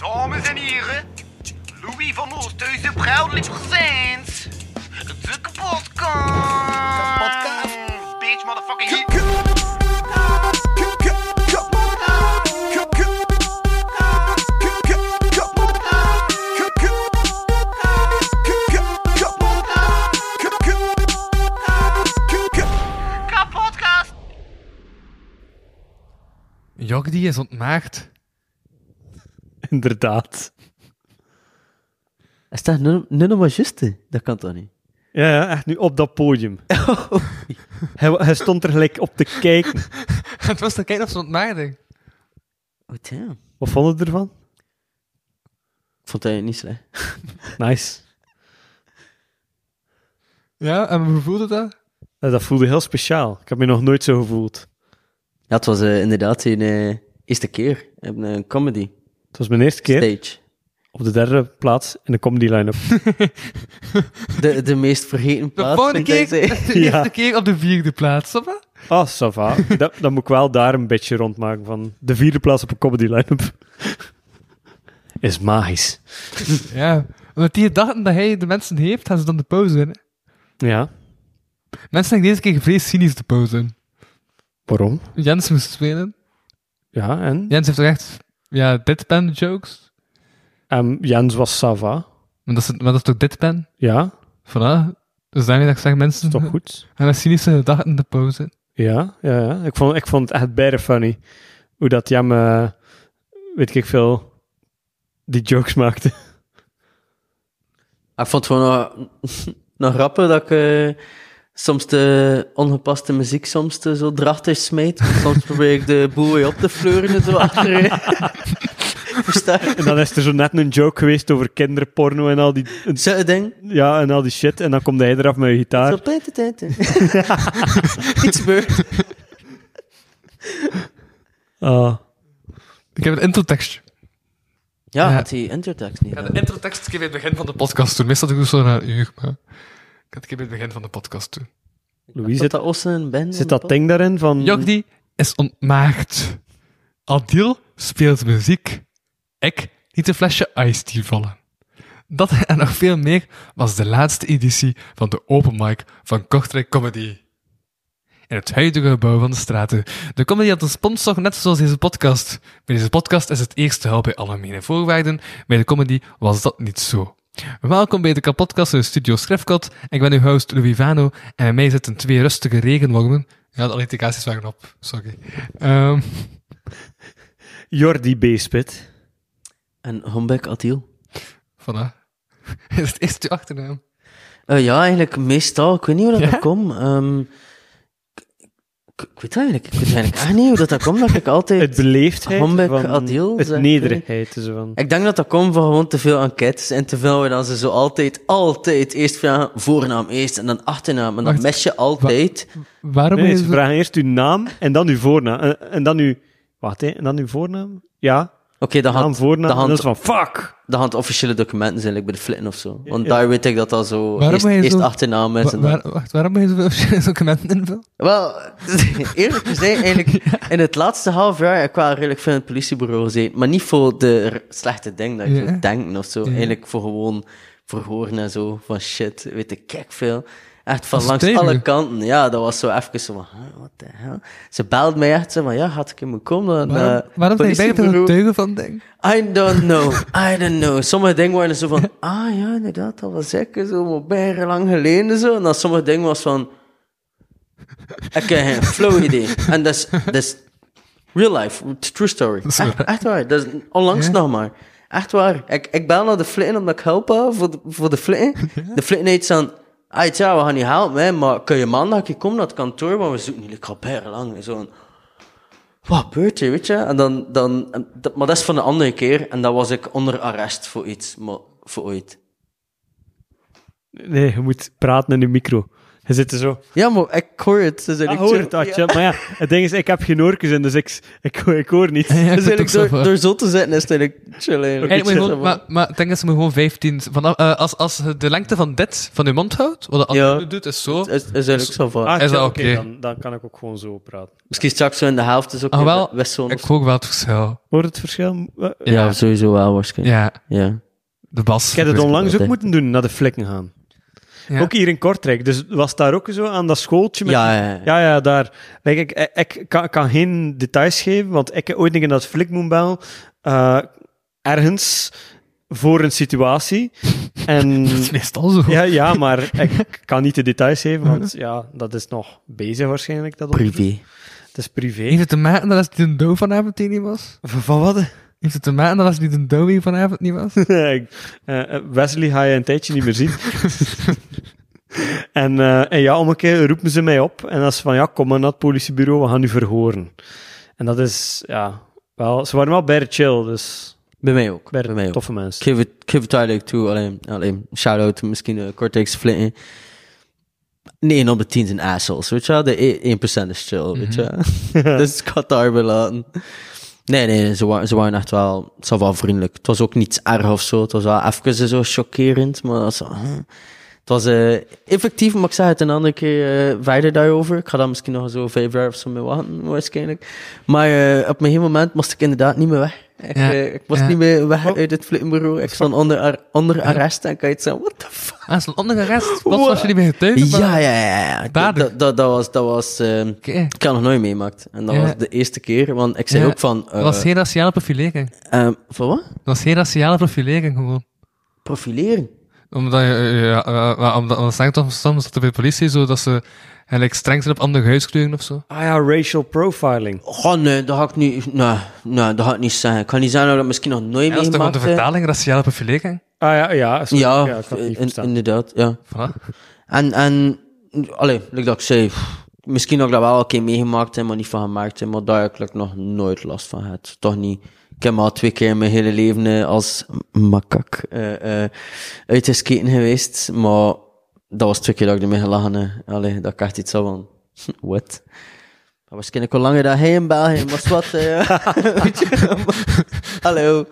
Dames en heren, Louis van Oosthuizen proudly presents de kapotkast. Kapotkast. Bitch, motherfucking hit. Kapotkast. Jok die is ontmaagd. Inderdaad. Is dat nu, nu nog maar juist? hè? Dat kan toch niet? Ja, ja, echt nu op dat podium. hij, hij stond er gelijk op te kijken. Het was te kijken of ze ontmaagding. Oh, damn. Wat vond je ervan? Ik vond het niet slecht. Nice. Ja, en hoe voelde dat? Ja, dat voelde heel speciaal. Ik heb me nog nooit zo gevoeld. Ja, het was eh, inderdaad een eh, eerste keer. op een comedy Het was mijn eerste keer stage. op de derde plaats in de comedy line-up. De, de meest vergeten De plaats. volgende vind ik keer, dat ik de zei. Ja. eerste keer op de vierde plaats, snap je? Ah, ça va. dat, dan moet ik wel daar een beetje rondmaken van de vierde plaats op een comedy line-up. Is magisch. Ja, omdat die dachten dat hij de mensen heeft, gaan ze dan de pauze in. hè. Ja. Mensen zijn deze keer gevreesd cynisch de pauze in. Waarom? Jens moest spelen. Ja, en? Jens heeft toch echt, ja, deadpan jokes. Ehm, Jens was Sava. Maar dat is, maar dat is toch deadpan? Ja, Voilà. Dus daarmee dat ik zeg, mensen is toch goed? gaan cynische gedachten de pauze in. Ja, ja, ja. Ik vond, ik vond het echt bijna funny. Hoe dat Jem, eh, weet ik veel, die jokes maakte. Ik vond het gewoon nog, nog grappig dat ik eh, soms de ongepaste muziek soms te zo drachtig smijt. Soms probeer ik de boel weer op te fleuren zo achter. Versta je? En dan is er zo net een joke geweest over kinderporno en al die, Zo'n ding. ja, en al die shit. En dan komt hij eraf met een Zo, gitaar. tijt, tijt, tijt. Iets gebeurt. Ah, Ik heb een introtekstje. Ja, Ja. had die intertext niet. Ik ga de introtekst keer bij het begin van de podcast doen. Meestal doe ik zo na een uur, maar ik ga het bij het begin van de podcast doen. Louis, Zit dat Ossen en Ben? zit dat ding daarin van... Jogdi is ontmaagd. Adil speelt muziek. Ik liet een flesje Ice Tea vallen. Dat en nog veel meer was de laatste editie van de open mic van Kortrijk Comedy. In het huidige gebouw van de straten. De comedy had een sponsor net zoals deze podcast. Bij deze podcast is het eerste hel bij algemene voorwaarden. Bij de comedy was dat niet zo. Welkom bij de kapotkast in Studio Schrefkot. Ik ben uw host Louis Vano en bij mij zitten twee rustige regenwormen. Ja, de alliteraties waren op, sorry. Ehm, Jordi B-spit. En Hombek Adil. voilà. Is het eerste uw achternaam? Eh, ja, eigenlijk meestal. Ik weet niet hoe dat, Ja? dat komt. Ehm, ik, weet eigenlijk, ik weet eigenlijk echt niet hoe dat, dat komt, dat ik altijd... Het beleefdheid Hombek van... Adil, het zeg- nederigheid. Zo van. Ik denk dat dat komt van gewoon te veel enquêtes en te veel dan ze zo altijd, altijd eerst vragen voornaam eerst en dan achternaam en dan Wacht, mes je altijd. Waarom Nee, is ze het... vragen eerst uw naam en dan uw voornaam. En, en dan uw... Wacht, hè. En dan uw voornaam? Ja. Oké, dan had voornaam. dan van, fuck! de hand officiële documenten zijn like bij de flitten of zo. Want Ja. daar weet ik dat dat zo Waarom eerst, zo- achternaam is. Wa- en dan- waar- wacht, waarom ben je zoveel verschillende documenten invullen? Wel, eerlijk gezegd, eigenlijk, in het laatste half jaar heb ik wel redelijk veel in het politiebureau gezeten. Maar niet voor de slechte dingen dat je Ja. zou denken of zo. Ja. Eigenlijk voor gewoon verhoren en zo. Van shit, weet ik, kijk veel. Echt van langs alle kanten. Ja, dat was zo even zo van, huh, what the hell? Ze belde mij echt zo van, ja, had ik moeten komen naar Waarom, het waarom ben je politiebureau? tuigen van ding? I don't know, I don't know. Sommige dingen waren zo van, ah ja, inderdaad, dat was ik zo, maar bijna lang geleden zo. En dan sommige dingen was van, ik heb geen flow idee. En dat is, dat is real life, true story. Echt, waar. echt waar, dat is onlangs nog maar. Echt waar. Ik, ik bel naar de flitten omdat ik help heb voor de, voor de flitten. De flitten heeft van, ah ja, we gaan niet helpen, maar kun je maandag keer komen naar het kantoor, want we zoeken ik ga bijna lang. En Zo van, wat gebeurt er, weet je? En dan, dan, dat, maar dat is van de andere keer. En dan was ik onder arrest voor iets, maar voor ooit. Nee, je moet praten in de micro. Je zit er zo. Ja, maar ik hoor het. Ze zijn Ja, ook hoor het, ja. Maar ja, het ding is, ik heb geen oortjes in, dus ik, ik, ik hoor niet. Ja, ik Dus eigenlijk door, door zo te zetten is het eigenlijk chill eigenlijk. Gewoon, maar, maar ik denk dat ze me gewoon 15... Vanaf, eh, als, als je de lengte van dit, van je mond houdt, wat de Ja. andere doet, is zo. Is, is eigenlijk zo van. Ah, Is dat oké? dan, dan kan ik ook gewoon zo praten. Misschien straks zo in de helft is ook Ah, wel, wisselend. Ik hoor wel het verschil. Hoor het verschil? Eh, Ja, sowieso wel waarschijnlijk. Ja, Ja. de bas. Ik heb het onlangs ook moeten doen, naar de flikken gaan. Ja. Ook hier in Kortrijk. Dus was daar ook zo aan dat schooltje met... Ja, ja, ja. Ja, ja, daar. Like, ik, ik, ik kan, kan geen details geven, want ik heb ooit een keer dat flik moet bellen, eh, ergens voor een situatie. En Dat is meestal zo. ja, ja, maar ik kan niet de details geven, want ja, dat is nog bezig waarschijnlijk. Dat. Privé. Het is privé. Heeft het te maken dat als die een dood vanavond die niet was? Van, van wat? Heeft het te maken dat als die een hier vanavond niet was? Ik- eh, eh, Wesley ga je een tijdje niet meer zien. en, eh, en ja, om een keer roepen ze mij op. En dat is van, ja, kom maar naar het politiebureau, we gaan u verhoren. En dat is, ja, wel, ze waren wel bij de chill, dus Bij mij ook. bij Bij mij de ook. toffe Ik mensen. geef het, ik geef het duidelijk toe. Alleen, alleen shout-out misschien uh, Cortex Flitten. 9 op de 10 zijn assholes, weet je wel? De 1% is chill, weet je wel? dus ik ga het daarbij laten. Nee, nee, ze waren, ze waren echt wel, ze waren vriendelijk. Het was ook niets erg of zo. Het was wel even zo chockerend, maar dat was, het was eh, effectief, maar ik zeg het een andere keer eh, verder daarover. Ik ga daar misschien nog zo vijf jaar of zo mee wachten, waarschijnlijk. Maar eh, op een gegeven moment moest ik inderdaad niet meer weg. Ik, Ja, ik moest ja. niet meer weg Oh. uit het flittenbureau. Ik stond onder, ar- onder arrest en kan je het zeggen, what the fuck? Ah, zo'n andere rest. Wat was je niet meer getuigd? Ja, ja, ja. ja. Daar- Dat, dat, dat was, dat was ehm, ik heb nog nooit meemaakt. En dat was de eerste keer, want ik zei ook van... Dat was geen raciale profilering. ehm, van wat? Dat was geen raciale profilering gewoon. Profilering. Omdat je, eh, ja, eh, eh, omdat, omdat ze toch soms dat er bij de politie zo dat ze eigenlijk streng zijn op andere huidskleuren of zo. Ah ja, racial profiling. Oh nee, dat ga ik niet... Nee, nee, dat ga ik niet zeggen. Ik kan niet zeggen dat ik dat misschien nog nooit Ja, dat is toch gewoon meegemaakt de vertaling, raciale profilering? Ah ja, ja. sorry. Ja, had in- verstaan. inderdaad, ja. Voilà. En, en allee, like dat ik zei, pff, misschien dat ik dat wel een keer meegemaakt heb, maar niet van gemaakt heb, maar daar heb ik nog nooit last van gehad. Toch niet. Ik heb maar al twee keer in mijn hele leven eh, als makak eh eh uitgesketen geweest, maar dat was twee keer dat ik ermee gelachen heb. Allee, dat ik echt iets zo van, what? Dat was waarschijnlijk al langer dan hij in België, maar wat. Hallo.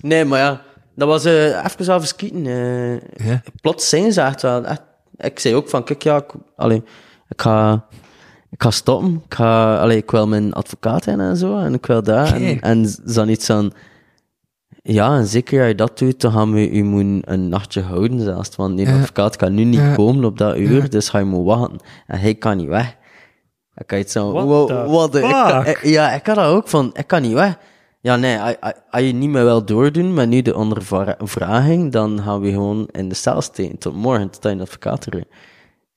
Nee, maar ja, dat was eh even even skieten. Ja. plots zijn ze echt wel. Echt, ik zei ook van, kijk, ja, ik, allee, ik ga, ik ga stoppen. Ik, ga, allee, ik wil mijn advocaat in en zo, en ik wil dat. En, en ze dan iets van, ja, en zeker als je dat doet, dan gaan we u moeten een nachtje houden zelfs. Want die Ja. advocaat kan nu niet Ja. komen op dat uur, Ja. dus ga je moeten wachten. En hij kan niet weg. Dan kan je zo, wow, wat, ik kan- ik- ja, ik had dat ook van, ik kan niet weg. Ja, nee, als- je niet meer wil doordoen met nu de ondervraging, dan gaan we gewoon in de cel steken tot morgen, tot je een advocaat.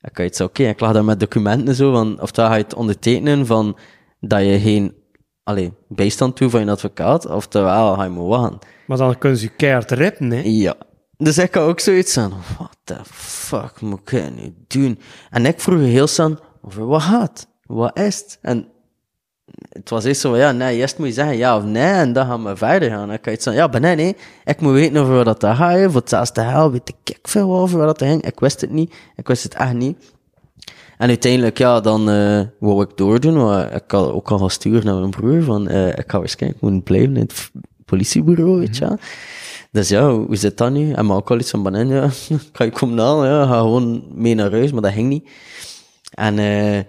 Dan kan je het zo, oké, ik lag daar met documenten en zo, van, of dan ga je het ondertekenen van dat je geen allee, bijstand toe van je advocaat, oftewel ga je moet wachten. Maar dan kunnen ze je keihard rippen, hè. Ja. Dus ik had ook zoiets van, what the fuck moet ik nu doen? En ik vroeg heel snel, over wat gaat? Wat is het? En het was eerst zo van, ja, nee, eerst moet je zeggen ja of nee, en dan gaan we verder gaan. En ik had iets van, ja, ben nee, nee, ik moet weten over wat dat gaat, voor hetzelfde hel weet ik veel over wat dat ging. Ik wist het niet, ik wist het echt niet. En uiteindelijk, ja, dan eh wou ik doordoen, maar ik had ook al gestuurd naar mijn broer, van, eh, ik ga waarschijnlijk moeten blijven in het politiebureau, weet je wel. Dus ja, hoe zit dat nu? En maar ook al iets van banan, ja, kan je komen halen, ja, ga gewoon mee naar huis, maar dat ging niet. En eh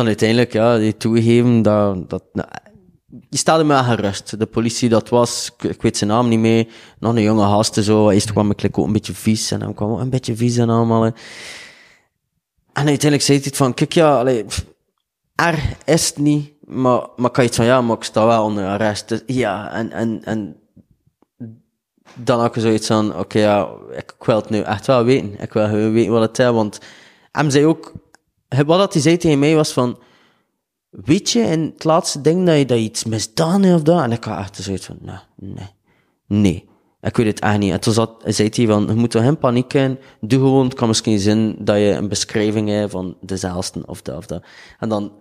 dan uiteindelijk, ja, die toegegeven dat, dat nou, die stelde me gerust. De politie dat was, ik, weet zijn naam niet meer, nog een jonge gast zo. Eerst kwam ik ook een beetje vies en dan kwam ook een beetje vies en allemaal. En uiteindelijk zei hij het van, kijk ja, allee, er is het niet, maar, maar kan je het van, ja, maar ik sta wel onder arrest. Dus, ja, en, en, en dan had ik zoiets van, oké, ja, ik, ik wil het nu echt wel weten. Ik wil weten wat het is, want hem zei ook, wat dat hij zei tegen mij was van, weet je in het laatste ding dat je, dat iets misdaan hebt of dat? En ik had echt zoiets van, nee, nee, nee. Ik weet het echt niet. En toen zat, zei hij van, je moet er geen paniek in. Doe gewoon, het kan misschien zijn dat je een beschrijving hebt van dezelfde of dat of dat. En dan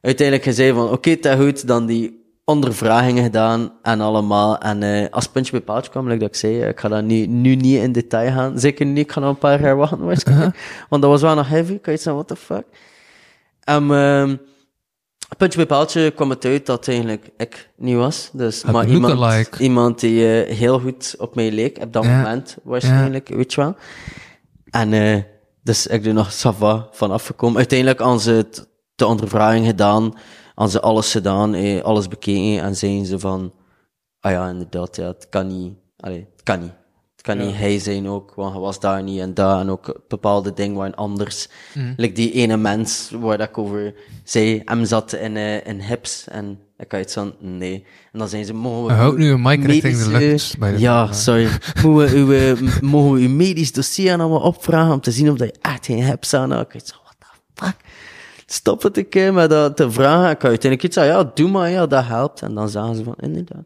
uiteindelijk zei van, oké, het is goed, dan die ondervragingen gedaan en allemaal. En eh, als puntje bij paaltje kwam, like dat ik zei, ik ga dat nu, nu niet in detail gaan. Zeker niet, ik ga nog een paar jaar wachten waarschijnlijk. Want dat was wel nog heavy. Kan je zeggen, what the fuck? En ehm, puntje bij paaltje kwam het uit dat eigenlijk ik niet was. Dus, maar iemand, iemand die eh, heel goed op mij leek, op dat moment waarschijnlijk, weet je wel. En eh, dus ik doe nog Sava van afgekomen. Uiteindelijk aan ze de ondervraging gedaan, aan ze alles gedaan, eh, alles bekeken en zeiden ze van, ah ja, inderdaad, ja, het kan niet, allee, het kan niet. Het kan niet hij zijn ook, want hij was daar niet en daar en ook bepaalde dingen waren anders. Like die ene mens waar dat ik over zei, hem zat in, eh, in hips en ik had iets van, nee. En dan zijn ze, mogen we... Houd nu een mic richting de lucht bij de- Ja, sorry. Mogen we, uw, eh, mogen we uw medisch dossier allemaal opvragen om te zien of dat je echt geen hebt aan? Ik weet zo, what the fuck? Stop het een keer met dat te vragen. Ik had uiteindelijk iets zeggen, ja, doe maar, ja, dat helpt. En dan zagen ze van, inderdaad,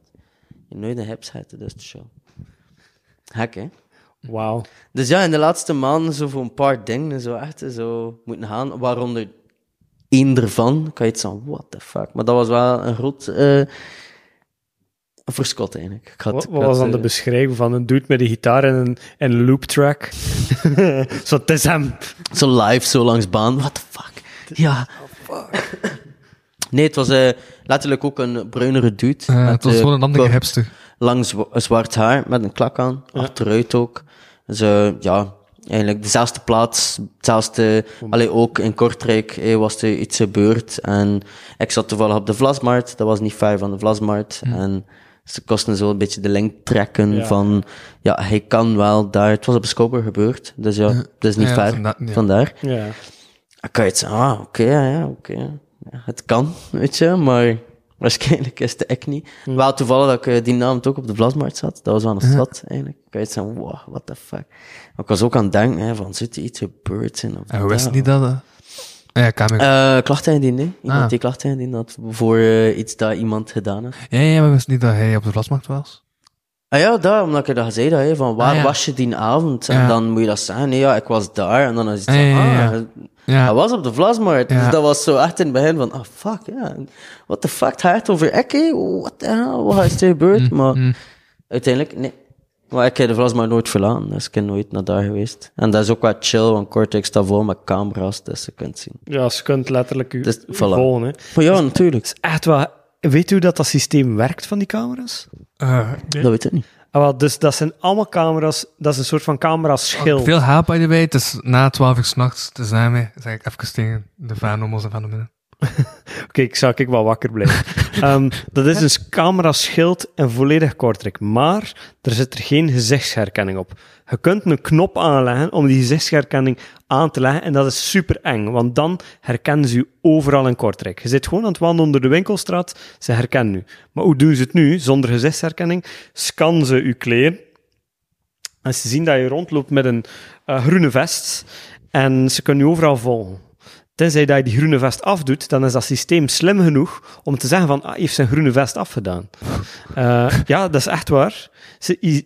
je nooit een hips hebt, dus de show. Hek, hè? Wauw. Dus ja, in de laatste maanden zo voor een paar dingen zo echt zo moeten gaan, waaronder één ervan. Kan je het zeggen, what the fuck? Maar dat was wel een groot eh verschot eigenlijk. Ik had, Wat, had, was dan de eh, beschrijving van een dude met een gitaar en een, en loop track? Zo, het is hem. Zo live, zo langs baan. What the fuck? Ja. Nee, het was eh, letterlijk ook een bruinere dude. Met, het was eh, gewoon een andere kort, hipster. Lang zwa- zwart haar, met een klak aan. Achteruit ook. Dus ja, eigenlijk dezelfde plaats. Hetzelfde, allee, ook in Kortrijk eh, was er iets gebeurd. En ik zat toevallig op de Vlasmarkt. Dat was niet ver van de Vlasmarkt. En ze kosten zo een beetje de link trekken Ja. van... Ja, hij kan wel daar... Het was op Skoper gebeurd. Dus ja, het is niet Ja, ver. vandaar- ja. Vandaar. Dan kan je het zeggen, ah, oké, ja, ja, oké. Ja, het kan, weet je, maar waarschijnlijk is het echt niet. Wel toevallig dat ik eh, die naam ook op de Vlasmarkt zat. Dat was wel een stad, eigenlijk. kan je het zeggen, wow, what the fuck. Maar ik was ook aan het denken, hè, van, zit er iets gebeurd in? Of En hoe wist niet dat? eh? Ah Ja. Eh, klachten indienen, hè. Iemand Ah. die klachten indienen had voor iets dat iemand gedaan had. Ja, ja, maar wist niet dat hij op de vlasmarkt was. Ah ja, daar, omdat ik dat gezegd had, hè, van waar Ah, ja. was je die avond? En Ja. dan moet je dat zeggen, nee, ja, ik was daar. En dan is het Ah, zo, ja, ja, ah, ja. Ja. Hij was op de Vlasmarkt. Ja. Dus dat was zo echt in het begin van, ah, fuck, ja. What the fuck, het gaat over ik, hè? What the hell, wat is er gebeurd? maar mm. uiteindelijk, nee. Maar ik heb de Vlasmarkt nooit verlaten, dus ik ben nooit naar daar geweest. En dat is ook wat chill, want Cortex staat vol met camera's, dus je kunt zien. ja, ze kunt letterlijk u, Dus, voilà. volgen. Hè. Maar ja, natuurlijk. Echt wel... Weet u hoe dat, dat systeem werkt van die camera's? Eh, Dat weet ik niet. Ah, wel, dus dat zijn allemaal camera's... Dat is een soort van camera-schild. Veel haat by the way. Het is na 12 uur s'nachts. Dus daarmee zeg ik even tegen de vanomos en fenomenen. Oké, ik zou ik wel wakker blijven. Ehm, dat is een camera-schild en volledig kortrek. Maar er zit er geen gezichtsherkenning op. Je kunt een knop aanleggen om die gezichtsherkenning aan te leggen. En dat is super eng, want dan herkennen ze u overal in Kortrijk. Je zit gewoon aan het wandelen onder de winkelstraat, ze herkennen u. Maar hoe doen ze het nu? Zonder gezichtsherkenning scannen ze uw kleren. En ze zien dat je rondloopt met een eh, groene vest. En ze kunnen je overal volgen. Tenzij dat je die groene vest afdoet, dan is dat systeem slim genoeg om te zeggen van, ah, hij heeft zijn groene vest afgedaan. Eh, ja, dat is echt waar.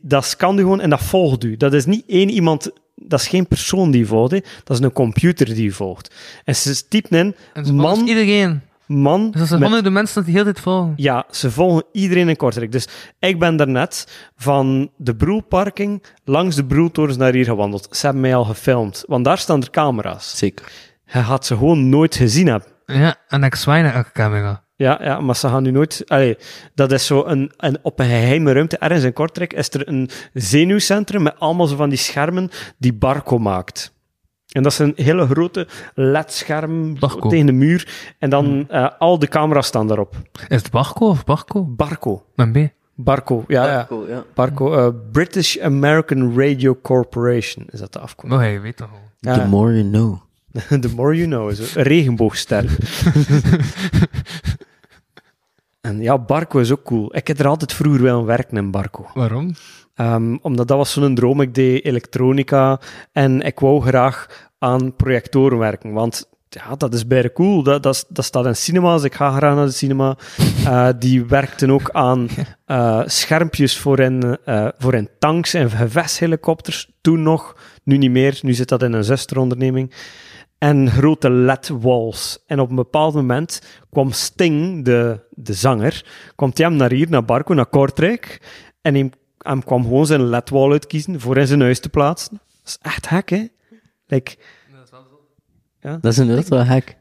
Dat scant u gewoon en dat volgt u. Dat is niet één iemand, dat is geen persoon die volgt, hè. dat is een computer die volgt. En ze typen in, En ze man, iedereen. man, Dus dat zijn honderden mensen dat die heel dit volgen. ja, ze volgen iedereen in Kortrijk. Dus ik ben daarnet van de Broelparking langs de Broeltorens naar hier gewandeld. Ze hebben mij al gefilmd, want daar staan er camera's. Zeker. Je had ze gewoon nooit gezien hebben. Ja, en ik zwaai naar elke camera. Ja, ja, maar ze gaan nu nooit... Allee, dat is zo een, een... Op een geheime ruimte, ergens in Kortrijk, is er een zenuwcentrum met allemaal zo van die schermen die Barco maakt. En dat is een hele grote LED-scherm Barco. tegen de muur. En dan eh, al de camera's staan daarop. Is het Barco of Barco? Barco. Met B. Barco, ja. Cool, ja. Barco, eh, British American Radio Corporation is dat de afkomst. Oh, hij weet toch al. The more you know. The more you know, is een regenboogster. en ja, Barco is ook cool. Ik heb er altijd vroeger willen werken in Barco. Waarom? Ehm, omdat dat was zo'n droom. Ik deed elektronica en ik wou graag aan projectoren werken. Want ja, dat is bijna cool. Dat, dat staat in cinema's. Ik ga graag naar de cinema. Eh, die werkten ook aan eh, schermpjes voor in, eh, voor in tanks en gevechtshelikopters. Toen nog, nu niet meer. Nu zit dat in een zusteronderneming. En grote LED-walls. En op een bepaald moment kwam Sting, de, de zanger, kwam hij hem naar hier, naar Barco, naar Kortrijk. En hij, hem kwam gewoon zijn LED-wall uitkiezen voor in zijn huis te plaatsen. Dat is echt hek, hè? Like, Dat is inderdaad wel gek.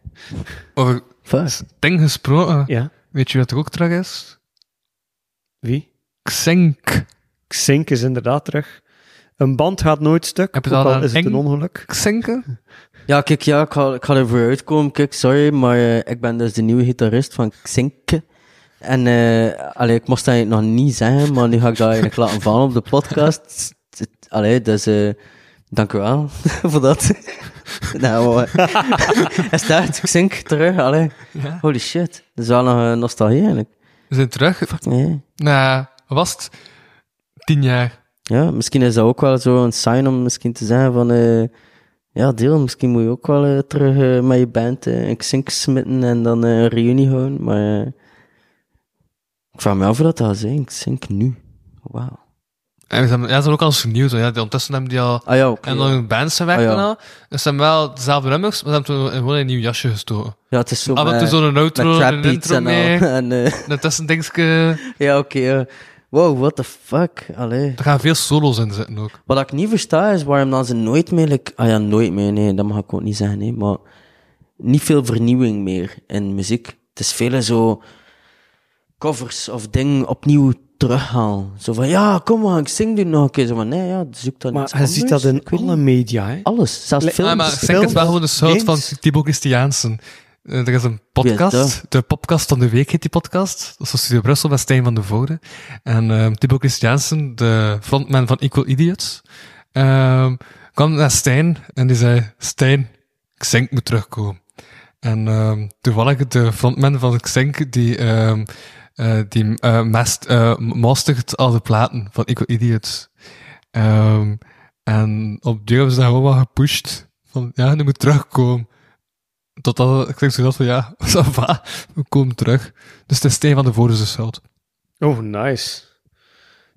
Over Fuck. ding gesproken, ja. weet je wat er ook terug is? Wie? Xenk. Xink is inderdaad terug. Een band gaat nooit stuk, Heb je ook dat al is het een ongeluk. Xenke? Ja, kijk, ja, ik ga, ik ga ervoor uitkomen. Kijk, sorry, maar eh, ik ben dus de nieuwe gitarist van Xinke. En allee, ik moest dat nog niet zeggen, maar nu ga ik dat eigenlijk laten vallen op de podcast. Allee, dus eh dank u wel voor dat. nou, hij staat Xink terug, allee. Ja. Holy shit. Dat is wel nog eh, nostalgie eigenlijk. We zijn terug. Nee. Nou, was het? Tien jaar. Ja, misschien is dat ook wel zo een sign om misschien te zeggen van... eh ja, deel, misschien moet je ook wel eh, terug eh, met je band eh, een Xink smitten en dan eh, een reunie houden. Maar ik vraag me af of dat dat zijn. Xink nu. Wauw. En ze hebben, ja, ze hebben ook al vernieuwd. Ja, ondertussen hebben die al... Ah ja. En dan ja. in bands Ah, ja. en al. Dus ze hebben wel dezelfde nummers, maar ze hebben toen gewoon een nieuw jasje gestoken. Ja, het is zo Af en toe zo'n outro, een intro en mee. En, En ja, oké. Wow, what the fuck. Allee. Er gaan veel solo's in zitten ook. Wat ik niet versta is waarom dan ze nooit meer... like- ah ja, nooit meer. Nee, dat mag ik ook niet zeggen. Nee, maar niet veel vernieuwing meer in muziek. Het is veel zo covers of dingen opnieuw terughalen. Zo van, ja, kom maar, ik zing dit nog een keer. Zo van, nee, ja, zoek dan Maar hij ziet dat in Ik alle media, hè? Alles, zelfs Le- films. Ah, maar Films, Xenke is wel gewoon de soort van. Thibaut Christiaansen. Eh, Er is een podcast, de podcast van de week heet die podcast. Dat is Studio Brussel met Stijn van de Voorde. En ehm Thibaut Christiaansen, de frontman van Equal Idiots, ehm, kwam naar Stijn en die zei, Stijn, Xenk moet terugkomen. En ehm toevallig de frontman van Xenk, die, eh, die mast, mastert al de platen van Equal Idiots. Ehm, en op die hebben ze dat gewoon wel gepusht. Van, ja, nu moet terugkomen. Totdat ik zeg zo dat van, ja, ça va, we komen terug. Dus het is Stijn van de Voorde zijn schuld. Oh, nice.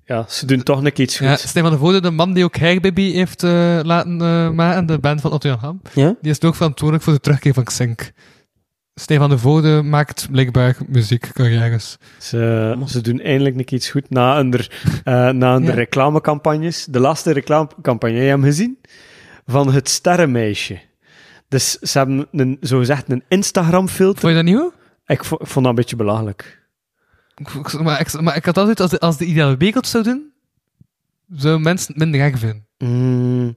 Ja, ze doen toch nog iets Ja, goed. Stijn van de Voorde, de man die ook Hairbaby heeft eh, laten eh, maken, de band van Otto Jan Ham, Ja? die is ook verantwoordelijk voor de terugkeer van Xenk. Stijn van de Voorde maakt blijkbaar muziekcarrières. Ze, ze doen eindelijk nog iets goed na een, eh, na een Ja. reclamecampagnes. De laatste reclamecampagne, heb je hem gezien? Van het sterrenmeisje. Dus ze hebben een, zo gezegd een Instagram-filter. Vond je dat nieuw? Ik, vo- ik vond dat een beetje belachelijk. Ik- ik- Maar ik, maar ik had altijd, als de, als de ideale week het zou doen, zou mensen het minder erg vinden. Mm.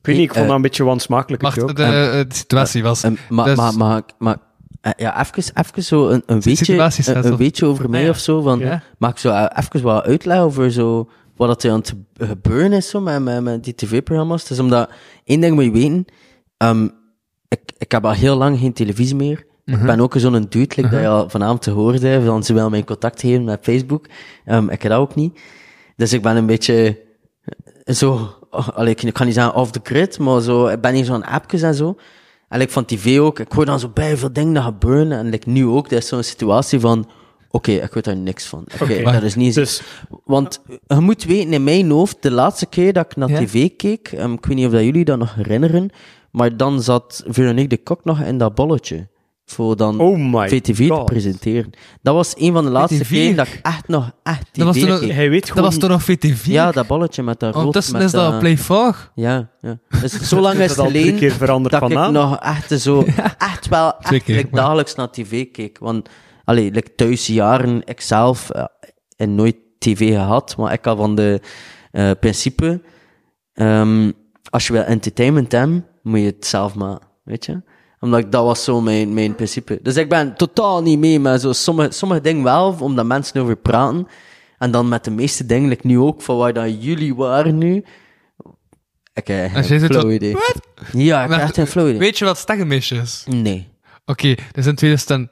Ik weet niet, ik vond Eh, dat een beetje wansmakelijk. Maar de, eh, de situatie was... En, maar, Dus- maar, maar, maar eh, ja, even, even zo een, een, staat een, weetje over mij ja. of zo. Van, Ja. Mag ik zo eh, even wat uitleggen over zo, wat er aan het gebeuren is zo, met, met, met die tv-programma's? Het is omdat, één ding moet je weten, ehm, ik, ik heb al heel lang geen televisie meer. Mhm. Ik ben ook zo'n dude, like, dat je al vanavond te horen hebt, van ze mijn contact geven met Facebook. Ehm, ik heb dat ook niet. Dus ik ben een beetje eh, zo, oh, allee, ik kan niet zeggen off the grid, maar zo, ik ben hier zo'n appjes en zo. En like, van tv ook, ik hoor dan zo bij veel dingen dat gebeuren. En like, nu ook, dat is zo'n situatie van, oké, ik weet daar niks van. Oké, dat is niet zo. Dus Want je moet weten, in mijn hoofd, de laatste keer dat ik naar tv keek, ehm, ik weet niet of dat jullie dat nog herinneren, maar dan zat Veronique de Kok nog in dat bolletje. Voor dan Oh VTV te God. presenteren. Dat was een van de laatste keren dat ik echt nog echt tv Dat was toen nog- keek. hij weet Dat gewoon... was toch nog VTV? Ja, dat bolletje met dat rood. Ondertussen met is dat dat- Play 4. Ja, ja. Dus zo lang Is dat het al drie geleden keer veranderd dat ik nog echt zo, echt wel, echt keer, like, dagelijks naar tv keek. Want, allee, like, thuis jaren, ik zelf, eh, en nooit tv gehad, maar ik had van de eh, principe, ehm, als je wel entertainment hebt, moet je het zelf maken, weet je? Omdat ik, dat was zo mijn, mijn principe. Dus ik ben totaal niet mee met zo sommige, sommige dingen wel, omdat mensen over praten. En dan met de meeste dingen, like nu ook, van waar dat jullie waren nu. Geen zit flow idee. Ja, ik heb echt geen flow idee. Weet je wat Steggenmeisje is? Nee. Oké, is in 2013,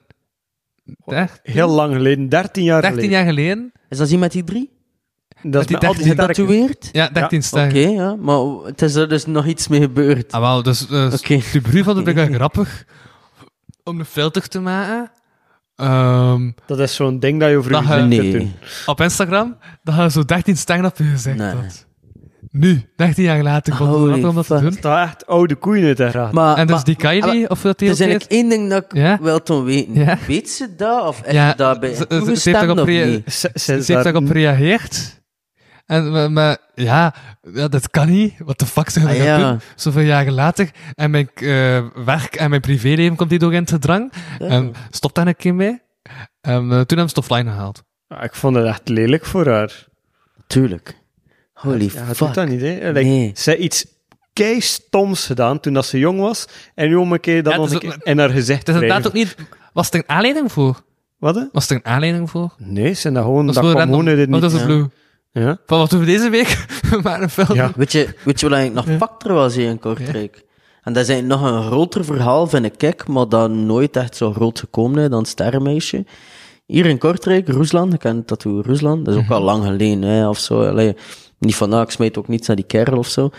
Heel lang geleden, 13 jaar 13 geleden. jaar geleden. Is dat met die drie? Dat is die met al die 13 sterke- Getatoeëerd? Ja, 13 Ja, sterren. Oké, ja. Maar het is er dus nog iets mee gebeurd. Ah, wel, dus, dus Oké. de brief vond het wel grappig om een filter te maken. Ehm, Dat is zo'n ding dat je over Dat je- kunt Nee. doen. op Instagram, dat je zo 13 sterren op je gezicht Nee. had. nu, 13 jaar later, ik vond het Holy grappig om dat te doen. Dat echt oude koeien uit de graad. Maar, En dus maar- die kan je maar- niet, of dat die Er is eigenlijk één ding dat ik Ja? wil toen weten. Ja. Weet ze dat? Of is Ja, ze daar bij ze-? Ze, Ze heeft daarop gereageerd. En, maar, maar ja, ja, dat kan niet. Wat de fuck zijn we Ah, gaan ja. doen? Zoveel jaren later. En mijn eh, werk en mijn privéleven komt hier door in het gedrang. En stopt daar een keer mee. En eh, toen hebben ze het offline gehaald. Ja, ik vond het echt lelijk voor haar. Tuurlijk. Holy Ja, fuck. doet dat niet, hè. Like, Nee. Ze heeft iets kei stoms gedaan toen dat ze jong was. En nu om een keer dat Ja, nog het een is keer in haar gezicht Het is inderdaad wrijven. ook niet... Was er een aanleiding voor? Wat, hè? Was er een aanleiding voor? Nee, ze zijn dat gewoon... Dat Dat, is kwam gewoon uit het Wat is niet. het blue? Ja. Van wat doen we deze week? Film. Ja. Weet je, weet je wat eigenlijk nog factor was hier in Kortrijk? En dat is eigenlijk nog een groter verhaal, vind ik, maar dat nooit echt zo groot gekomen is dan Sterrenmeisje. Hier in Kortrijk, Rusland, ik ken Tattoo Rusland, dat is ook al lang geleden, hè, of zo. Allee, niet van, nou, ik smijt ook niets naar die kerel of zo.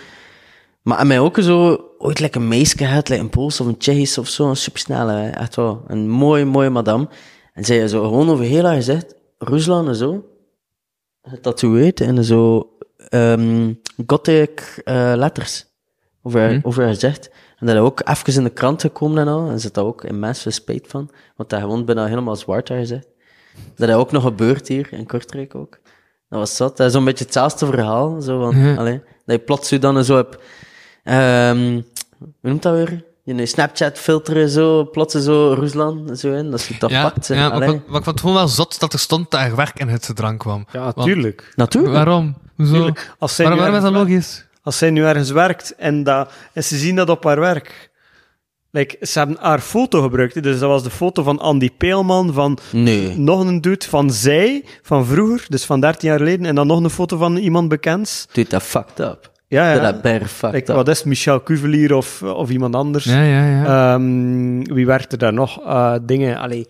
Maar en mij ook zo, ooit like een meisje had, like een Pools of een Tsjechisch of zo, een supersnelle, hè, echt wel. Een mooie, mooie madame. En zij zo gewoon over heel haar gezicht, Rusland en zo, getatoeëerd en zo ehm gothic eh, letters over, Hm. over haar gezicht. En dat is ook even in de krant gekomen en al. En zit daar ook immens veel spijt van. Want dat gewoon bijna helemaal zwart haar gezicht. Dat is ook nog gebeurd hier in Kortrijk ook. Dat was zat. Dat is zo'n beetje hetzelfde verhaal. Zo van, allee, dat je plots zo dan zo hebt... ehm hoe noemt dat weer? Je Snapchat filteren zo, plots zo Rusland zo in. Dat is dat Ja, pakt. ja, maar, ik vond- maar ik vond het gewoon wel zot dat er stond dat er werk in het gedrang kwam. Ja, Want- tuurlijk. Natuurlijk. Waarom? Hoezo? Tuurlijk. Als zij, Waarom, nu waarom is dat ergens, logisch? als zij nu ergens werkt en, dat, en ze zien dat op haar werk... Like, ze hebben haar foto gebruikt. Dus dat was de foto van Andy Peelman, van Nee. nog een dude van zij, van vroeger, dus van 13 jaar geleden, en dan nog een foto van iemand bekends. Dude, dat fucked up. Ja, ja. Dat up. wat is? Michel Cuvelier of, of iemand anders? Ja, ja, ja. Ehm, wie werkte daar nog? Eh, dingen, allee,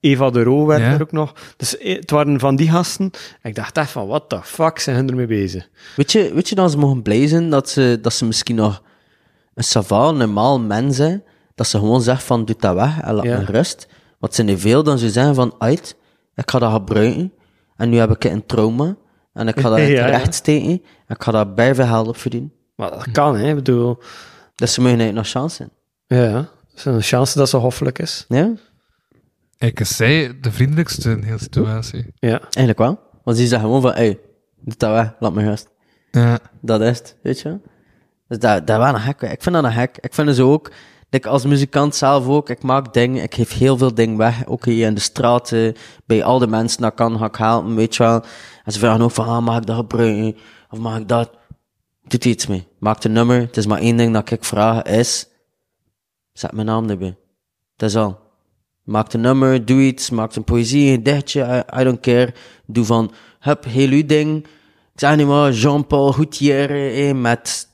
Eva de Roo werkte Ja. er ook nog. Dus eh, het waren van die gasten. Ik dacht echt van, what the fuck zijn hun ermee bezig? Weet je, weet je dat ze mogen blij zijn dat ze, dat ze misschien nog een sava, een normaal mens zijn, dat ze gewoon zegt van, doe dat weg en laat Ja. me rust. Want ze zijn veel dan ze zeggen van, uit, ik ga dat gebruiken, en nu heb ik een trauma, en ik ga dat ja. en ik ga daar bij veel geld op verdienen. Maar dat kan, hè. Ik bedoel, Dus ze mogen eigenlijk nog chance zijn. ja, is een chance dat ze hoffelijk is. Ja? Ik zei de vriendelijkste in de hele situatie. Ja. Eigenlijk wel. Want die zeggen gewoon van, hey, doe dat weg, laat me rust. Ja. Dat is het, weet je. Dus dat, dat was een hek. Ik vind dat een hek. Ik vind het zo ook, like als muzikant zelf ook, ik maak dingen, ik geef heel veel dingen weg. Ook hier in de straten, bij al de mensen dat kan, ga ik helpen, weet je wel. En ze vragen ook van, ah, mag ik dat gebruiken? Of mag ik dat? Doe er iets mee. Maak een nummer. Het is maar één ding dat ik vraag, is, zet mijn naam erbij. Dat is al. Maak een nummer, doe iets, maak een poëzie, een dichtje, I, don't care. Doe van, hup, heel uw ding. Ik zeg niet maar Jean-Paul Goutier eh, met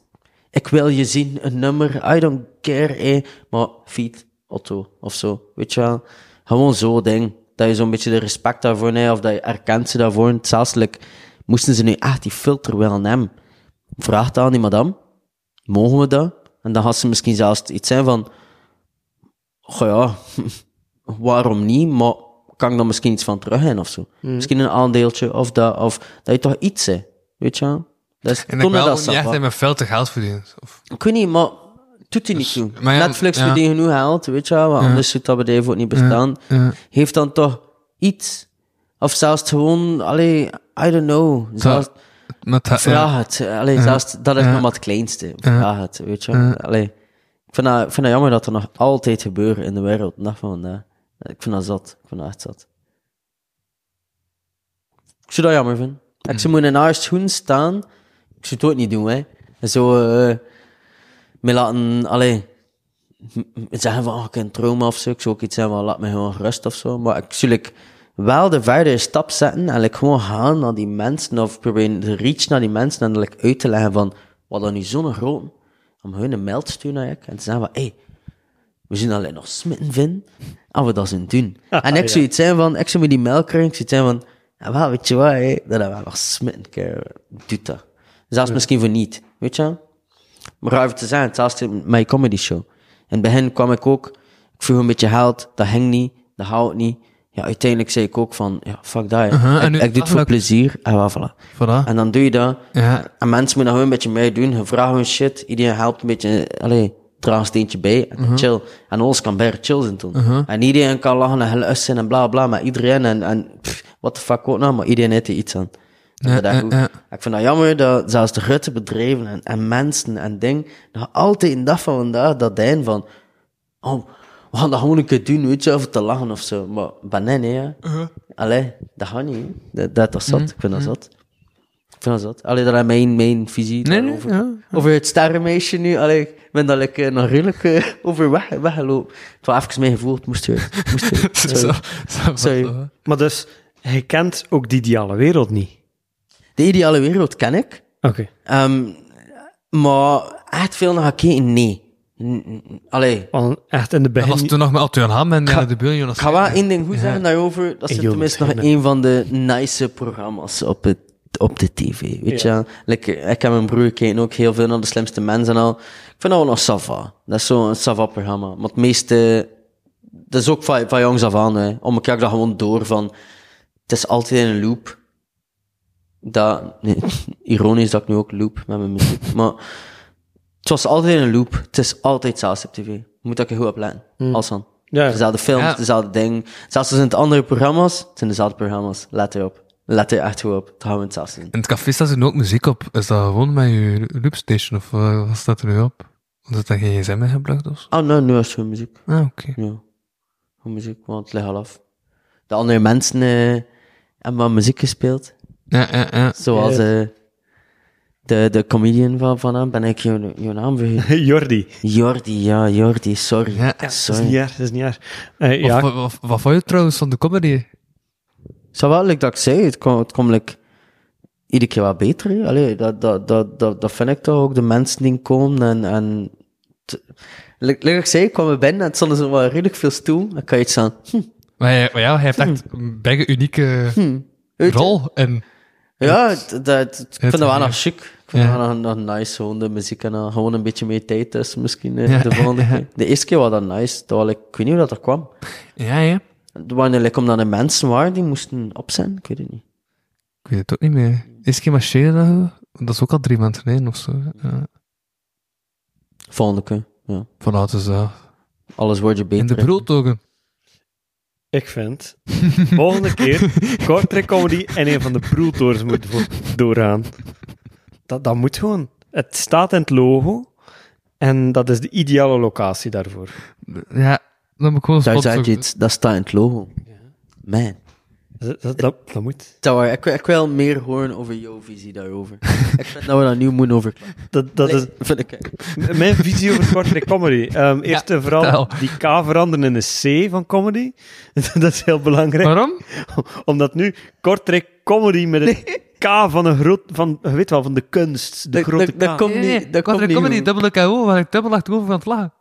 Ik wil je zien, een nummer, I don't care, eh, maar feat Otto of zo, weet je wel. Gewoon zo ding. Dat je zo'n beetje de respect daarvoor hebt, of dat je erkent ze daarvoor. Zelfs, moesten ze nu echt die filter wel nemen. Vraag het aan die madame, mogen we dat? En dan had ze misschien zelfs iets zijn van, goh ja, waarom niet, maar kan ik dan misschien iets van terug in of zo? Misschien een aandeeltje of dat, of dat je toch iets zei, weet je wel? Dat is, En ik wel dat niet echt mijn veld te geld verdiend. Of, Ik weet niet, maar doet hij niet toe. maar ja, Netflix ja. verdient genoeg geld, weet je wel, want anders zou dat bedrijf ook niet bestaan. ja. Heeft dan toch iets? Of zelfs gewoon, allee, I don't know. Zelfs, ha- vraag het. Allee, zelfs, dat is Ja. nog maar het kleinste. Vraag het, weet je. Allee, ik vind, dat, ik vind dat jammer dat er nog altijd gebeurt in de wereld, dag van vandaag. Ik vind dat zat. Ik vind dat echt zat. Ik zou dat jammer vinden. Ik zou moeten in haar schoen staan. Ik zou het ook niet doen, hè. En Zo, eh, me laten, allee, zeggen van, oh, ik heb een trauma of zo. Ik zou ook iets zeggen van, laat me gewoon rust of zo. Maar ik zou like, wel de verdere stap zetten en like, gewoon gaan naar die mensen of proberen te reach naar die mensen en like, uit te leggen van, wat dan nu zo'n groot, om hun een mail te sturen naar je en te zeggen van, hey, we zien alleen nog smitten vinden, en we dat zijn doen. en ik zou iets zijn van, ik zou met die mail krijgen, ik zou iets zijn van, ja, wel, weet je wat, hé, dat hebben we nog smitten, keer, doe dat. Zelfs misschien voor niet, weet je wel? Maar even te zeggen, hetzelfde met mijn comedy show. In het begin kwam ik ook, ik vroeg een beetje geld, dat ging niet, dat houdt niet. Ja, uiteindelijk zei ik ook van, ja, fuck dat. Uh-huh, en ik, nu- ik doe het voor plezier. En wel, voilà. Voilà. En dan doe je dat. Ja. En mensen moeten dat gewoon een beetje mee doen. Je vraagt hun shit. Iedereen helpt een beetje, allee, draag een steentje bij. En Uh-huh. chill. En alles kan bij chill zijn toen. En iedereen kan lachen en geluisteren en bla bla met iedereen. En, en what the fuck ook nou, maar iedereen heeft er iets aan. Ik Ja, vind dat ja, goed. ja. Ik vind dat jammer dat zelfs de grote bedrijven en, en mensen en dingen nog altijd in dag van vandaag dat zijn van, oh, we gaan dat gewoon een keer doen, weet je, of te lachen of zo. Maar nee, ja. Uh-huh. Allee, dat gaat niet. hè. Dat, dat is zat. Mm-hmm. Ik vind dat zat. Ik vind dat zat. Allee, dat is mijn, mijn visie Nee, nee, daarover. ja. Over het sterrenmeisje nu. Allee, ik ben daar like, eh, nog redelijk eh, over weg, weggelopen. Het was even mijn gevoel, het moest eruit. Moest. Zo, Sorry. Maar dus, je kent ook die ideale wereld niet. De ideale wereld ken ik. Oké. Ehm, maar echt veel naar gekeken, nee. Allee, Want echt in de Dat was begin... toen nog met Arthur Ham en Ga- ja, de Bill Jonas. ik ga wel één ding goed zeggen daarover. Dat is tenminste nog een van de nice programma's op, het, op de tv. Weet Ja. je? Like, ik en mijn broer kijken ook heel veel naar de slimste mensen en al. Ik vind dat wel nog Sava. Dat is zo'n Sava-programma. Maar het meeste... Dat is ook van, van jongs af aan. Hè. Om elkaar dat gewoon door van... Het is altijd in een loop. Dat... Nee, ironisch dat ik nu ook loop met mijn muziek. Maar... Het was altijd in een loop. Het is altijd zelfs op tv. Je moet dat er goed op letten. Als van. Ja. Dezelfde films, Ja. dezelfde dingen. Zelfs als in het andere programma's, het zijn dezelfde programma's. Let erop. Let er echt goed op. Het gaan we hetzelfde doen. In het café staat er ook muziek op. Is dat gewoon met je loopstation of eh, wat staat er nu op? Of is dat geen gsm gebruikt of zo? Oh, nee, nu is het gewoon muziek. Ah, oké. Ja. Gewoon muziek, want het ligt al af. De andere mensen eh, hebben wat muziek gespeeld. Ja, ja, ja. Zoals Ja. De, de comedian van, van hem. Ben ik jouw, jouw naam vergeten? Jordi. Jordi, ja, Jordi, sorry. Ja. Dat is sorry. niet erg, dat is niet erg. Eh, ja, Wat, vond je trouwens van de comedy? Zo wel, like dat ik zei, het komt het komt like, iedere keer wat beter. Allee, dat, dat, dat, dat, dat vind ik toch ook, de mensen die komen en... en t- like, like ik zei, ik kwam er binnen en het stond er zo wel redelijk veel stoel. Dan kan je iets aan... Hm, Maar ja, maar ja, hij heeft echt een bijna unieke hm. Je? rol. En Ja, het- dat, het- ik vind dat wel nog chic. Ik vind Ja. dat wel nog, nog nice, gewoon de muziek en dan gewoon een beetje meer tijd tussen misschien eh, Ja, de volgende keer. De eerste keer was dat nice, dat ik weet niet hoe dat er kwam. ja, ja. Waren like, omdat er mensen waren die moesten opzien, ik weet het niet. Ik weet het ook niet meer. Is keer marcheren dat is ook al drie maanden geleden of zo. Ja. Volgende keer, ja. Vanuit de zaal. Alles wordt je beter. In de broodtogen. Ik vind... volgende keer Kortrijk Comedy en een van de broeltoren moet doorgaan. Dat, dat moet gewoon. Het staat in het logo en dat is de ideale locatie daarvoor. Ja, dan moet ik gewoon Daar je iets, dat staat in het logo. Man. Dat, dat, dat, dat moet. Tower, ik, ik wil meer horen over jouw visie daarover. ik vind dat we dat nu moeten over. Dat, dat is vind ik. mijn visie over Kortrijk Comedy. Ehm, eerst en vooral vertel. die K veranderen in een C van comedy. dat is heel belangrijk. Waarom? Omdat nu Kortrijk Comedy met een K van een groot... Van, weet wel, van de kunst. De Dat- grote dat- dat K. komt- Nee, niet- dat komt niet dubbele KO, waar ik dubbel achterover van het lachen.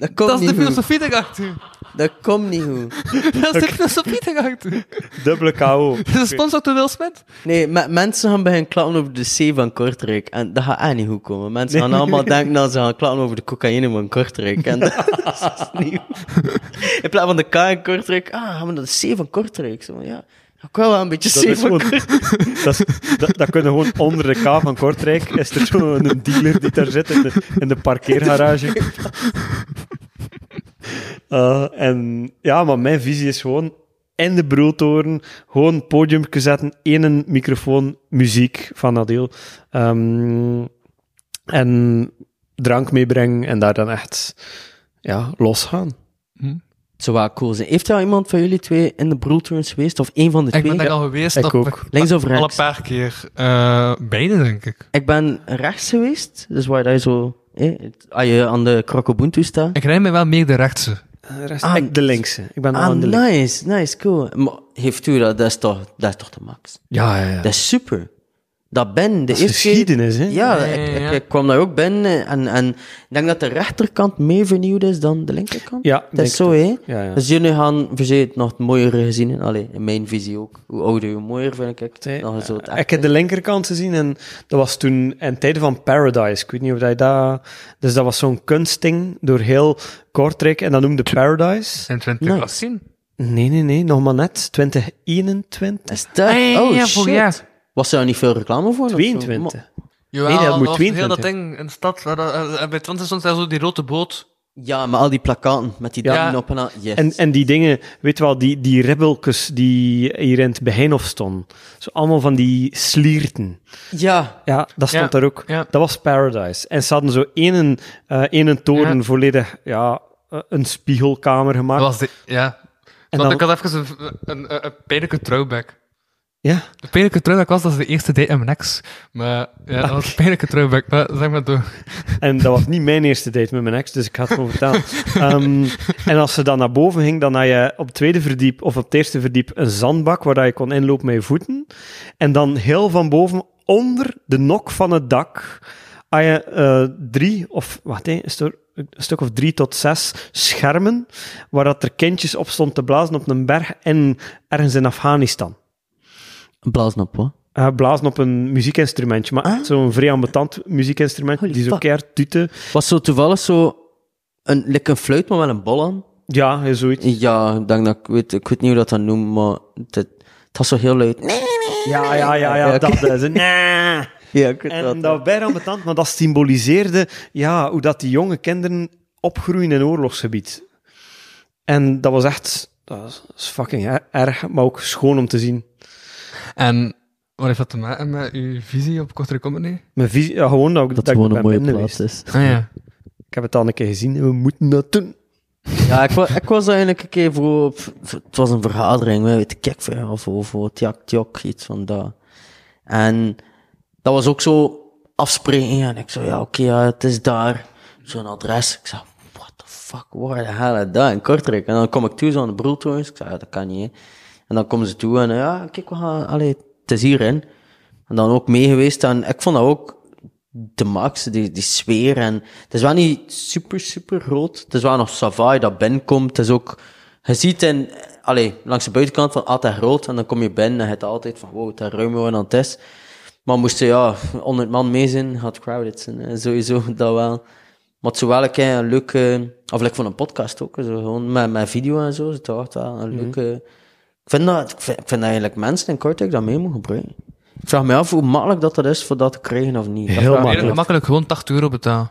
Dat komt Dat is de niet filosofie daarachter. Dat komt niet goed. Dat is de filosofie daarachter. Dubbele KO. Dat is een sponsor door Will Smith. Nee, me- mensen gaan beginnen klappen over de C van Kortrijk. En dat gaat echt niet goed komen. Mensen gaan allemaal denken dat ze gaan klappen over de cocaïne van Kortrijk. En dat is niet goed. In plaats van de K in Kortrijk, ah, gaan we naar de C van Kortrijk. Zo, ja, ik wil wel een beetje Dat gewoon-. Dat, is- dat, dat kunnen gewoon onder de K van Kortrijk. Is er zo'n dealer die daar zit in de, in de parkeergarage. Eh, en ja, maar mijn visie is gewoon in de broeltoren gewoon een podium zetten, één microfoon, muziek van Adil. Ehm, en drank meebrengen en daar dan echt ja, losgaan. Het zou wel cool zijn. Heeft er al iemand van jullie twee in de broelturns geweest? Of één van de Ik twee? ben daar al geweest. ik ook. Links of Al een rechts? paar keer. Eh beide, denk ik. Ik ben rechts geweest, dus waar dat je zo... Eh, als je aan de Krokobuntu staat. Ik rijd me wel meer de rechtse. De rest, Ah, ik de linkse. Ik ben Ah, aan de linkse. nice, nice, cool. Maar heeft u dat? Dat is toch, dat is toch de max? Ja, ja, ja. Dat is super. Dat ben de Dat is eerste geschiedenis, hè? Ja, Ja, ik, ja, ja. Ik, ik kwam daar ook binnen en, en ik denk dat de rechterkant meer vernieuwd is dan de linkerkant. Ja, dat denk is zo, hè? Ja, ja. Dus jullie gaan verzekerd nog het mooiere gezien. Allee, in mijn visie ook. Hoe ouder, hoe mooier vind ik het. Dan zo het Eh, ik heb de linkerkant gezien en dat was toen in tijden van Paradise. Ik weet niet of hij dat... Dus dat was zo'n kunstding door heel Kortrijk en dat noemde Paradise. In 2018. Nee, nee, nee, nog maar net. 2021. Is dat? Ah, oh, ja, shit. Was er niet veel reclame voor? of zo? 22. Jawel, Nee, dat moet was heel dat 22. ding in de stad. waar dat- eh, bij Twente stond daar zo die rode boot. Ja, maar al die plakaten met die Ja. dingen op en aan. Yes. En, en die dingen, weet je wel, die, die ribbeltjes die hier in het Begijnhof stonden. Zo allemaal van die slierten. ja, Ja, dat stond Ja, daar ook. ja. Dat was Paradise. En ze hadden zo één, eh één toren Ja. volledig, ja, eh, een spiegelkamer Dat gemaakt. was de, ja. En dan- ik had even een, een, een, een pijnlijke throwback. Ja, De pijnlijke throwback was dat de eerste date in mijn ex. Maar ja, dat was een pijnlijke throwback. Maar zeg maar door. en dat was niet mijn eerste date met mijn ex, dus ik ga het gewoon vertellen. Ehm, en als ze dan naar boven ging, dan had je op het tweede verdiep, of op het eerste verdiep, een zandbak waar je kon inlopen met je voeten. En dan heel van boven, onder de nok van het dak, had je eh, drie, of wacht, is er een stuk of drie tot zes schermen, waar dat er kindjes op stond te blazen op een berg en ergens in Afghanistan. Blazen op, hoor. Eh, blazen op een muziekinstrumentje, maar echt zo'n vrij ambetant muziekinstrument, Holy die zo keihard tuten. Was zo toevallig zo een, like een fluit, maar met een bol aan? Ja, zoiets. Ja, ik denk dat ik weet, ik weet niet hoe dat dan noemt, maar het, het was zo heel luid. Nee, Ja, ja, ja, ja, Ja, dat is. Nee. Ja, ik weet En wat. dat was bijna ambetant, maar dat symboliseerde ja, hoe dat die jonge kinderen opgroeien in oorlogsgebied. En dat was echt dat is fucking er- erg, maar ook schoon om te zien. En wat heeft dat te maken met uw visie op Kortrijk Comedy? Mijn visie, ja, gewoon dat, ik- dat dat het ik gewoon een ben mooie binnen plaats geweest. is. Ah ja. Ik heb het al een keer gezien en we moeten dat doen. Ja, ik, wa- ik was eigenlijk een keer voor, op- het was een vergadering, weet de kijk voor, of voor, voor Tjak Tjok, iets van dat. En dat was ook zo afspreken, en ik zo, ja, oké, ja, het is daar, zo'n adres. Ik zei, what the fuck, waar de hell is dat in Kortrijk? En dan kom ik toe, zo aan de broeltoons, ik zei, ja, dat kan niet, hè. En dan komen ze toe en, ja, kijk, we gaan, allee, het is hierin. En dan ook mee geweest, en ik vond dat ook de max, die, die sfeer. En het is wel niet super, super groot. Het is wel nog Savoy dat binnenkomt. Het is ook, je ziet in, allee, langs de buitenkant van altijd groot. En dan kom je binnen en je hebt altijd van, wow, het is ruimer dan het is. Maar moesten ja, 100 man mee zijn, gaat crowded zijn. Sowieso, dat wel. Maar het zou wel een leuke, of like van een podcast ook, zo, gewoon met, met video en zo. Het wordt wel een leuke, ik vind dat, ik vind, ik vind dat eigenlijk mensen in Kortrijk dat mee moeten gebruiken. Ik vraag me af hoe makkelijk dat, dat is voor dat te krijgen of niet. Dat Heel makkelijk. Heel makkelijk gewoon 80 euro betalen.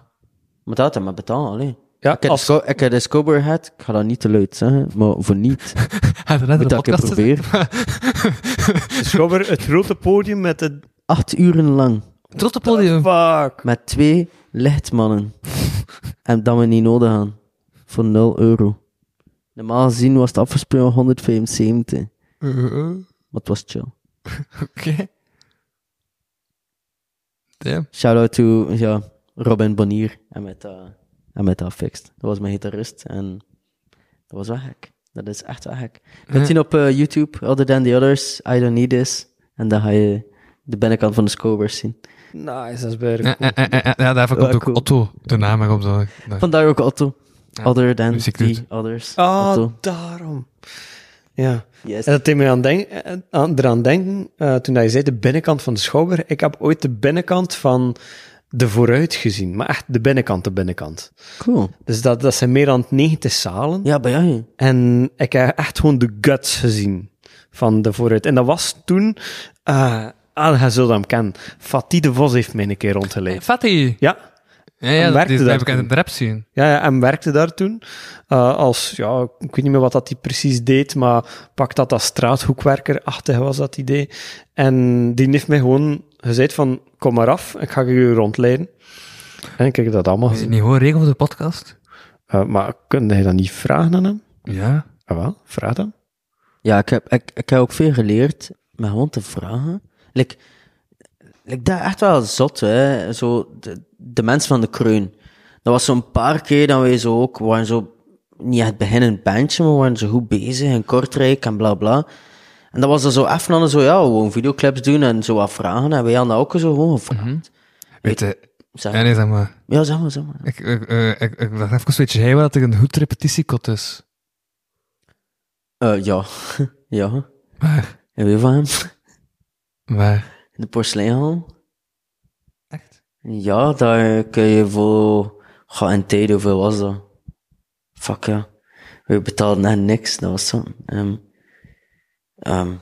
maar dat heb maar betalen, alleen. Ja, ik heb als- de, ik heb de Scober gehad, ik ga dat niet te luid zeggen, maar voor niet. Heb je net Moet dat ik proberen. Schobber, het grote podium met de... Acht uren lang, Tot het podium. Fuck. met twee lichtmannen. en dat we niet nodig gaan. Voor 0 euro. Normaal gezien was het afgesproken 175. Uh, uh, uh. Maar het was chill. Oké. Damn. Shout-out to ja, Robin Bonier en met, dat en met dat fixed. Dat was mijn gitarist en dat was wel gek. Dat is echt wel gek. Je kunt zien op eh, YouTube, Other Than The Others, I Don't Need This. En dan ga je de binnenkant van de Scobers zien. Nice, dat is bij Ja, ja, ja, ja, ja, daarvoor komt ook cool. Otto de naam erop. Vandaar ook Otto. Other Than The doet. Others. Ah, Otto. daarom. Ja. Yes. En dat deed me aan, denk, eh, aan, eraan denken, eh, toen dat je zei de binnenkant van de schouder. Ik heb ooit de binnenkant van de vooruit gezien, maar echt de binnenkant, de binnenkant. Cool. Dus dat, dat zijn meer dan 90 zalen. Ja, bij jou. En ik heb echt gewoon de guts gezien van de vooruit. En dat was toen, eh ah, je zult hem kennen, Fatih de Vos heeft mij een keer rondgeleid. Fatty. Ja, Ja, ja, En werkte die, daar heb ik in de rap zien. Ja, ja, en werkte daar toen eh, als, ja, ik weet niet meer wat dat hij precies deed, maar pak dat als straathoekwerker-achtig was dat idee. En die heeft mij gewoon gezegd van, kom maar af, ik ga je rondleiden. En ik heb dat allemaal Is het niet gewoon regel voor de podcast? Eh, maar kun je dat niet vragen aan hem? Ja. Ah, wel, vraag dan. Ja, ik heb, ik, ik heb ook veel geleerd met gewoon te vragen. Like, like dat echt wel zot, hè. Zo, de, de mensen van de kreun. Dat was zo'n paar keer dat wij zo ook waren zo, niet echt beginnend bandje, maar waren zo goed bezig in Kortrijk en bla bla. En dat was er zo even aan zo, ja, gewoon videoclips doen en zo wat vragen. En wij hadden dat ook zo gewoon gevraagd. Weet je, Zeg, ja, nee, zeg maar. ja, zeg maar, zeg maar. Ik, ik, eh, ik, ik dacht even, weet jij wel dat er een goed repetitiekot is? Eh, ja, ja. Waar? En wie van hem? Waar? De porseleinhal. Echt? Ja, daar kun je voor... Ga in tijd, hoeveel was dat? Fuck ja. We betaalden net niks, dat was zo. Ehm, ehm,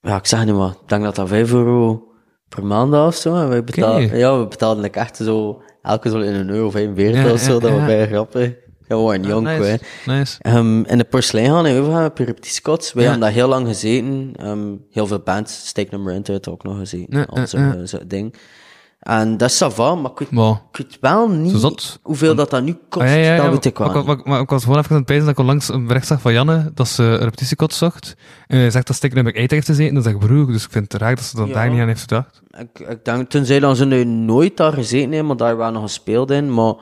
ja, ik zeg niet maar, ik denk dat dat 5 euro per maand was of zo. En wij betaalden, ja, we betaalden like echt zo, elke zo in een euro 45 Ja, of zo, ja, dat was ja. bij grappig. Ja, we jong, nice. Nice. Ehm, in de porseleingaan in Overgaan heb je repetitiekots. Wij Ja. hebben daar heel lang gezeten. Ehm, heel veel bands, Steak Number heeft ook nog gezeten. Ja, al zo'n ding. En dat is maar ik weet, Maar, ik weet wel niet zot. hoeveel dat, dat nu kost. Ah, ja, dat weet ik wel maar, niet. maar, maar ik was gewoon even aan het pijzen dat ik onlangs een bericht zag van Janne, dat ze repetitiekot zocht. En hij zegt dat Stick nummer 8 heeft gezeten. Dan zeg ik, broer, dus ik vind het raar dat ze Ja. daar niet aan heeft gedacht. Ik, ik denk, toen zij dan ze nu nooit daar gezeten hebben, maar daar wel nog gespeeld in. Maar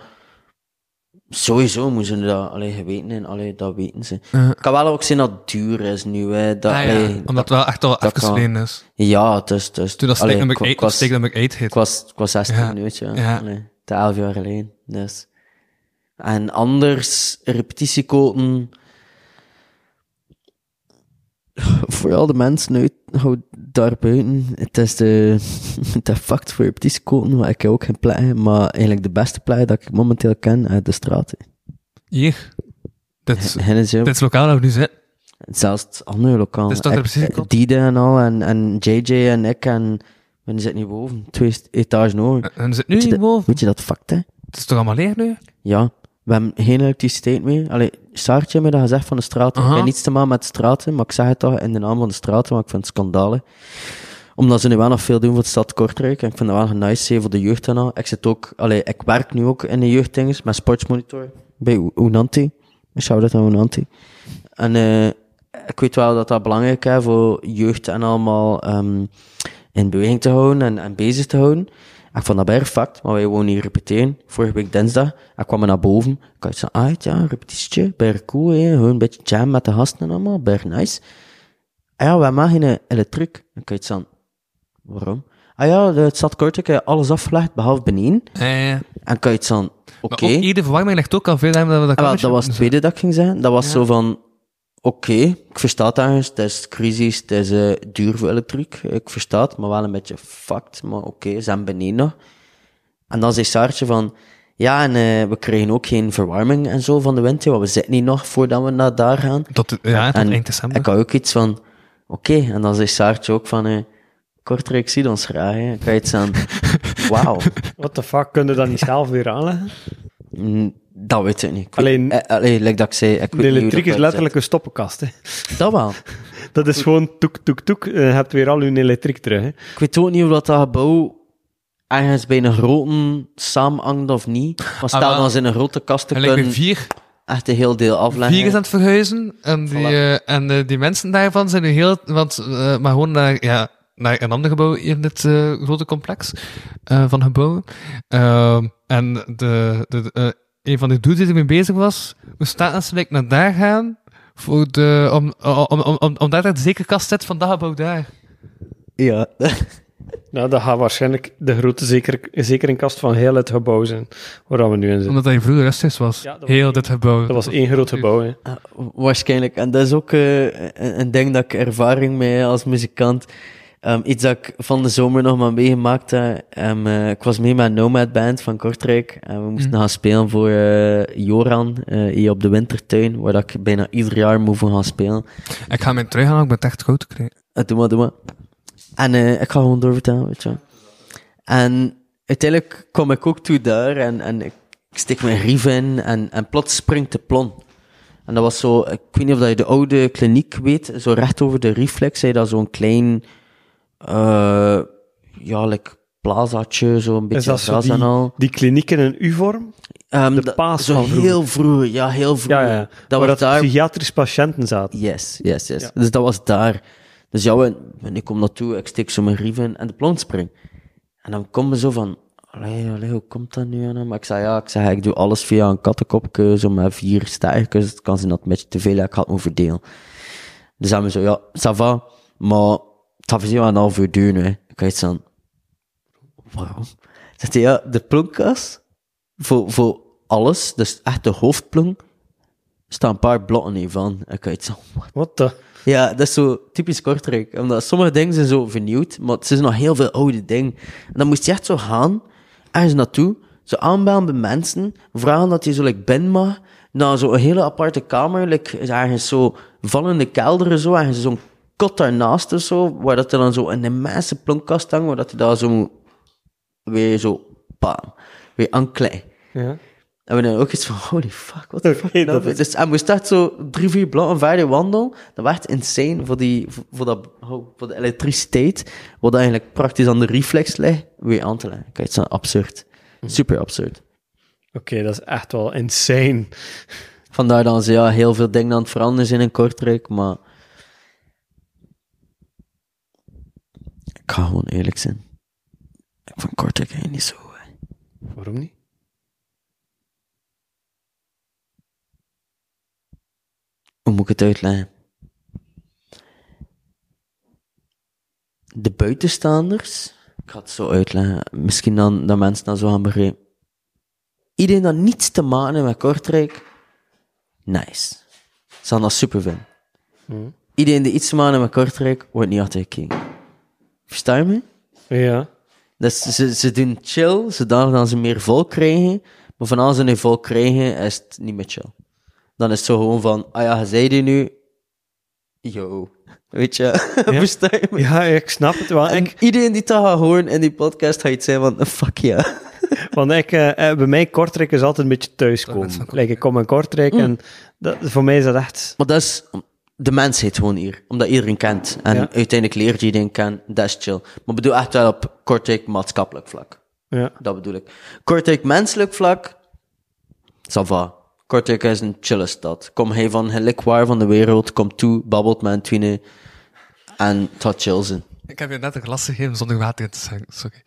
sowieso moeten ze dat allee, geweten in. Allee, dat weten ze. Ik kan wel ook zien dat het duur is nu. Hè. Dat, Ah, ja, allee, omdat dat- het wel echt al geleden is. ja, het is... Het is Toen dat allee, nummer ik- 8 ik was- Stick nummer 8 Ik heet. was, ik was 16 Ja. nu. Ja. Allee, te 11 jaar geleden. Dus. En anders, repetitiekoten. Vooral de mensen uit hou daar buiten. Het is de, de fact voor repetitiekoten, maar ik heb ook geen plek. Maar eigenlijk de beste plek dat ik momenteel ken, uit de straat. Hier. Dit is, is lokaal waar we nu zitten. Zelfs het andere lokaal. Het is toch Ik- repetitiekot? Dide en al, en, en JJ en ik en... We zitten niet boven, twee etages hoger. En we zitten nu je hier dat- boven. Weet je dat fact, hè? Het is toch allemaal leeg nu? Ja, we hebben geen elektriciteit meer. Allee, Saartje heeft me dat gezegd van de straten. Ik heb niets te maken met straten, maar ik zeg het toch in de naam van de straten, want ik vind het schandalen. Omdat ze nu wel nog veel doen voor de stad Kortrijk. En ik vind dat wel nice hè, voor de jeugd en al. Ik zit ook, allee, ik werk nu ook in de jeugddinges met Sportsmonitor bij Unanti. Shout-out aan Unanti. En eh, ik weet wel dat dat belangrijk is voor jeugd en allemaal ehm, in beweging te houden en, en bezig te houden. Ik vond dat bij maar wij wonen hier repeteren. Vorige week dinsdag, ik kwam naar boven. Ik had zo, ah ja, repetitietje, bij cool, hè. gewoon een beetje jam met de gasten en allemaal, bij nice. Ah ja, wij maken geen elektriek. Dan kan je zo, waarom? Ah ja, de- het stad Kortrijk heeft alles afgelegd, behalve beneden. Ja, ja, ja. En kan je het zo, oké. Maar ook hier de verwarming ligt ook al veel aan dat we dat Ah, wel, kamertje dat was het moeten tweede dat ik ging zeggen. Dat was zo van, oké, ik versta het ergens, het is crisis, het is eh, duur voor elektriek, ik versta het, maar wel een beetje fucked, maar oké, ze zijn beneden nog. En dan zei Saartje van, ja, en eh, we krijgen ook geen verwarming en zo van de winter, want we zitten niet nog voordat we naar daar gaan. Tot, ja, tot En eind december. Ik had ook iets van, oké, en dan zei Saartje ook van, eh, Kortrijk ziet ons graag, hè. Ik had iets aan, wauw. What the fuck, kun je dat niet zelf weer aanleggen? Mm, Dat weet ik niet. Ik weet- Alleen- eh, allee, like dat ik zei, ik weet De elektriek is letterlijk een stoppenkast. Hè. Dat wel. Dat is gewoon toek, toek, toek. Je hebt weer al je elektriek terug. Hè. Ik weet ook niet of dat, dat gebouw ergens bij een grote samenhangt of niet. Maar stel wel. dan ze in een grote kast te kunnen vier, echt een heel deel afleggen. vier is aan het verhuizen. En die, Voilà. eh, en eh, die mensen daarvan zijn nu heel... Want, maar gewoon naar, ja, naar een ander gebouw hier in dit eh, grote complex eh, van gebouwen. Ehm, en de, de, de, eh, een van de dudes die ermee bezig was, moest staan like, naar daar gaan voor de, om, om, om, om, om daar de zekerkast zit van dat gebouw daar. Ja. Nou, dat gaat waarschijnlijk de grote zeker, zekeringkast van heel het gebouw zijn. Waar we nu in zitten. Omdat hij vroeger rusthuis was. Ja, dat was heel één- dit gebouw. Dat was één groot gebouw. Hè. Waarschijnlijk. En dat is ook eh, een, een ding dat ik ervaring mee heb als muzikant. Ehm, iets dat ik van de zomer nog maar meegemaakt heb. Eh, ik was mee met een Nomad Band van Kortrijk. En we moesten Mhm. gaan spelen voor eh, Joran eh, hier op de Wintertuin. Waar dat ik bijna ieder jaar moet voor gaan spelen. Ik ga mijn trui gaan, ik ben echt goed krijgen. Eh, doe maar, doe maar. En eh, ik ga gewoon doorvertellen, weet je wel. En uiteindelijk kom ik ook toe daar en, en ik steek mijn rief in en, en plots springt de plon. En dat was zo, ik weet niet of dat je de oude kliniek weet, zo recht over de reflex, zei dat zo'n klein, eh ja, like plazaatje, zo'n Is beetje dat gras die, en al. die kliniek in een U-vorm? Ehm, de paas zo heel vroeger, ja, heel vroeger. Ja, ja. Dat Waar was daar psychiatrische patiënten zaten. Yes, yes, yes. Ja. Dus dat was daar. Dus ja, en ik kom naartoe, ik steek zo mijn rief in en de plont spring. En dan komen zo van, allee, allee, hoe komt dat nu aan? Maar ik zei, ja, ik zeg, ik doe alles via een kattenkopje, zo met vier sterkens. Het kan zijn dat het een beetje te veel is, ik ga het me verdelen. Dus dan we zo, ja, ça va, maar gaat voor een half uur duren, hè. Ik had iets waarom? Zegt hij, ja, de plonkkas, voor, voor alles, dus echt de hoofdplonk, staan een paar blokken hiervan. Ik had iets aan, Wat de? ja, dat is zo typisch Kortrijk. Omdat sommige dingen zijn zo vernieuwd, maar het zijn nog heel veel oude dingen. En dan moest je echt zo gaan, ergens naartoe, zo aanbellen bij mensen, vragen dat je zo like, binnen mag, naar zo'n hele aparte kamer. Like, is ergens zo vallende kelder en zo. Ergens zo'n kot daarnaast of zo. Waar dat er dan zo een immense plonkkast hangt. Waar dat je daar zo weer zo, bam, weer aanklei. Ja. En we dan ook iets van, holy fuck, the Oké, fuck. dat is- Dus, en moest echt zo drie, vier blokken verder wandelen. Dat werd insane voor, die, voor, voor dat, oh, voor de elektriciteit. Wat eigenlijk praktisch aan de reflex ligt, weer aan te leggen. Kijk, het is absurd. Super absurd. Oké, dat is echt wel insane. Vandaar dan ze ja, heel veel dingen aan het veranderen zijn in Kortrijk, maar... Ik ga gewoon eerlijk zijn. Ik vond Kortrijk niet zo... hè. Waarom niet? Hoe moet ik het uitleggen? De buitenstaanders, ik ga het zo uitleggen, misschien dan dat mensen dat zo gaan begrijpen. Iedereen dat niets te maken heeft met Kortrijk, nice. Ze gaan dat super vinden. Iedereen die iets te maken heeft met Kortrijk, wordt niet altijd gekeken. Versta je me? Ja. Dus ze, ze doen chill, zodanig dat ze meer volk krijgen. Maar van als ze nu volk krijgen, is het niet meer chill. Dan is het zo gewoon van, ah ja, zei die nu. Yo. Weet je? Versta je me? Ja, ik snap het wel. En Ik, iedereen die dat gaat horen in die podcast, gaat iets zijn van, fuck ja. want ik, eh, eh, bij mij Kortrijk is altijd een beetje thuiskomen. Like, ik kom in Kortrijk en dat, voor mij is dat echt... Maar dat is de mensheid gewoon hier. Omdat iedereen kent. En Ja. uiteindelijk leert je iedereen kennen. Dat is chill. Maar bedoel echt wel op Kortrijk maatschappelijk vlak. Ja. Dat bedoel ik. Kortrijk menselijk vlak, ça va. Kortrijk is een chille stad. Kom hij van gelijk waar van de wereld, kom toe, babbelt met een twine en het gaat chill zijn. Ik heb je net een glas gegeven zonder water in te zeggen. Sorry.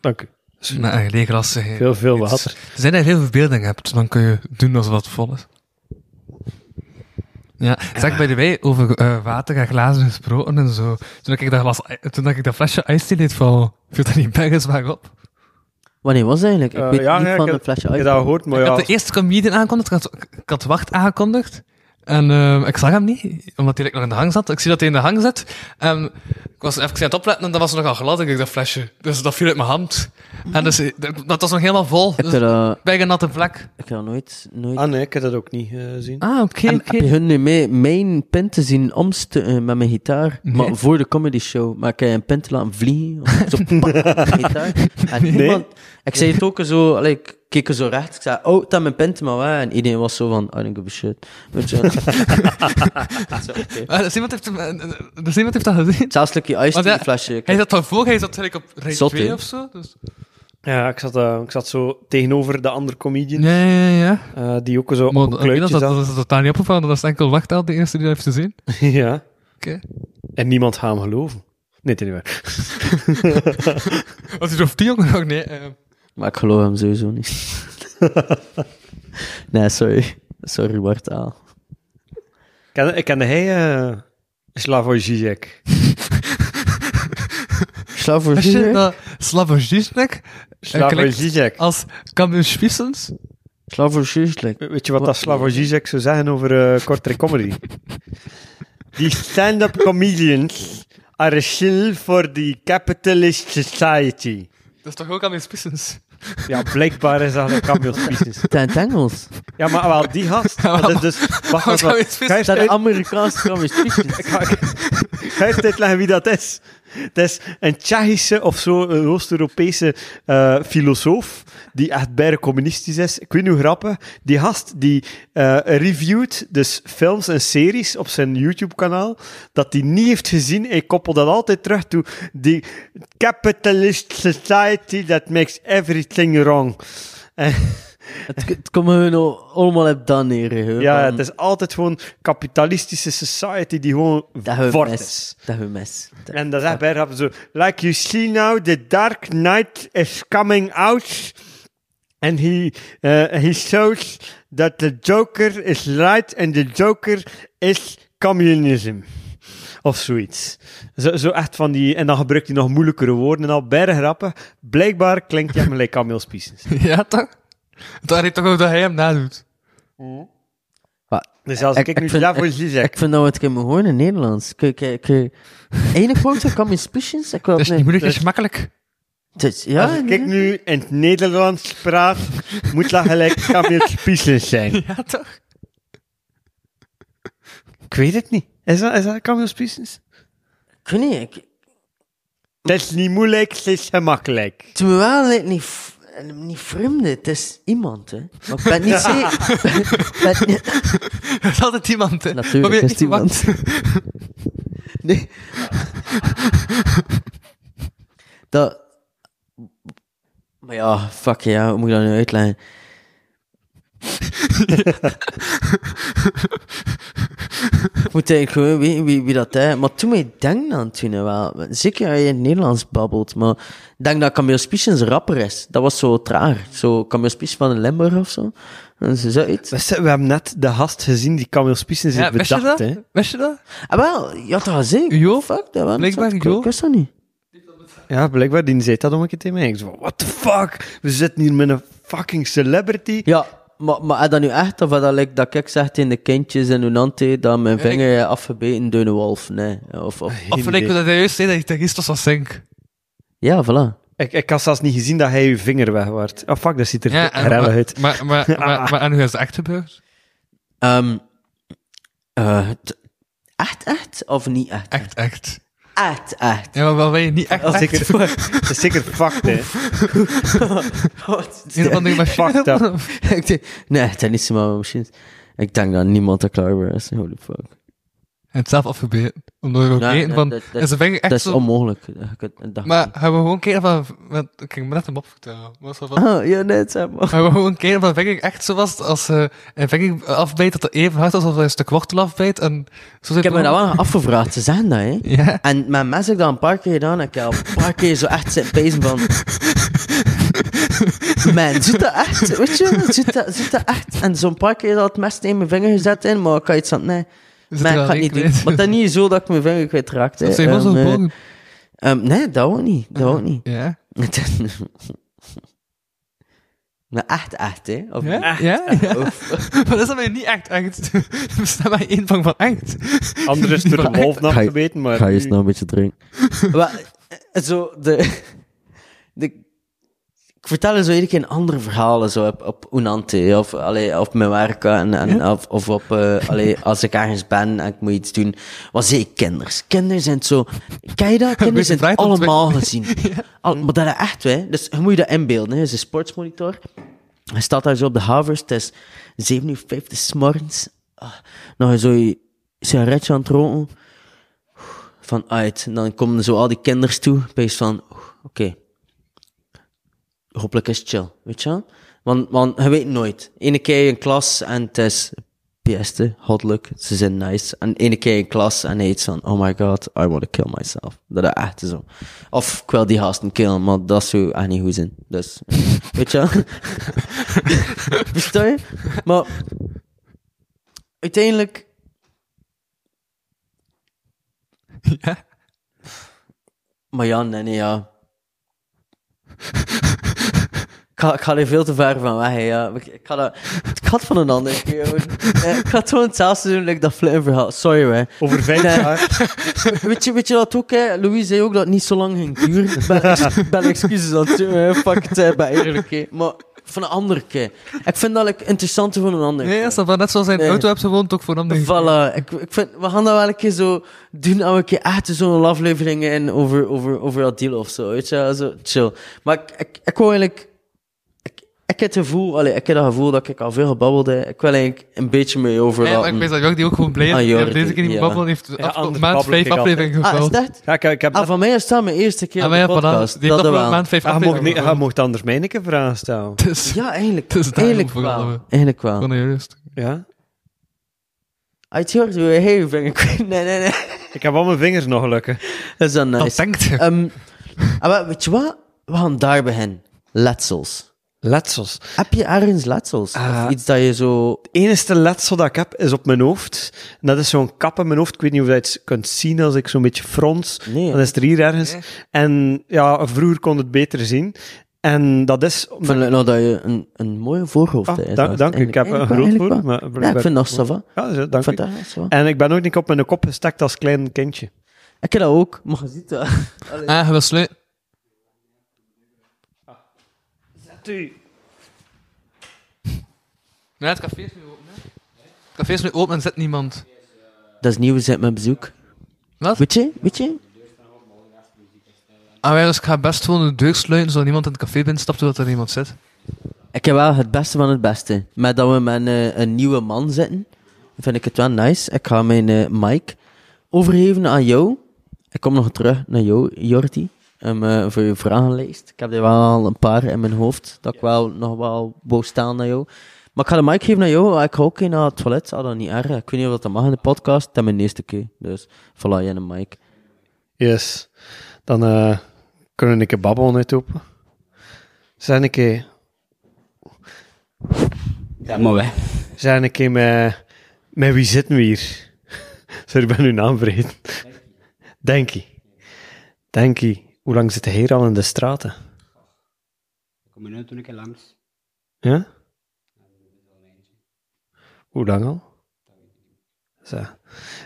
Dank u. Net een lege glas gegeven. Veel, veel water. Er zijn dat je veel verbeelding hebt, dan kun je doen alsof het vol is. Ja, zeg bij de wij over eh, water en glazen gesproken en zo. Toen ik dat, glas, toen ik dat flesje ijs deed van, viel dat niet bergens maar op. Wanneer was het eigenlijk? Ik Eh, weet ja, niet ja, van ik een heb- flesje Ik uit. heb dat gehoord, maar ik ja... had de eerste comedian aangekondigd, ik had, ik had Wacht aangekondigd. En eh, ik zag hem niet, omdat hij like, nog in de hang zat. Ik zie dat hij in de hang zit. En ik was even aan het opletten en dat was nog al glad, ik dat flesje. Dus dat viel uit mijn hand. En dus, eh, dat, dat was nog helemaal vol. Ik Dus, heb dat, bij een natte vlek. ik heb dat nooit... nooit... Ah nee, ik heb dat ook niet eh, gezien. Ah, oké, oké. heb je hun nu mee, mijn pinten zien omstukken met mijn gitaar? Nee. Maar voor de comedy show. Maar ik heb een pint laten vliegen. of Zo, pak, gitaar. En niemand... Ik zei het ook zo... Allee, ik keek er zo recht. Ik zei, oh, dat is mijn pinten maar weg. En iedereen was zo van, I don't give a shit. Weet je? Zo. Ah, dus iemand heeft, eh, dus iemand heeft dat gezien. Zelfs een stukje iced Want tea ja, flesje. Hij zat daarvoor, hij zat gelijk op rij Zot, 2 hè? of zo. Dus. Ja, ik zat, eh, ik zat zo tegenover de andere comedian, Ja, ja, ja. eh, die ook zo Maar op een dat, kluitje dat, dat, zat. dat is totaal niet opgevallen. Dat is enkel Wachtel, de eerste die dat heeft gezien. ja. Oké. En niemand gaat hem geloven. Nee, het is niet waar. Was hij zo of die jongen nog? Nee. Maar ik geloof hem sowieso niet. nee, sorry. Sorry, Bartaal. Ken, kende hij uh, Slavoj Žižek? Slavoj dat Slavoj Žižek Slavoj Žižek. als Spissens... Slavoj Žižek. Weet je wat dat Slavoj Žižek zou zeggen over uh, Kortrijk Comedy? Die stand-up comedians are a shill for the capitalist society. Dat is toch ook Kamil Spissens? Ja, blijkbaar is dat een Camille Species. Het is in het Engels. Ja, maar wel, die gast. Ja, maar- dat is dus, wacht, wacht, wacht. Dat is uit- Amerikaanse Ik ga, ik ga even uitleggen wie dat is. Dat is een Tsjechische of zo, een Oost-Europese eh, filosoof, die echt bijna communistisch is. Ik weet niet hoe grappig. Die gast die eh, reviewt dus films en series op zijn YouTube-kanaal, dat hij niet heeft gezien. Hij koppelt dat altijd terug toe. Die capitalist society that makes everything wrong. Het, het komt gewoon allemaal op dan neer. ja, het is altijd gewoon kapitalistische society die gewoon fort is. Dat we mes. Dat- En dat is echt bij zo. Like you see now, the Dark Knight is coming out. And he, uh, he shows that the Joker is right and the Joker is communism. Of zoiets. Zo, zo echt van die... En dan gebruikt hij nog moeilijkere woorden en al. Bijna grappig. Blijkbaar klinkt hij gelijk Camille Spiesens. Ja, toch? Daar heeft toch ook dat hij hem nadoet. Maar Dus als ik, Ik- ik nu vind- daarvoor zie zeg... Ik vind dat we het kunnen horen in Nederlands. Kijk, kijk, kijk. Enig woord kan je species? Ik wil Dat is niet moeilijk, dat dus- is gemakkelijk. Dus, ja, Als ik nee. nu in het Nederlands praat, moet dat gelijk Camille Spiesens zijn. Ja, toch? Ik weet het niet. Is dat, is dat Camille Spiesens? Ik weet niet, ik, Het is niet moeilijk, het is gemakkelijk. het is me wel like, niet, niet vreemde, het is iemand, hè. Maar ik ben niet zeker... ben niet- Er is altijd iemand, hè. Natuurlijk is niet het wat. Nee. dat... Maar ja, fuck ja, hoe moet ik dat nu uitleggen? ik moet eigenlijk gewoon weten wie, wie dat is. Maar toen mij denken aan toen wel. Zeker als je in het Nederlands babbelt. Maar ik denk dat Camille Spiesens een rapper is. Dat was zo traag. Zo Camille Spiesens van de Limburg of zo. En ze. We, we hebben net de gast gezien die Camille Spiesens Ja, heeft wist je bedacht. dat? Hè. Wist je dat? Ah, wel, je had dat gezien. Jo? Fuck, dat was Blijkbaar ik, Jo. ik wist dat niet. Ja, blijkbaar, die zei dat om een keer tegen mij. Ik zo, what the fuck? We zitten hier met een fucking celebrity. Ja, maar, maar is dat nu echt, of dat like, dat ik zeg tegen de kindjes in Unante, dat mijn ik- vinger is afgebeten door een wolf? Nee. Of, of, ik dat hij juist zei dat je terrorist was zink. ja, voilà. Ik, ik had zelfs niet gezien dat hij je vinger weg wordt. Oh fuck, dat ziet er Ja, ja, en, maar, uit. maar, maar, maar, maar, en hoe is het echt gebeurd? Ehm eh, echt, echt? Of niet echt? Echt, echt. Echt, echt. Ja, maar wel ben je niet echt, echt. Zeker, dat is zeker fucked, hè. Wat? Van die machine. Fucked up. nee, het is niet zo maar machines. Ik denk dat niemand er klaar voor is. Holy fuck. En het zelf afgebeten. Omdat we ook van... dat- dat- en zijn vinger echt dat is zo... onmogelijk. Dat- Maar hebben we gewoon kijken van... Want, ik me net hem opvertellen. Was dat van... Ah, ja, nee, zeg maar. Hebben we gewoon kijken van vinger echt zo was als ze een vinger afbijt dat het even hard was als een stuk wortel afbijt. En zo Ik heb me dat wel afgevraagd. Ze zeggen dat, hè. Ja. En met mes heb ik dat een paar keer gedaan. Ik heb een paar keer zo echt zitten pezen van... Man, zit dat echt? Weet je? Zit dat, zit dat echt? En zo'n paar keer dat het mes in mijn vinger gezet in, maar ik had iets van... Nee, maar er ik ga het niet doen. Maar dat is niet zo dat ik mijn vinger kwijtraakte. Dat zijn gewoon Ehm, zo'n eh, ehm, nee, dat ook niet. Dat ook niet. Ja. maar echt, echt, hè? Of Ja? niet? Ja? ja. Of- Maar dat is dan weer niet echt echt. Er bestaat maar één van van echt. Anders is er een wolf Ga je- afgebeten, maar... Ga je snel een beetje drinken. maar, eh, zo, de, de... Ik vertel zo iedere keer andere verhalen, zo op, op Unante, of allee, op mijn werk, en, en, of, of op, eh, allee, als ik ergens ben en ik moet iets doen. Wat zie ik kinders? Kinderen zijn zo... Ken je dat? Kinderen zijn allemaal gezien. Al, maar dat is echt, hè. Dus je moet je dat inbeelden, hè. Het is een sportsmonitor. Hij staat daar zo op de havers. Het is 7 uur 50 's morgens. Ah, nog zo je sigaretje aan het roken. Van uit. En dan komen zo al die kinders toe. Wees van, oké. Hopelijk is het chill, weet je wel? Want, want je weet nooit. Ene keer in klas en het is beste, goddelijk, ze zijn nice. En ene keer in klas en hij iets van, oh my god, I want to kill myself. Dat is echt zo. Of ik wil die gasten killen, maar dat zou echt niet goed zijn. Dus, weet je wel? Je? Maar, uiteindelijk, Ja. Maar ja, nee, nee, ja. Ik ga, ik ga er veel te ver van weg, ja. Ik, ga dat... Ik het van een ander keer Ik ga het gewoon hetzelfde doen, like dat flip verhaal. Sorry, hè. Over vijf jaar... Weet je, weet je wat ook, hè? Louis zei ook dat het niet zo lang ging duren. Ik ben, excuses aan het doen. Fuck het, hè, bij eerlijk, hè. Maar van een andere keer. Ik vind dat like, interessanter van een ander Nee, keer. dat dat net zoals zijn Nee. auto hebt gewoond, ook voor hem. Voilà. Ik, ik vind, we gaan dat wel een keer zo doen, we een keer echt zo'n aflevering in over, over, over dat deal of zo, weet je, zo chill. Maar ik, ik, ik wou eigenlijk, ik, heb het gevoel, allee, ik heb dat gevoel dat ik al veel gebabbeld heb. Ik wil eigenlijk een beetje mee Ja, overlaten. maar ik weet dat Jordi ook gewoon blij is. Ah, Jordi, heeft deze keer niet ja. gebabbeld. heeft Ja, afgelopen maand vijf afleveringen ah, is gevuld. dat? Ja, ik, ik heb... Ah, van mij is dat mijn eerste keer Ah, op de ja, podcast. Die heeft dat afgelopen wel. maand vijf Hij mocht, afleveringen gevuld. mocht anders mij een keer vragen stellen. Dus, Ja, eigenlijk. Dus eigenlijk wel. we- Eigenlijk wel. Gewoon juist. Ja? Uit je hoort, hey, vinger. Nee, nee, nee. Ik heb al mijn vingers nog lukken. Dat is dan Dat nice. denkt je. Ehm, ah, maar weet je wat? We gaan daar beginnen. Letsels. Letsels. Heb je ergens letsels? Ah. of iets dat je zo... Het enige letsel dat ik heb, is op mijn hoofd. En dat is zo'n kap in mijn hoofd. Ik weet niet of je het kunt zien als ik zo'n beetje frons. Nee. Dan is het er hier ergens. En ja, vroeger kon het beter zien. En dat is... Ik vind nou dat je een, een mooie voorhoofd Ah, hebt. dank, dank u. Ik heb een groot voor. Maar Ja, ik vind dat zo van. Ja, zo, Ik dank vind u. En ik ben ook niet op mijn kop gestekt als klein kindje. Ik heb dat ook, maar je ziet dat. Ah, je wil sluiten. Ja, het café is nu open. Hè? Het café is nu open en zit niemand. Dat is nieuw, we zitten met bezoek. Wat? Weet je? Weet je? Ah, ja, dus ik ga best gewoon de deur sluiten, zodat niemand in het café binnenstapt, zodat er niemand zit. Ik heb wel het beste van het beste. Met dat we met een, eh, een nieuwe man zitten, vind ik het wel nice. Ik ga mijn eh, mic overgeven aan jou. Ik kom nog terug naar jou, Jordi, um, eh, voor je vragenlijst. Ik heb er wel al een paar in mijn hoofd, dat ik wel nog wel wou staan naar jou. Maar ik ga de mic geven naar jou. Ik ga ook een naar het toilet, zou dat niet erg. Ik weet niet of dat mag in de podcast. Dat is mijn eerste keer. Dus voilà, je een mic. Yes. Dan eh, kunnen we een keer babbelen uit open. Zijn een keer... Ja, maar wij. Zijn een keer met... Met wie zitten we hier? Sorry, ik ben uw naam vergeten. Denkie. Denkie. Hoe lang zit hij hier al in de straten? Kom je nu toen ik er langs? Ja? Hoe lang al? Zo.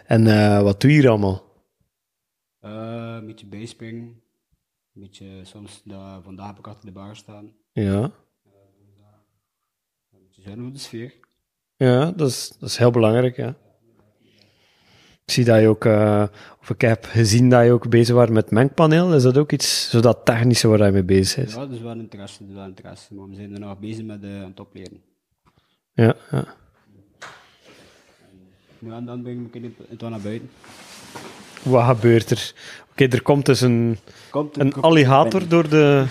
En eh, wat doe je hier allemaal? Eh, een beetje bijspringen. Een beetje, soms, de, vandaag heb ik achter de bar staan. Ja. Een beetje zijn voor de sfeer. Ja, dat is, dat is heel belangrijk, ja. Ik zie dat je ook, eh, of ik heb gezien dat je ook bezig was met mengpaneel. Is dat ook iets, zo dat technische waar je mee bezig is? Ja, dat is wel interesse, is wel interesse. Maar we zijn er nog bezig met uh, het opleren. Ja, ja. Nu en dan breng ik het wel naar buiten. Wat gebeurt er? Oké, er komt dus een, Komt een alligator door de,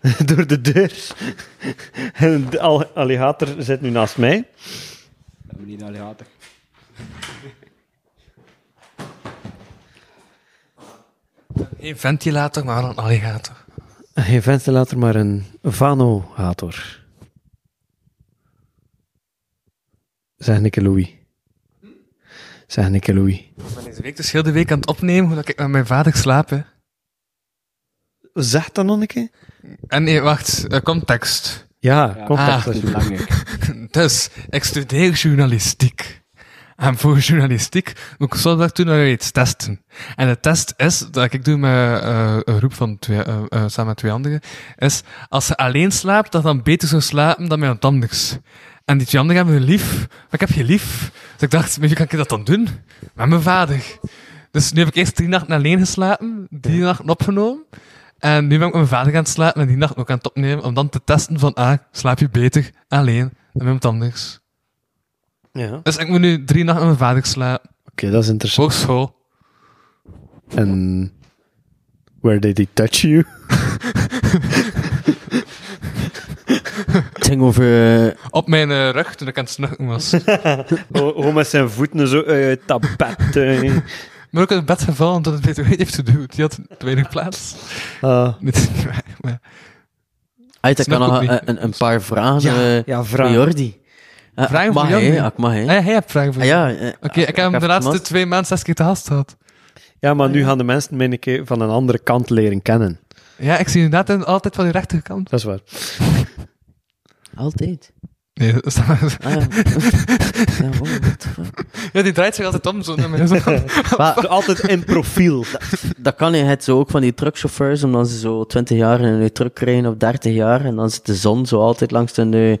door de deur. En de al- alligator zit nu naast mij. Dat meneer de alligator. Geen ventilator, maar wel een alligator. Geen ventilator, maar een vanohator. Zeg Nikke Louis. Zeg Nikke Louis. Ik ben deze week dus heel de week aan het opnemen, hoe dat ik met mijn vader slaap. Hè. Zeg dat nog een keer? En nee, wacht, eh, context. Ja, Ja. contact. Ah. Dat is belangrijk. Dus, ik studeer journalistiek. En voor journalistiek moet ik zondag toen nog iets testen. En de test is, dat ik doe met eh, een groep van twee, eh, eh, samen met twee anderen, is als je alleen slaapt, dat dan beter zou slapen dan met iemand anders. En die twee anderen hebben je lief, maar ik heb je lief. Dus ik dacht, wie kan ik dat dan doen? Met mijn vader. Dus nu heb ik eerst drie nachten alleen geslapen, drie nachten opgenomen. En nu ben ik met mijn vader gaan slapen en die nacht ook aan het opnemen, om dan te testen van, ah, slaap je beter alleen dan met iemand anders. Ja. Oké, Dus ik moet nu drie nachten met mijn vader slapen, dat is interessant. voor school. En where did he touch you? Het ging over... eh, Op mijn eh, rug toen ik aan het snukken was. Gewoon met zijn voeten zo uit dat bed. eh. maar ook in het bed gevallen omdat het beter weet heeft te doen. Die had te weinig plaats. Ah. Niet waar, maar... Uit, ik Snap kan nog ook een, niet. een, een paar vragen Ja, eh, ja, voor vraag. Jordi. Eh, Vragen ik voor hè? Ik mag, hè? Ah, ja, jij hebt vragen voor Ah, ja, eh, Oké, ik heb de laatste twee maanden zes keer te gast gehad. Ja, maar nu gaan de mensen mij een keer van een andere kant leren kennen. Ja, ik zie inderdaad in- altijd van die rechterkant. Dat is waar. Altijd. Nee, dat is dan maar... Ah, ja. ja, die draait zich altijd om zo Maar Altijd in profiel. dat kan je het zo ook van die truckchauffeurs, omdat ze zo 20 jaar in een truck rijden of 30 jaar, en dan zit de zon zo altijd langs de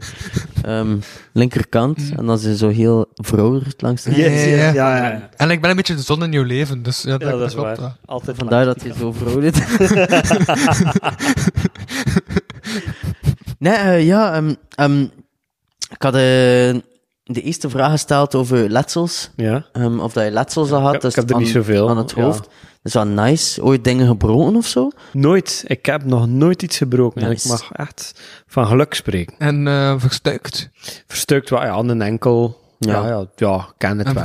ehm, linkerkant, en dan zijn ze zo heel verouderd langs de Yes, Ja, ja, yes, ja. ja, ja. en ik ben een beetje de zon in jouw leven, dus ja, dat, Ja, dat is klopt waar. Altijd Vandaar dat hij zo verouderd Nee, eh, ja, ehm, ehm, ik had eh, de eerste vraag gesteld over letsels. Ja. Ehm, of dat je letsels had. Ik heb- dus ik heb er aan, niet zoveel, Aan het ja. hoofd. Dat is wel nice. Ooit dingen gebroken of zo? Nooit. Ik heb nog nooit iets gebroken. En ik mag echt van geluk spreken. En eh verstuikt. Verstuikt wel, ja, een enkel. Ja, Ja. ja, ja, ken het En wel.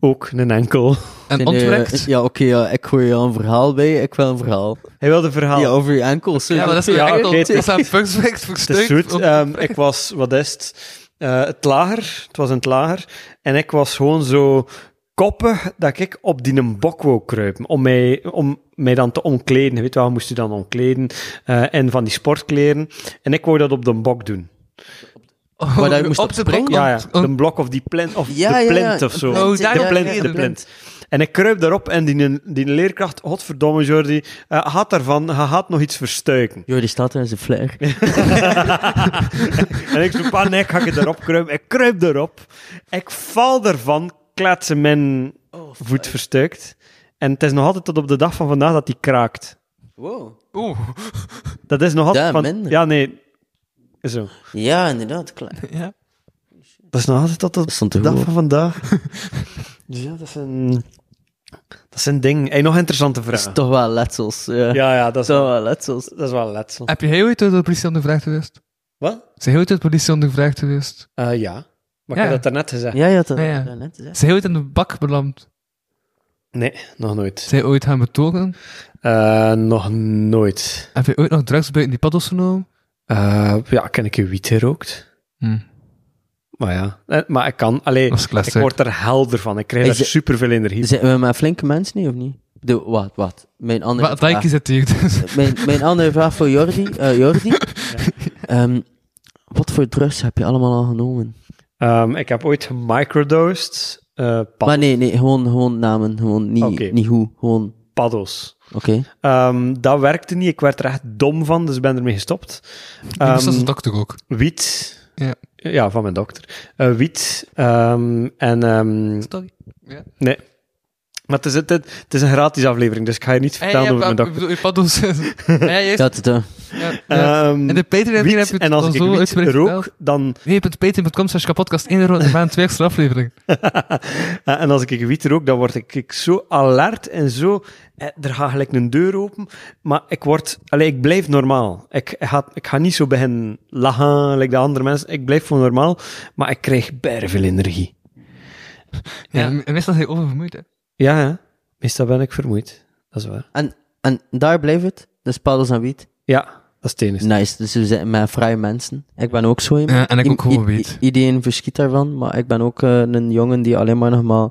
Ook een enkel. En ontwrikt. ja, oké, ja, ik gooi je al een verhaal bij. Ik wil een verhaal. Hij wilde een verhaal. Ja, over je enkels. Ja, maar dat is Ja, enkel. Dat is verstuikt. goed. Ehm, ik was, wat is het? Eh, het lager. Het was in het lager. En ik was gewoon zo koppig dat ik op die een bok wou kruipen. Om mij, om mij dan te omkleden. Je weet wel, moest je dan omkleden. eh, en van die sportkleren. En ik wou dat op de bok doen. Oh, Maar moest op de springen? blok. Ja, ja. Oh, De blok of die plint. Of Ja, de ja, plint ja. of zo. De Oh, daar de plint. En ik kruip daarop en die, die leerkracht, godverdomme Jordi, eh gaat daarvan, hij gaat nog iets verstuiken. Jordi staat er in zijn flair. en ik zo, paniek, ga ik erop kruipen. Ik kruip erop. Ik val ervan, kletsen mijn voet verstuikt. En het is nog altijd tot op de dag van vandaag dat die kraakt. Wow. Oeh. Dat is nog altijd Ja, van... minder. Ja, nee. Zo. Ja, inderdaad. Klaar. Ja. Dat is nog altijd tot op Dat stond de dag van vandaag. dus ja, dat is een... Dat is een ding. Hey, nog een interessante Dat is vraag. toch wel letsels. Ja, Ja, ja, dat is, toch wel, wel letsels. dat is wel letsel. Heb je heel ooit door de politie ondervraagd geweest? Wat? Zijn heel ooit door de politie ondervraagd geweest? Eh, ja. Maar Ja. ik heb dat daarnet gezegd. Ja, je had dat Ja, ja. net gezegd. Zijn heel ooit in de bak beland? Nee, nog nooit. Zijn ooit gaan betogen? Eh, nog nooit. Heb je ooit nog drugs buiten die paddels genomen? Eh, ja, ken ik een wiet gerookt? Hm. Maar ja, eh, maar ik kan. Allee, Dat is ik word er helder van. Ik krijg er het- superveel energie. Zijn we met flinke mensen niet, of niet? De, wat, wat? Mijn andere Wat vraag. lijkt zit hier dus? Mijn, mijn andere vraag voor Jordi. eh, Jordi. Ehm, wat voor drugs heb je allemaal al genomen? Ehm, ik heb ooit gemicrodosed. eh pad- Maar nee, nee, gewoon, gewoon namen. Gewoon niet, niet hoe. Gewoon, paddels. oké. Ehm, dat werkte niet. Ik werd er echt dom van, dus ik ben ermee gestopt. Um, dat is dokter ook. wiet. Ja. Ja, van mijn dokter. Eh, wiet. ehm, en... ehm, Sorry. Ja. nee. Maar het is, het, het is een gratis aflevering, dus ik ga je niet vertellen over mijn dokter. Je paddels. ja, juist. Dat het, Ja, ja. Ehm, En de Patreon wiet, heb je het en als al ik zo wiet uitgebreid rook, dan... Nee, op patreon.com slash kapodcast 1 euro in de maand, twee extra aflevering. Eh, en als ik wiet rook, dan word ik, ik zo alert en zo... eh, er gaat gelijk een deur open, maar ik word... Allee, ik blijf normaal. Ik, ik, ga, ik ga niet zo beginnen lachen, like de andere mensen. Ik blijf gewoon normaal, maar ik krijg bijna veel energie. Ja, en meestal zijn je oververmoeid, hè. Ja, ja. Meestal ben ik vermoeid. Dat is waar. en, en daar blijft het. Dus paddels en wiet. Ja, dat is enige. Nice. Dus we zitten met vrije mensen. Ik ben ook zo iemand. Ja, en ik ook gewoon wiet. Iedereen verschiet daarvan. Maar ik ben ook eh, een jongen die alleen maar nog maar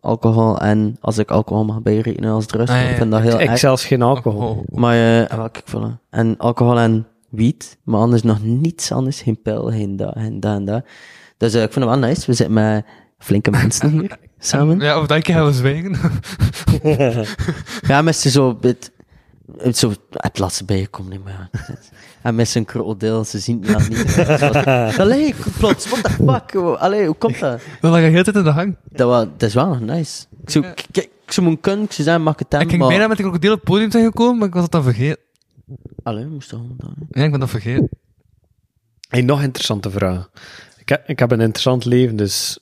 alcohol en als ik alcohol mag bijrekenen als drugs. Ah, ja, Ik vind dat heel Ik erg. zelfs geen alcohol. Oh. Maar, eh wel, kijk, voilà. En alcohol en wiet, maar anders nog niets anders. Geen pil, geen dat, geen dat en dat. Dus eh, ik vind het wel nice. We zitten met flinke mensen hier samen. Ja, of dat gaan we zwijgen. Ja, met ze zo, het, het zo het laatste bijgekomen, niet meer. En met zijn krokodil, ze zien dat niet. Allee, plots, what the fuck? Allee, hoe komt dat? Dan lag je de hele tijd in de hang. Dat, was, dat is wel nog nice. Ik zou, kijk, ik zou moeten kunnen, ik zou zeggen, mag ik het Ik ging maar... bijna met de krokodil op het podium zijn gekomen, maar ik was het dan vergeten. Allee, moest gewoon doen. Ja, ik ben dat vergeten. Hey, nog een interessante vraag. Ik heb, ik heb een interessant leven, dus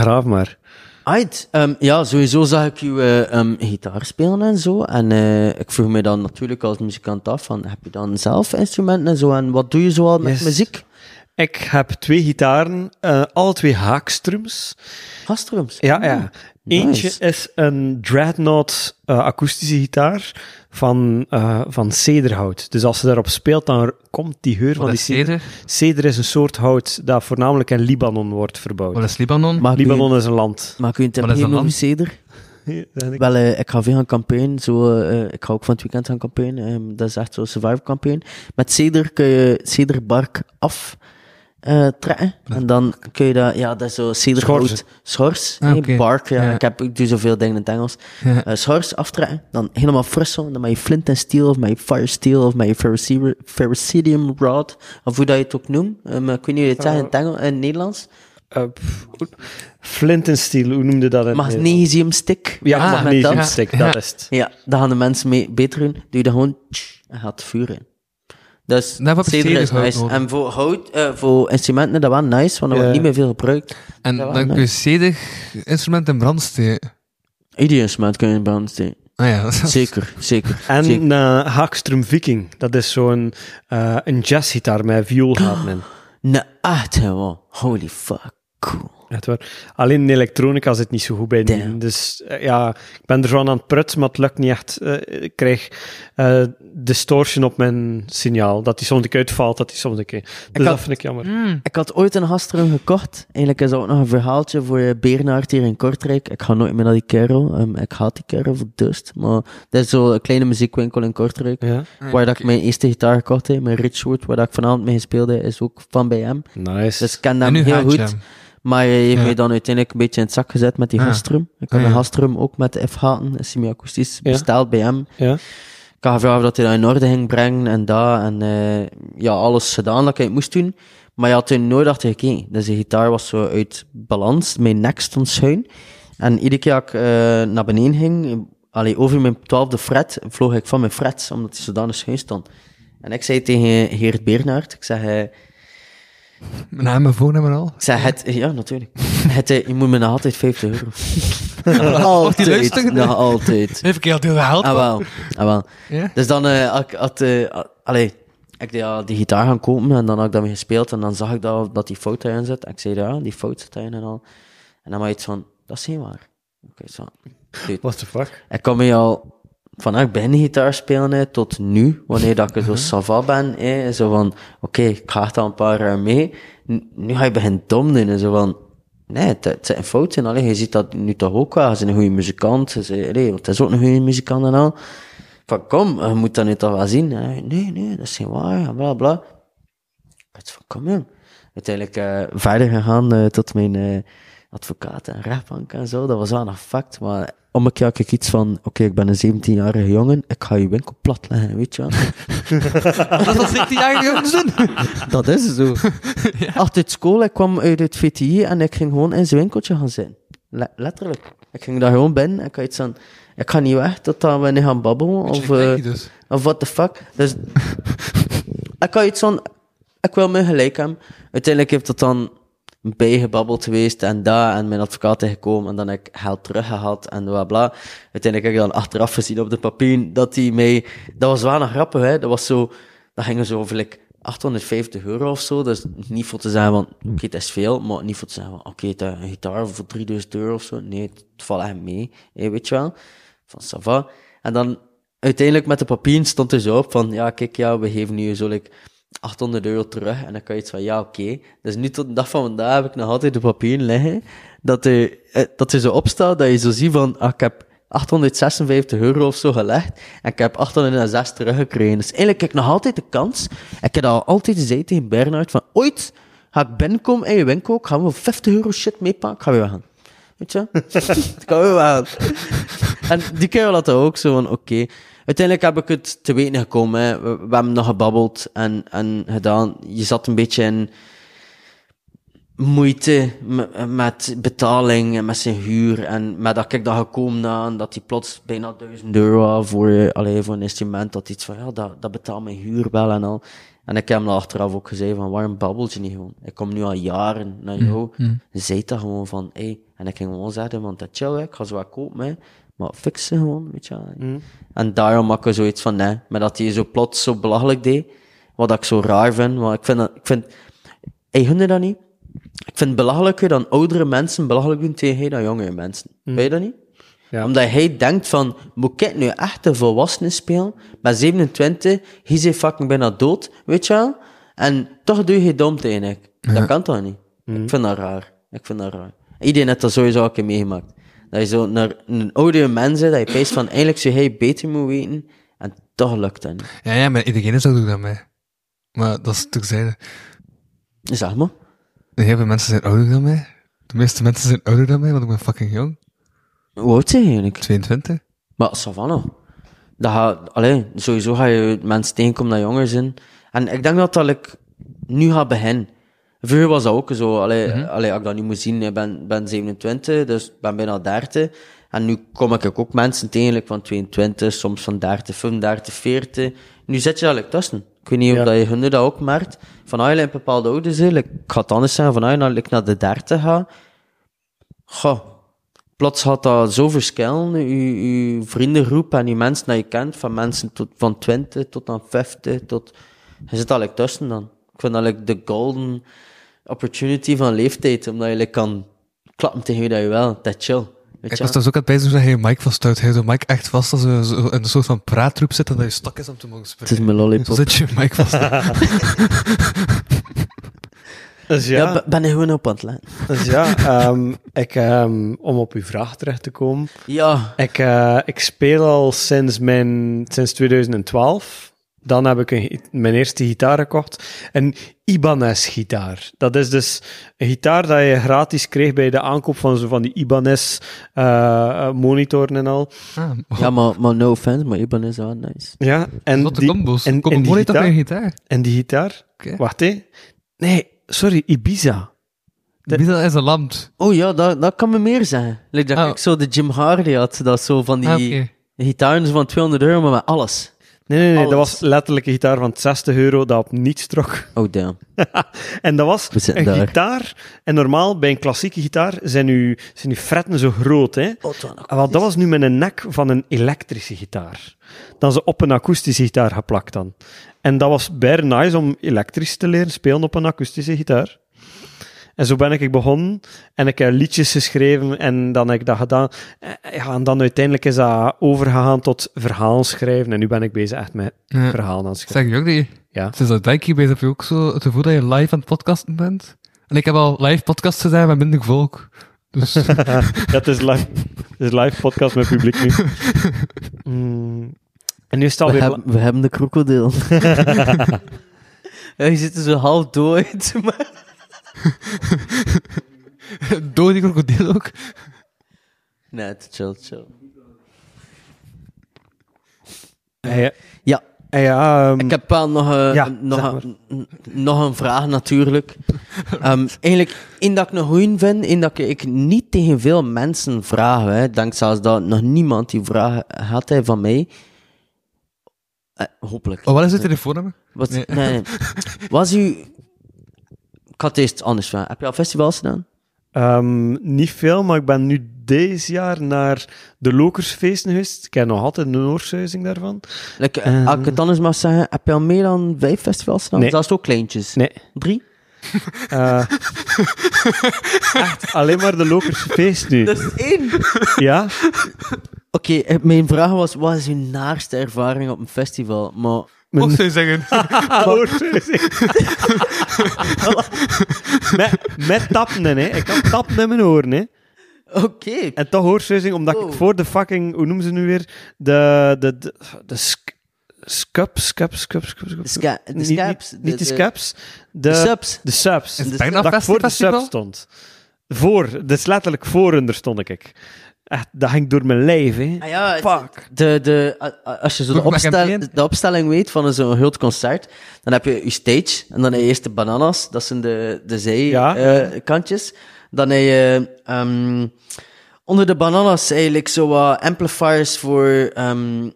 graaf maar. Ait, ehm, ja, sowieso zag ik je eh, ehm, gitaar spelen en zo. En eh, ik vroeg me dan natuurlijk als muzikant af van, heb je dan zelf instrumenten en zo? En wat doe je zoal met Yes. muziek? Ik heb twee gitaren, eh alle twee haakstrums. Gastrums. Ja, ja. Eentje nice. is een Dreadnought eh, akoestische gitaar van, eh, van cederhout. Dus als ze daarop speelt, dan komt die geur van Wat die is ceder. ceder? Is een soort hout dat voornamelijk in Libanon wordt verbouwd. Wat is Libanon? U- Libanon is een land. Tip Wat is geven dat over ceder? Zeg ik. Wel, eh, ik ga veel gaan campagne. Zo, eh, ik ga ook van het weekend gaan campagne. ehm, dat is echt zo'n survival campagne. Met ceder kun je cederbark af eh, trekken. En dan kun je dat... Ja, dat is zo. Schorsen. Schors. Ah, bark. Ja, Ja. Ik, heb, ik doe zoveel dingen in het Engels. Ja. Eh, schors aftrekken. Dan helemaal fris zo. En dan met je flint en steel. Of met je fire steel. Of met je rod. Of hoe dat je het ook noemt. Ehm, ik weet niet hoe je het zegt in het, Engels, in het Nederlands. Eh, goed. Flint en steel, hoe noemde dat? in? Magnesium stick. Ja, Ah, magnesium dat. stick, Ja. dat is het. Ja, daar gaan de mensen mee beter doen. Doe je dat gewoon tsch, en gaat het vuur in. Dus Daarvoor heb je ceder is nice. nodig. En voor hout, eh, voor instrumenten, dat wel nice, want dat Ja. wordt niet meer veel gebruikt. En dan kun je ceder instrument in brand steken. Ieder instrument kun je in brand steken. Ah ja, dat is- Zeker, zeker. En zeker. uh, Haakstrom Viking, dat is zo'n eh, een jazzgitaar met vioolgaten in. Nee, echt. Holy fuck, cool. Echt waar. Alleen in elektronica zit niet zo goed bij die. Damn. Dus eh, ja, ik ben er zo aan het prutsen, maar het lukt niet echt. Eh, ik krijg eh, distortion op mijn signaal. Dat die soms een keer uitvalt, dat die soms een keer... Dus dat vind ik jammer. Mm. Ik had ooit een gastrum gekocht. Eigenlijk is dat ook nog een verhaaltje voor je Bernhard hier in Kortrijk. Ik ga nooit meer naar die kerel. Ehm, ik haat die kerel voor dust. Maar dat is zo'n kleine muziekwinkel in Kortrijk. Ja, Waar dat ik mijn eerste gitaar gekocht heb, mijn Richwood, waar dat ik vanavond mee gespeeld heb, is ook van bij hem. nice. Dus ik ken En hem heel goed. hem. Maar hij heeft Ja. mij dan uiteindelijk een beetje in het zak gezet met die. Hastrum. Ik had Ah, een ja. Hastrum ook met de F-gaten, een semi-akoestisch, Ja. besteld bij hem. Ja. Ik had gevraagd dat hij dat in orde ging brengen en dat. En eh, ja, alles gedaan dat ik het moest doen. Maar je had toen nooit achter gekeken. Dus de gitaar was zo uit balans. Mijn nek stond schuin. En iedere keer dat ik eh, naar beneden ging, allee, over mijn twaalfde fret, vloog ik van mijn frets, omdat hij zodanig schuin stond. En ik zei tegen Geert Bernhard, ik zeg, eh, ik Mijn naam en voornaam en al. zeg het, ja, natuurlijk. Het, eh, je moet me nog altijd 50 euro. die altijd, nog altijd. Heb ik heel veel gehaald? Ah, wel. Ah, wel. Ja? Dus dan eh, had ik, had, eh, a- allee, ik ja, die gitaar gaan kopen en dan had ik daarmee gespeeld en dan zag ik dat, dat die fout erin zit. En ik zei, ja, die fout zit erin en al. En dan was je iets van, dat is niet waar. Oké, zo. Dude, What the fuck? ik kan me al vanuit begin gitaar spelen tot nu, wanneer dat ik zo sava ben, hè, zo van, oké, ik ga al een paar jaar mee. Nu ga je beginnen dom doen, en zo van, nee, het, het zit een fout in. Allee, je ziet dat nu toch ook wel, bent een goede muzikant, zei, allee, want het is ook een goede muzikant en al. Van, kom, je moet dat nu toch wel zien. hè. Nee, nee, dat is niet waar, bla, bla. Ik had van, kom jong. Uiteindelijk eh, verder gegaan eh, tot mijn eh, advocaat en rechtbank en zo. Dat was wel een fact. Maar om een keer had ik iets van, oké, ik ben een 17-jarige jongen, ik ga je winkel platleggen, weet je wel. Dat was 17 jaar jongens doen. Dat is zo. Achter school, ik kwam uit het VTI en ik ging gewoon in zijn winkeltje gaan zitten. Le- letterlijk. Ik ging daar gewoon binnen en ik had iets van, ik ga niet weg totdat we niet gaan babbelen. Of, eh, dus. of what the fuck. Dus ik had iets van, ik wil mijn gelijk hebben. Uiteindelijk heeft dat dan bijgebabbeld geweest en daar en mijn advocaat is gekomen en dan ik geld teruggehaald en bla bla. Uiteindelijk heb ik dan achteraf gezien op de papier dat hij mij, dat was wel nog grappig hè, dat was zo, dat ging zo over like 850 euro of zo, dus niet voor te zeggen van, oké, is veel, maar niet voor te zeggen van, oké, is een gitaar voor 3000 euro of zo, nee, het valt echt mee, hè, weet je wel, van ça va. En dan uiteindelijk met de papieren stond er zo op van, ja, kijk, ja, we geven nu zo like 800 euro terug. En dan kan je iets van, ja, oké. Dus nu tot de dag van vandaag heb ik nog altijd de papieren liggen, dat er, eh, dat er zo op staat, dat je zo ziet van, ah, ik heb 856 euro of zo gelegd, en ik heb 806 teruggekregen. Dus eigenlijk heb ik nog altijd de kans, ik heb al altijd gezegd tegen Bernard, van, ooit ga ik binnenkomen in je winkel, ik ga wel 50 euro shit meepakken, ga weer gaan. Weet je? Ik ga weer gaan. En die kerel had dat ook zo van, oké. Uiteindelijk heb ik het te weten gekomen. Hè. We, we hebben nog gebabbeld en, en gedaan. Je zat een beetje in moeite met, betaling en met zijn huur. En met dat ik dat gekomen aan, dat hij plots bijna 1000 euro had voor, allee, voor een instrument. Dat iets van, ja, dat, dat betaalt mijn huur wel en al. En ik heb hem achteraf ook gezegd van, waarom babbelt je niet gewoon? Ik kom nu al jaren naar jou. Zei dat gewoon van, hé. Hey. En ik ging gewoon zeggen, want dat chill, ik ga zo wat kopen, hè. Maar fix ze gewoon, weet je wel. En daarom had ik zoiets van, nee. Maar dat hij zo plots zo belachelijk deed, wat ik zo raar vind. Want ik vind, dat, ik vind, hij gunde dat niet. Ik vind het belachelijker dan oudere mensen belachelijk doen tegen hij dan jongere mensen. Weet je dat niet? Ja. Omdat hij denkt van, moet ik nu echt een volwassene spelen? Met 27, hij is fucking bijna dood, weet je wel? En toch doe je dom tegen ik. Dat kan toch niet? Ik vind dat raar. Ik vind dat raar. Iedereen heeft dat sowieso een keer meegemaakt. Dat je zo naar een oudere mens zit, dat je peest van, eigenlijk zou hij beter moeten weten, en toch lukt dat niet. Ja, ja, maar iedereen is ook dat mee. Maar dat is terzijde. Zeg maar. Heel veel mensen zijn ouder dan mij. De meeste mensen zijn ouder dan mij, want ik ben fucking jong. Hoe oud zijn je eigenlijk? 22. Maar Savannah. Dat gaat, allee, sowieso ga je mensen tegenkomen dat jonger zijn. En ik denk dat dat ik nu gaat beginnen. Vroeger was dat ook zo. Allee, allee, als ik dat nu moet zien, ik ben, ben 27, dus ik ben bijna 30. En nu kom ik ook mensen tegen, van 22, soms van 30, 35, 40. Nu zit je eigenlijk tussen. Ik weet niet Ja. of dat je hun dat ook merkt. Van als je een bepaalde ouder bent, like, ik ga het anders zeggen, van als je naar, de 30 gaat, goh, plots gaat dat zo verschillen, uw vriendengroep en die mensen die je kent, van mensen tot, van 20 tot aan 50, tot, je zit like, tussen dan. Ik vind dat like, de golden opportunity van leeftijd, omdat je like, kan klappen tegen wie dat je wel, dat chill. Weet Ik je was dus ook aan het bijzien dat hij Mike vasthoudt. Hij zo Mike echt vast als een, zo in een soort van praatgroep zit, dat hij stak is om te mogen Het spreken. is mijn Zo lollipop. zit je Mike vast. Dus Ja, ja, ben- ik gewoon op aan het letten. dus ja ehm, ik, ehm, om op uw vraag terecht te komen. Ja, Ik, eh, ik speel al sinds, mijn, sinds 2012. Dan heb ik een, mijn eerste gitaar gekocht. Een Ibanez-gitaar. Dat is dus een gitaar dat je gratis kreeg bij de aankoop van zo van die Ibanez-monitoren en al. Ah, Ja, maar, maar no offense, maar Iban is wel nice. Ja, en wat de die, combos. en, Kom en, die monitor gitaar, een gitaar. en die gitaar... Oké. Wacht, hé. Nee, sorry, Ibiza. De- dat is een land. Oh ja, dat, dat kan me meer zijn. Like dat Oh. ik zo de Jim Hardy had, dat zo van die Ah, zo van 200 euro, maar met alles. Nee, nee, nee, dat was letterlijk een gitaar van 60 euro dat op niets trok. Oh damn. En dat was een daar. gitaar. En normaal, bij een klassieke gitaar, zijn uw, zijn uw fretten zo groot, hè. Oh, Ah, wel, dat was nu met een nek van een elektrische gitaar. Dan ze op een akoestische gitaar geplakt dan. En dat was bijna nice om elektrisch te leren spelen op een akoestische gitaar. En zo ben ik begonnen en ik heb liedjes geschreven en dan heb ik dat gedaan. Eh, Ja, en dan uiteindelijk is dat overgegaan tot verhalen schrijven. En nu ben ik bezig echt met Ja. verhalen aan het schrijven. Zeg je ook die? Ja. Sinds dat ik hier bezig heb je ook zo het gevoel dat je live aan het podcasten bent? En ik heb al live podcasts gedaan met minder volk. Dus het is live, het is live podcast met publiek nu. Mm. En nu is het We, alweer... hebben, we hebben de krokodil. ja, je zit er zo half dood. Maar... door die krokodil ook. Nee, chill, chill. Ja, ja. Ja. ehm, Ik heb wel nog, eh, Ja, nog, zeg een, n- nog een vraag natuurlijk. Ehm, eigenlijk, één dat ik een goeie vind, één dat ik niet tegen veel mensen vraag. Hè. Ik denk zelfs dat nog niemand die vraag had hij van mij. Eh, hopelijk. Oh, wat is het telefoonnummer? Wat, Nee. nee. nee. Was u... Ik had eerst anders vragen. Heb je al festivals gedaan? Ehm, niet veel, maar ik ben nu deze jaar naar de Lokersfeesten geweest. Ik heb nog altijd een oorsuizing daarvan. Like, Eh. als ik het anders mag zeggen, heb je al meer dan vijf festivals gedaan? Nee. Zelfs ook kleintjes? Nee. Drie? Eh, echt, alleen maar de Lokersfeest nu. Dat is één. Ja? Oké, eh, mijn vraag was, wat is uw naarste ervaring op een festival? Maar... Mijn- Mocht zou je zeggen. Met, met tappen, hè. Ik had tappen in mijn oren, hè. Oké. En toch oorsuizing, omdat Oh. ik voor de fucking... Hoe noemen ze nu weer? De... De... De... de sk- Scup, scup, scup, scup, scup. De, ska de Niet- scaps. Niet, niet de scaps. De, De subs. De subs. De bijna dat ik voor de festival? sub stond. Voor, dus letterlijk voor hun, daar stond ik. Echt, dat ging door mijn lijf, hè. Ah ja, het- Fuck. De, de, als je zo de, opstel, de opstelling weet van zo'n groot concert, dan heb je je stage, en dan heb je eerst de bananas, dat zijn de, de Ja. zijkantjes. dan heb je ehm, onder de bananas eigenlijk zo wat amplifiers voor... ehm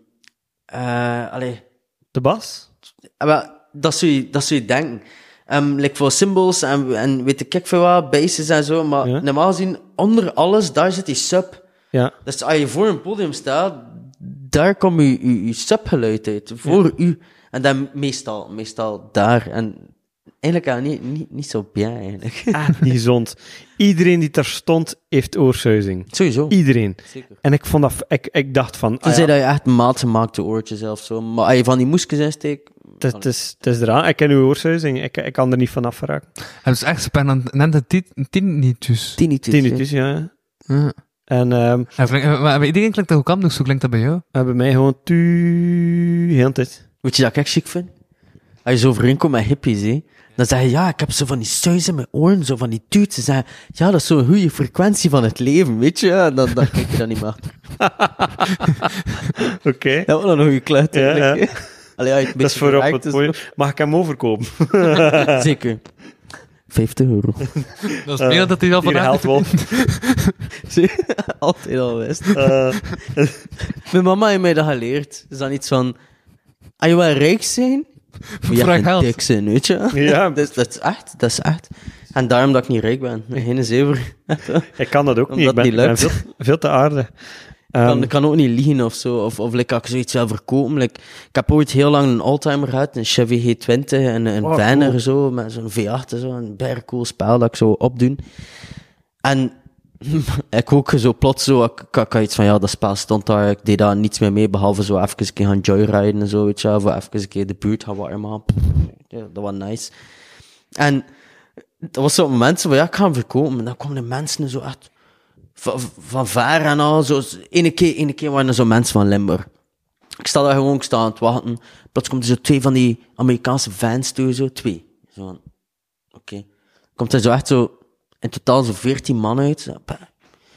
eh allee, De bas? Ah, dat zou je, dat zou je denken. Ehm like voor symbols en, en weet ik veel wat, bases en zo. Maar Ja. normaal gezien, onder alles, daar zit die sub. Ja. Dus als je voor een podium staat, daar komt je, je, je subgeluid uit. Voor u. En dan meestal, meestal daar. En eigenlijk ja, niet, niet, niet zo bien, eigenlijk. Echt niet gezond. Iedereen die daar stond, heeft oorsuizing. Sowieso. Iedereen. Zeker. En ik vond dat... Ik, ik dacht van... ah Tenzij ja, dat je echt maatgemaakte oortjes of zo. Maar als je van die moesjes insteekt... het, het is, het is eraan. Ik ken uw oorsuizing. Ik, ik kan er niet vanaf geraken. Hij is echt spannend. Net de tinnitus. Tinnitus. Tinnitus, ja. Ja. En ehm Ja, eh, maar bij iedereen klinkt dat ook anders. Hoe klinkt dat bij jou? bij mij gewoon tu... Heel tijd. Weet je dat ik chic vind? Als je zo overeenkomt met hippies, hè, dan zeg je, ja, ik heb zo van die suizen in mijn oren, zo van die tuut. Ze zeggen, ja, dat is zo'n goede frequentie van het leven, weet je? En dan, dan kijk je dat niet meer. Oké. Ja, wat een goede kluit, Ja, ja. Allee, het Dat is beetje voor op verwerkt, het is podium. Mag ik hem overkopen? het- Zeker. 50 euro. Dat is meer dan dat hij al Hier, vandaag helft wel. Altijd al wist. Eh, Mijn mama heeft mij dat geleerd. Is dan iets van, als je wel rijk zijn, moet je geen geld. dik zijn, weet je? Ja. dat, is, dat is echt, dat is echt. En daarom dat ik niet rijk ben. Geen zever. ik kan dat ook niet. Ik ben, het ik ben niet veel, veel te aardig. Ehm, kan, ik kan ook niet liegen of zo. Of, of like, ik zoiets wil verkopen. Like, ik heb ooit heel lang een oldtimer gehad, een Chevy G20 en een Oh, cool. zo, met zo'n V8 en zo. Een bijna cool spel dat ik zo opdoen. En ik ook zo plots zo, ik, ik, ik had iets van, ja, dat spel stond daar, ik deed daar niets meer mee, behalve zo even een keer gaan joyriden en zo, weet je wel, voor even een keer de buurt gaan warm. Ja, dat was nice. En dat was zo'n moment zo van, ja, ik ga hem verkopen. En dan kwamen de mensen zo echt van, van ver en al. Zo, ene, keer, ene keer waren er zo mensen van Limburg. Ik sta daar gewoon, ik aan het wachten. Plots komt er zo twee van die Amerikaanse fans toe, zo. Twee. Zo van, oké. Komt er zo echt zo, in totaal zo veertien man uit. Zo.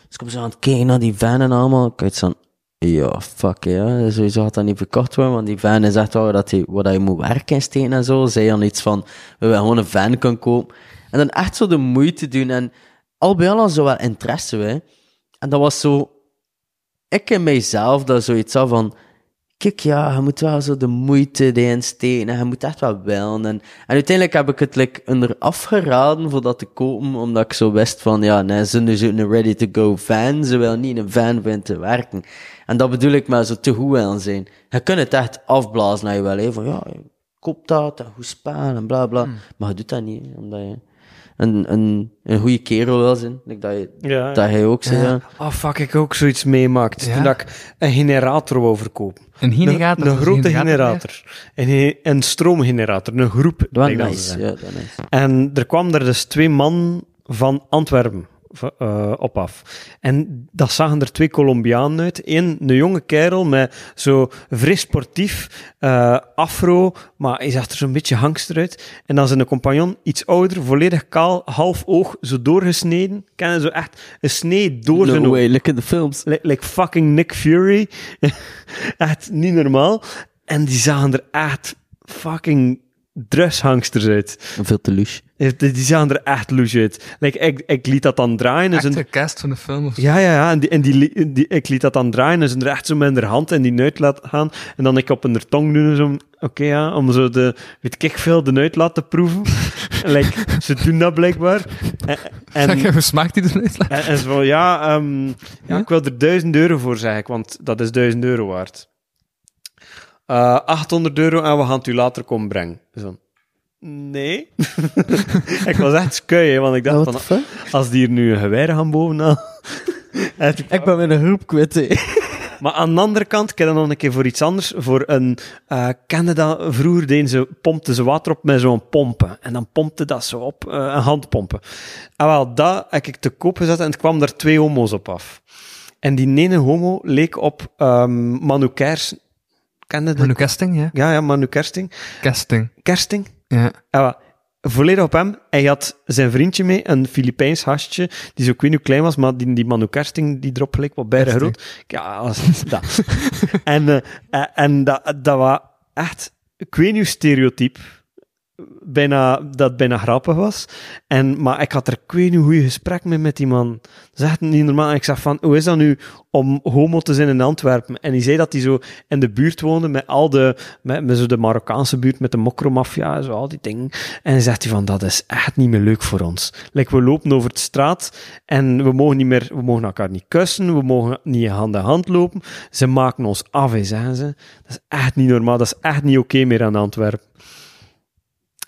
Dus kom zo aan het kijken naar die van en allemaal. Ik had van, ja, fuck ja. Sowieso had dat niet verkocht worden, want die van is echt dat hij, wat hij moet werken in steken en zo. Zei dan iets van, we willen gewoon een van kunnen kopen. En dan echt zo de moeite doen. En al bij al zo wel interesse, hè. En dat was zo, ik in mijzelf, dat zoiets had van, kijk, ja, je moet wel zo de moeite erin steken en je moet echt wel willen. En, en uiteindelijk heb ik het like, onder afgeraden voor dat te kopen, omdat ik zo wist van, ja, nee, ze zijn dus een ready-to-go fan, ze willen niet een fan vinden te werken. En dat bedoel ik maar zo te goed willen zijn. Je kunt het echt afblazen naar je wel, hè, van ja, koop dat, en goed spelen en bla bla. Maar je doet dat niet, omdat je een, een, een goede kerel wil zijn, like dat, je, Ja. dat hij ook zei. ja. Oh, fuck, ik ook zoiets meemaakt. Ja? Toen dat ik een generator wou verkopen. Een generator. Een, dat grote generator. generator. Een, een stroomgenerator. Een groep. Dat dat nice, dat is nice. En er kwamen er dus twee man van Antwerpen eh, op af. En dat zagen er twee Colombianen uit. Eén, een jonge kerel met zo fris sportief, eh, afro, maar hij zag er zo'n beetje hangster uit. En dan zijn compagnon, iets ouder, volledig kaal, half oog, zo doorgesneden. Kennen zo echt een snee door zijn No oog. way, look at the films. Like, like fucking Nick Fury. echt niet normaal. En die zagen er echt fucking drushangsters uit. Veel te louche. Die zagen er echt louche uit. Like, ik, ik liet dat dan draaien. En Echt de cast van de film. Of ja, ja, ja. En, die, en die, ik liet dat dan draaien en ze er echt zo met haar hand en die uit laten gaan. En dan ik op hun tong doen. Zo, Oké, ja. Om zo de, weet ik veel, de uit laten proeven. like, ze doen dat blijkbaar. En, en, Zeg, hoe smaakt die eruit? en, en zo van, ja, ehm, ja, ik wil er 1000 euro voor, zeg ik, want dat is 1000 euro waard. Eh 800 euro en we gaan het u later komen brengen. Zo. Nee. ik was echt skui, hè, want ik dacht van, als die hier nu een geweer gaan bovenaan... Ik ben met een groep kwijt, hè. maar aan de andere kant, ik heb dan nog een keer voor iets anders. Voor een, eh kende dat vroeger, deden ze, pompten ze water op met zo'n pompen. En dan pompte dat zo op, eh, een handpompen. En wel, dat heb ik te koop gezet en het kwam daar twee homo's op af. En die ene homo leek op ehm Manu Kers. Kende dat? Manu Kesting, ja. Ja, ja, Manu Kersting. Kesting. Kersting? Ja. En wel, volledig op hem. Hij had zijn vriendje mee, een Filipijns gastje, die zo ik weet niet hoe klein was, maar die, die Manu Kersting, die erop gelijk wat bijna Kersting. groot. Ja, als, dat. en eh, en dat, dat was echt, ik weet niet hoe stereotype, bijna, dat bijna grappig was. En, maar ik had er, ik weet niet gesprek mee met die man. Dat is echt niet normaal. En ik zeg van, hoe is dat nu om homo te zijn in Antwerpen? En hij zei dat hij zo in de buurt woonde met al de, met, met zo de Marokkaanse buurt, met de mokromafia en zo, al die dingen. En hij zegt hij van, dat is echt niet meer leuk voor ons. We lopen over de straat en we mogen niet meer, we mogen elkaar niet kussen, we mogen niet hand in hand lopen. Ze maken ons af, hè, zeggen ze. Dat is echt niet normaal, dat is echt niet oké meer aan Antwerpen.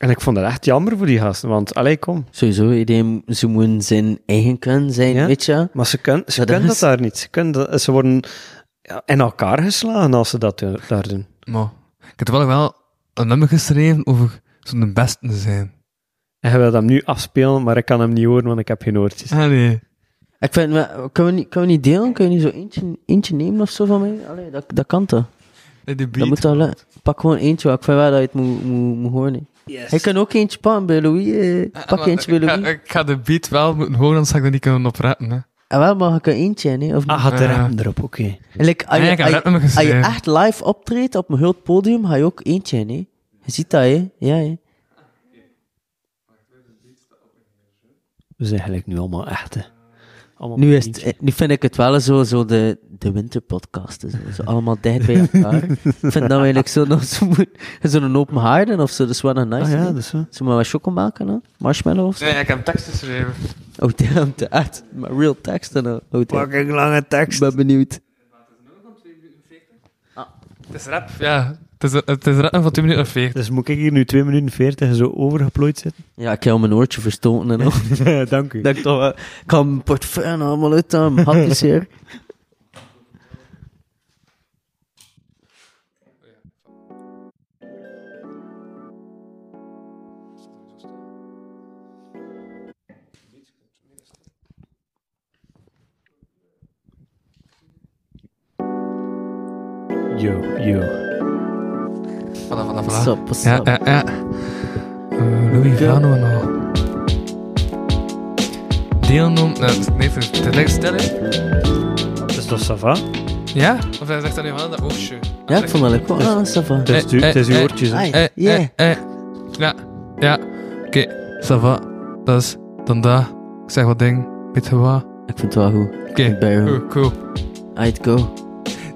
En ik vond dat echt jammer voor die gasten, want, allee, kom. Sowieso, iedereen, ze moeten zijn eigen kunnen zijn, Ja? weet je. Maar ze, kunnen ze dat kunnen dat daar niet. Ze, kunnen dat, ze worden ja, in elkaar geslagen als ze dat doen- daar doen. Maar ik heb wel wel een nummer geschreven over zo'n de beste te zijn. En hij wil hem nu afspelen, maar ik kan hem niet horen, want ik heb geen oortjes. Ah, nee. Ik vind, we- kunnen we niet, kunnen we niet delen? Kun je niet zo eentje, eentje nemen of zo van mij? Allee, dat, dat kan toch? Nee, de Dat moet Pak gewoon eentje, want ik vind wel dat je het moet, moet, moet horen. Hij kan ook eentje pakken bij Louis. eh. Ah, Pak maar eentje bij ik, ga, Louis. ik ga de beat wel moeten horen, anders ga ik er niet kunnen oprappen. Hè. En wel mag ik er eentje in, hè? Of niet? Ah, had de rappen erop, oké. En like, als, Ah, je, ik als, je, als je geschreven. echt live optreedt op een groot podium, ga je ook eentje in, hè? Je ziet dat, hè? Ja, hè? We zijn eigenlijk nu allemaal echte. Allemaal Nu, is het, nu vind ik het wel zo, zo de, de winterpodcasten. Zo, zo allemaal dicht bij elkaar. ik vind dat we eigenlijk zo nog zo zo'n open haarden of zo. Dat is wel een nice. Ah ja, hè? dat is zo. Zo maar wat chocomelk en marshmallow of zo. Nee, ik heb tekst geschreven. Oh damn, echt. Maar real teksten. Oh damn. Fucking lange Ik tekst. ben benieuwd. Het is rap, ja. Het is, het is van 2 minuten of 40. Dus moet ik hier nu 2 minuten 40 zo overgeplooid zitten? Ja, ik heb mijn oortje verstoten en al. Dank u. dat ik toch wel... Ik kan mijn portefeuille allemaal uit aan mijn hapjes hier. Yo, yo. Voilà, voilà, voilà. Up, what's ja, ja, ja. Eh, Louis Vano en al. Deelnoem... Nee, nee, het is echt stil, hè? Is toch Sava? Ja? Of hij zegt dan nu wel dat oogje? Ja, ik vond dat ook wel. Ah, ça va. Het is, Eh, uw- eh, is uw eh, oortjes, hè. Eh, Yeah. eh, eh. Ja, ja. Oké, ça va. Dat is dan dat. Ik zeg wat ding. Weet je wat? Ik vind het wel goed. Oké, er cool. Aight, go.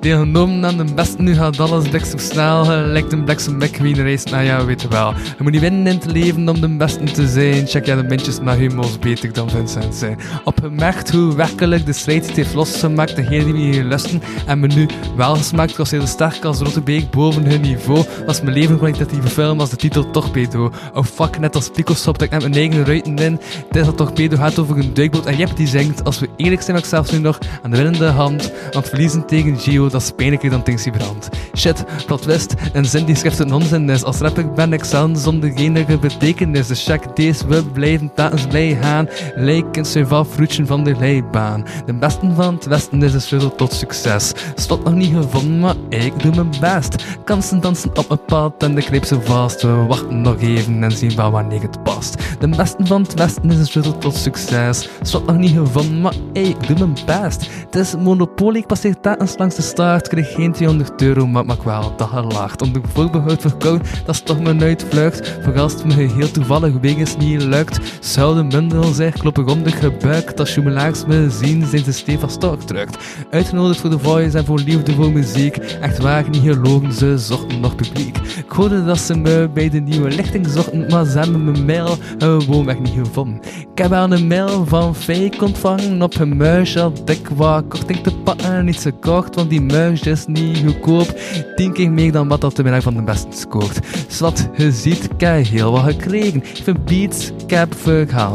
Deelgenomen aan de beste, nu gaat alles bliksem snel. Gelijk een bliksem McQueen race, nou ja, weet je wel. Je moet niet winnen in het leven om de beste te zijn. Check jij de mintjes naar humors beter dan Vincent zijn. Opgemerkt hoe werkelijk de strijd heeft losgemaakt. Degene die me hier lusten en me nu wel gesmaakt. Was heel sterk als Rottebeek boven hun niveau. Was mijn leven kwalitatieve film als de titel Torpedo. Oh fuck, net als Pico stopt ik met mijn eigen ruiten in. Is dat Torpedo gaat over een duikboot en Jep die zingt. Als we eerlijk zijn, ik zelfs nu nog aan de winnende hand. Want verliezen tegen Gio, dat is pijnlijker dan Tinksy Brand. Shit, plot twist, een zin die schrift een is. Als rapper ben ik zelden zonder enige betekenis. Dus check deze, we blijven telkens blij gaan. Lijken survival fruitje van de leibaan. De beste van het westen is de sleutel tot succes. Slot nog niet gevonden, maar ik doe mijn best. Kansen dansen op mijn pad en de greep zo vast. We wachten nog even en zien wel wanneer het past. De beste van het westen is de sleutel tot succes. Slot nog niet gevonden, maar ik doe mijn best. Het is monopolie, ik passeer telkens langs de staart. Kreeg geen 200 euro, maar maak wel dat gelaagd. Onder voorbehoud verkoud, dat is toch mijn uitvlucht. Voor als het me heel toevallig wegens niet lukt. Zou de mundel zich kloppen om de gebuikt. Als jumelaars me zien, zijn ze stevig stok drukt. Uitgenodigd voor de voice en voor liefde voor muziek. Echt waar, niet gelogen, ze zochten nog publiek. Ik hoorde dat ze me bij de nieuwe lichting zochten, maar ze hebben mijn mail gewoonweg niet gevonden. Ik heb aan een mail van fake ontvangen op een muis dat ik wat korting te pakken. Niet gekocht, want die muis is niet goedkoop. Tien keer meer dan wat dat de middag van de beste scoort. Zwat, je ziet, heb heel wat gekregen. Vind beats, ik heb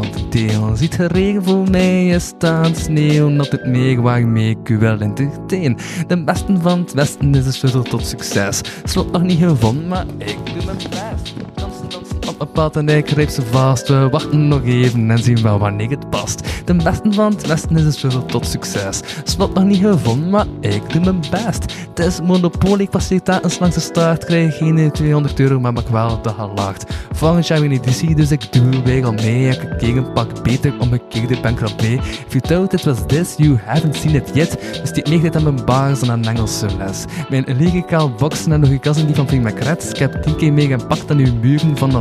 te delen. Ziet de regen voor mij, je staat sneeuw. Dat het meer waarmee ik u wel entertain. De beste van het westen is de sleutel tot succes. Slot nog niet gevonden, maar ik doe mijn best. Op mijn pad en ik greep ze vast. We wachten nog even en zien wel wanneer het past. De beste van het westen is de sleutel tot succes. Slot nog niet gevonden, maar ik doe mijn best. Het is monopolie, ik passeer telkens langs de start. Krijg geen 200 euro, maar maak wel de gelaagd. Volgend jaar weer een editie, dus ik doe weer al mee. Ik keek een pak beter, omgekeerde bankrap mee. If you thought it was this, you haven't seen it yet. Dus die tijd aan mijn baars dan aan Engelse les. Mijn lyricaal boksen en nog uw kassen die van Pink McReds. Ik heb tien keer meer gepakt uw muren van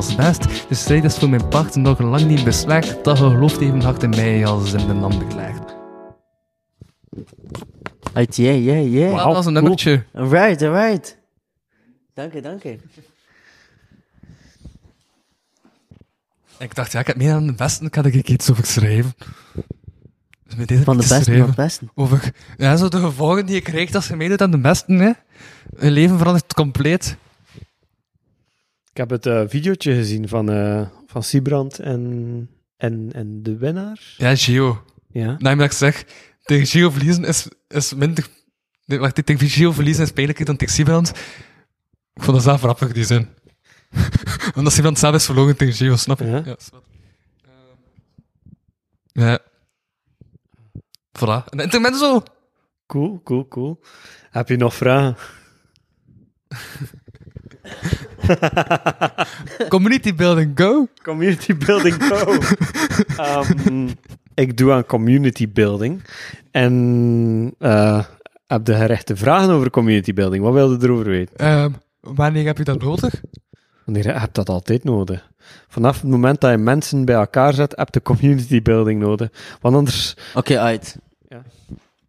De strijd is voor mijn part nog lang niet beslecht. Dat gelooft even hard in mij als in de ander gelegd. Aight, yeah, yeah, yeah. Dat was een nummertje. Alright, alright. Dank je, dank je. Ik dacht, ja, ik heb meer aan de beste, ik had ik iets over schrijven. Dus met deze Van de heb ik beste van geschreven. het beste. Over ja, zo de gevolgen die je krijgt als je meedoet aan de beste, hè. Je leven verandert compleet. Ik heb het eh videootje gezien van, eh van Siebrand en, en, en de winnaar. Ja, Gio. Ja. Nou, ik zeg, tegen Gio verliezen is, is minder... Nee, wacht, tegen Gio verliezen is pijnlijker dan tegen Siebrand. Ik vond dat zelf grappig, die zin. Omdat Siebrand zelf is verloren tegen Gio, snap je? Ja. Ja, snap. Ehm, ja. Voilà. En intermezzo! Cool, cool, cool. Heb je nog vragen? Community building, go! Community building go. Ehm, ik doe aan community building. En eh, heb je gerechte vragen over community building? Wat wilde je erover weten? Ehm, wanneer heb je dat nodig? Want je hebt dat altijd nodig. Vanaf het moment dat je mensen bij elkaar zet, heb je community building nodig. Want anders... Oké, uit. Ja.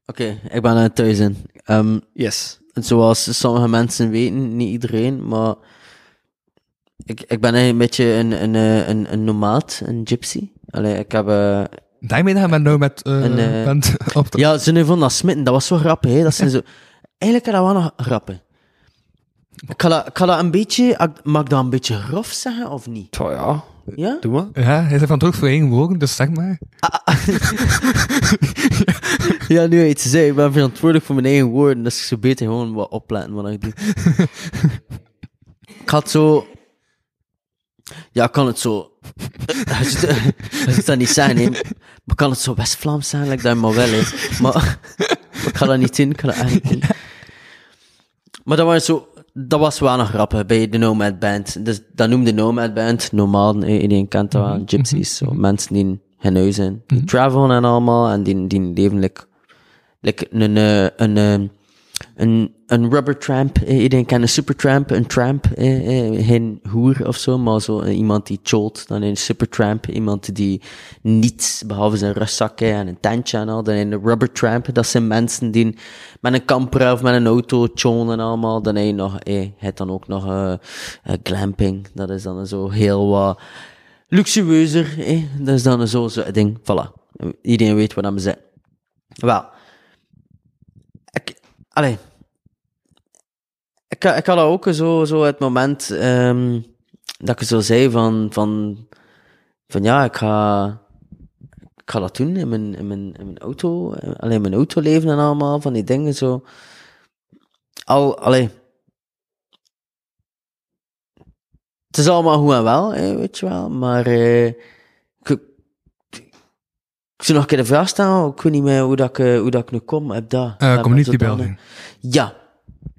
Oké, ik ben er thuis in. Ehm, Yes. zoals sommige mensen weten, niet iedereen, maar ik, ik ben een beetje een, een, eh, een, een nomaat, een gypsy. Allee, ik heb... eh, Daarmee dat je met nou met eh En, eh, bent op de... ja, ze nu van dat smitten, dat was zo grappig, hè. Dat zijn zo... Eigenlijk is dat wel nog grappig. Ik ga dat, ik ga dat een beetje... Mag ik dat een beetje grof zeggen, of niet? Oh ja, Ja? doe maar. Ja, hij is verantwoordelijk voor één woorden, dus zeg maar. Ja, nu iets te zeggen. Ik ben verantwoordelijk voor mijn eigen woorden, dus ik zou beter gewoon wat opletten wat ik doe. ik had zo... Ja, ik kan het zo... Je zit dat niet hè. Maar ik kan het zo West-Vlaams zeggen, like dat maar wel is. Maar, ik ga dat niet doen, ik ga dat eigenlijk niet. Maar dat was zo, dat was wel nog grappig bij de Nomad Band. Dus dat noemde Nomad Band, nomaden, eh, iedereen kent dat wel, gypsies, zo, mensen die in hun huis zijn, die travelen en allemaal, en die, die leven like, like een, eh, een, eh, een, een rubber tramp, eh, iedereen kent een supertramp, een tramp, eh, eh, geen hoer of zo, maar zo eh, iemand die cholt, dan een supertramp, iemand die niets, behalve zijn rugzakken en een tentje en al, dan een rubber tramp, dat zijn mensen die met een camper of met een auto chillen en allemaal, dan heb nog, eh, je hebt dan ook nog eh, glamping, dat is dan zo heel wat luxueuzer, eh, dat is dan zo, zo'n ding, voilà. Iedereen weet wat me zit. Wel, allee, ik, ik had ook zo, zo het moment ehm, dat ik zo zei van, van, van ja, ik ga, ik ga dat doen in mijn, in mijn, in mijn auto, alleen mijn auto leven en allemaal van die dingen zo. Al, allee. Het is allemaal goed en wel, hè, weet je wel, maar eh, ik, ik zou nog een keer de vraag stellen, ik weet niet meer hoe dat ik, eh, hoe dat ik nu kom, heb dat. Eh, community zodanig- building. ja,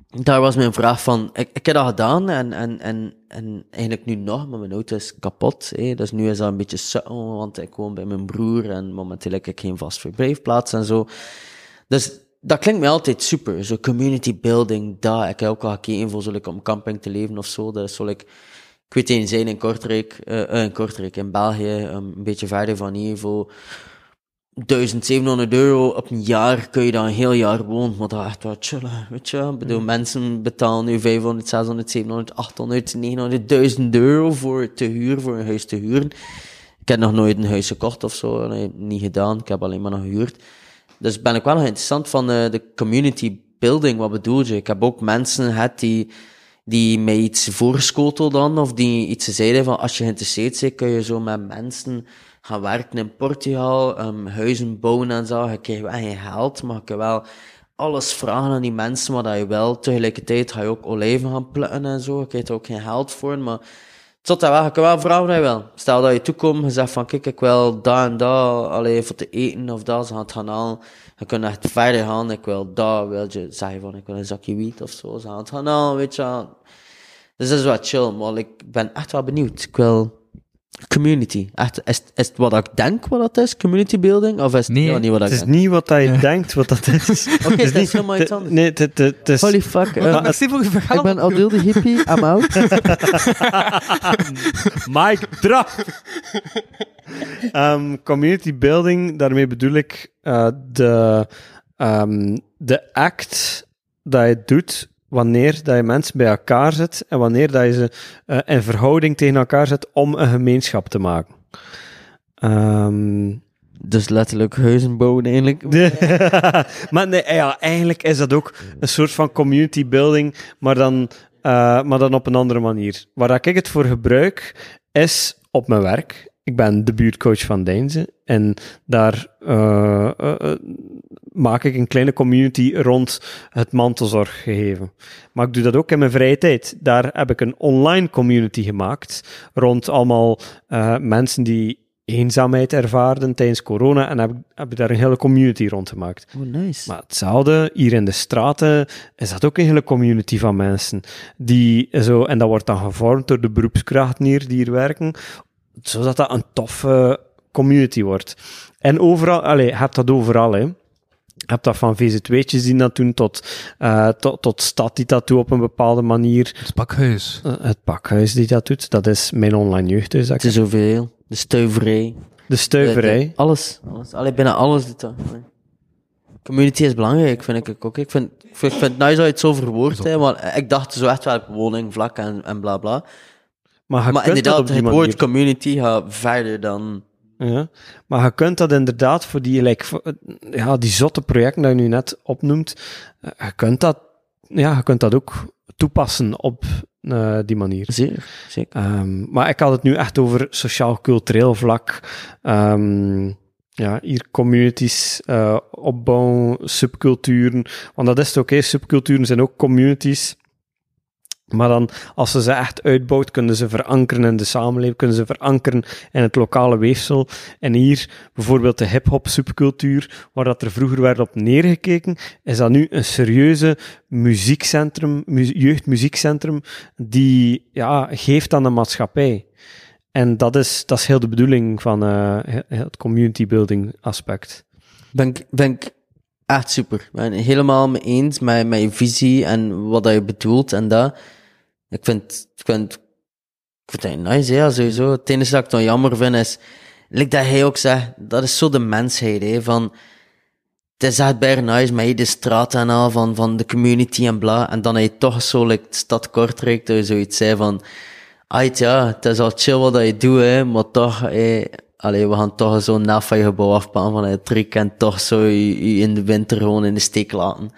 daar was mijn vraag van. Ik, ik heb dat gedaan en, en, en, en eigenlijk nu nog, maar mijn auto is kapot. Hè. Dus nu is dat een beetje sukkel, want ik woon bij mijn broer en momenteel heb ik geen vast verblijfplaats en zo. Dus dat klinkt mij altijd super. Zo community building, daar. Ik heb ook al gekeken voor like, om camping te leven of zo. Dat is zo, like, ik weet zijn in Kortrijk, eh, eh, in Kortrijk, in België, een beetje verder van hier, voor 1700 euro op een jaar kun je dan een heel jaar wonen, maar dat is echt wel chillen, weet je. Ik bedoel, mensen betalen nu 500, 600, 700, 800, 900, 1000 euro voor te huren, voor een huis te huren. Ik heb nog nooit een huis gekocht of zo, nee, niet gedaan, ik heb alleen maar nog gehuurd. Dus ben ik wel nog interessant van eh, de community building, wat bedoel je? Ik heb ook mensen gehad die, die mij iets voorschotelden dan, of die iets zeiden van, als je geïnteresseerd bent, kun je zo met mensen gaan werken in Portugal, um, huizen bouwen en zo. Je krijgt wel geen geld, maar je kan wel alles vragen aan die mensen wat je wil. Tegelijkertijd ga je ook olijven gaan plukken en zo. Je krijgt er ook geen geld voor, maar tot dat wel, je kan wel vragen wat je wil. Stel dat je toekomt, je zegt van, kijk, ik wil dat en dat, alleen voor te eten of dat, ze gaan het gaan halen. Je kunt echt verder gaan, ik wil dat, wil je zeggen van, ik wil een zakje wiet of zo, ze gaan het gaan halen, weet je wel. Dus dat is wat chill, maar ik ben echt wel benieuwd. Ik wil community. Echt, is, is het wat ik denk wat dat is, community building, of is het Nee, niet wat Het ik is denk? niet wat dat je denkt wat dat is. Oké, Het dat is helemaal iets het- anders. Nee, het, het, het is... Holy fuck, eh, ik ben Adil de hippie, I'm out. Mike, drop! Ehm, community building, daarmee bedoel ik eh, de, ehm, de act dat je doet wanneer dat je mensen bij elkaar zet en wanneer dat je ze eh, in verhouding tegen elkaar zet om een gemeenschap te maken. Ehm, dus letterlijk huizen bouwen eigenlijk. maar nee, ja, eigenlijk is dat ook een soort van community building, maar dan, eh, maar dan op een andere manier. Waar ik het voor gebruik, is op mijn werk. Ik ben de buurtcoach van Deinze en daar eh, eh, eh, maak ik een kleine community rond het mantelzorg gegeven. Maar ik doe dat ook in mijn vrije tijd. Daar heb ik een online community gemaakt rond allemaal mensen die eenzaamheid ervaarden tijdens corona en heb, ik- heb ik daar een hele community rond gemaakt. Oh, nice. Maar hetzelfde, hier in de straten is dat ook een hele community van mensen. Die zo, en dat wordt dan gevormd door de beroepskrachten hier die hier werken, zodat dat een toffe community wordt. En overal, allee, je hebt dat overal, hè. Je hebt dat van VZ2'tjes die dat doen, tot, eh, tot, tot stad die dat doet op een bepaalde manier. Het pakhuis. Eh, het pakhuis die dat doet, dat is mijn online jeugdhuis. Het is zoveel. De stuiverij. De stuiverij. De- de- alles. alles. Allee, bijna alles doet dat. Community is belangrijk, vind ik ook. Ik vind, ik vind, ik vind het nice dat je het zo verwoordt, hè, want ik dacht zo echt wel woning, vlak en, en bla bla. Maar, Maar inderdaad, die het manier. woord community gaat verder dan... Ja, maar je kunt dat inderdaad voor die, like, voor, ja, die zotte projecten dat je nu net opnoemt, eh, je kunt dat, ja, je kunt dat ook toepassen op eh, die manier. Zeker, zeker. Ehm, maar ik had het nu echt over sociaal-cultureel vlak. Ehm, ja, hier communities eh, opbouwen, subculturen. Want dat is het ook, subculturen zijn ook communities. Maar dan, als ze ze echt uitbouwt, kunnen ze verankeren in de samenleving, kunnen ze verankeren in het lokale weefsel. En hier, bijvoorbeeld de hip-hop subcultuur, waar dat er vroeger werd op neergekeken, is dat nu een serieuze muziekcentrum, mu- jeugdmuziekcentrum, die ja, geeft aan de maatschappij. En dat is, dat is heel de bedoeling van eh, he- het community building aspect. Ben ik, ben echt super. Ik ben helemaal mee eens met, met je visie en wat dat je bedoelt en dat. Ik vind, ik vind, ik vind het nice, ja, sowieso. Het enige dat ik dan jammer vind is, like dat hij ook zegt, dat is zo de mensheid, hè, van, het is echt bijna nice met de straat en al, van, van de community en bla, en dan heb je toch zo, like, de stad Kortrijk, dat je zoiets zei van, Ait, ja, het is al chill wat je doet, hè, maar toch, eh, allee, we gaan toch zo na van je gebouw afpakken van het en toch zo je, je in de winter gewoon in de steek laten.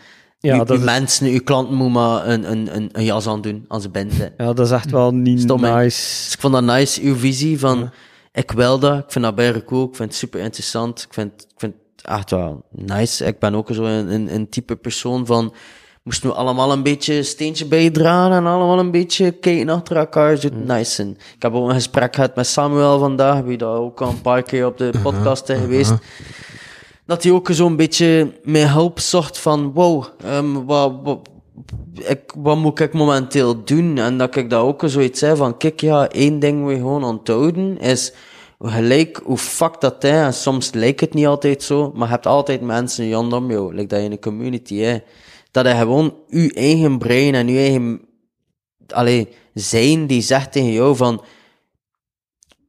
Ja, dat mensen, je klanten moeten maar een, een, een, een jas aan doen als ze. Ja, dat is echt wel niet Stom, nice. Dus ik vond dat nice, uw visie van, ik wil dat, ik vind dat bijna cool, ik vind het super interessant, ik vind, ik vind het echt wel nice. Ik ben ook zo een, een, een type persoon van, moesten we allemaal een beetje een steentje bijdragen en allemaal een beetje kijken achter elkaar, zo nice zijn. Ik heb ook een gesprek gehad met Samuel vandaag, wie daar ook al een paar keer op de podcast is geweest. Dat hij ook zo'n beetje mijn hulp zocht van, wow, ehm, wat, wat, ik, wat moet ik momenteel doen? En dat ik dat ook zoiets zei van, kijk, ja, één ding we gewoon onthouden is, gelijk hoe fuck dat is, en soms lijkt het niet altijd zo, maar je hebt altijd mensen rondom jou, dat je in een community hè, dat je gewoon je eigen brein en je eigen, allee, zijn die zegt tegen jou van,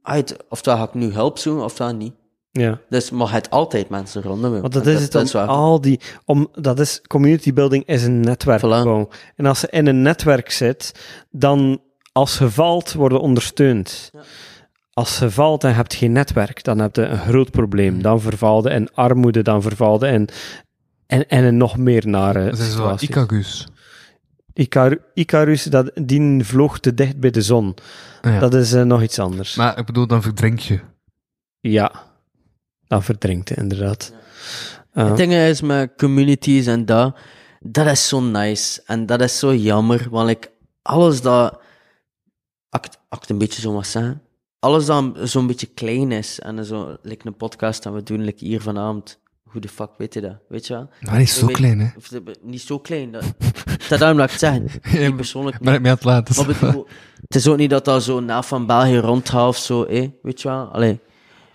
uit, oftewel ga ik nu hulp zoeken, oftewel niet. Ja. Dus, maar je hebt altijd mensen rondom je. Want dat En is het om waar. al die, om, dat is, community building is een netwerk Voilà. En als ze in een netwerk zit, dan als je valt, worden ondersteund. Als je valt en je hebt geen netwerk, dan heb je een groot probleem. Dan vervalde in armoede, dan vervalde in, en, en een nog meer nare Dat is wel. Icarus. Icar- Icarus, dat, die vloog te dicht bij de zon. Ja. Dat is eh, nog iets anders. Maar ik bedoel, dan verdrink je. Ja, dan verdrinkt hij inderdaad. Uh, Het ding is met communities en dat, dat is zo nice. En dat is zo jammer, want ik, alles dat, ik het een beetje zo zeggen, alles dat zo'n beetje klein is, en zo, like een podcast dat we doen, like hier vanavond, hoe de fuck weet je dat, weet je wel? Maar niet zo Weet- klein, hè. Of Niet zo klein, dat, dat daarom dat ik het zeggen. Ja, Niet persoonlijk Ben ik aan het laten. maar bedoel, het is ook niet dat dat zo na van België rondgaat of zo, eh, weet je wel? Allee.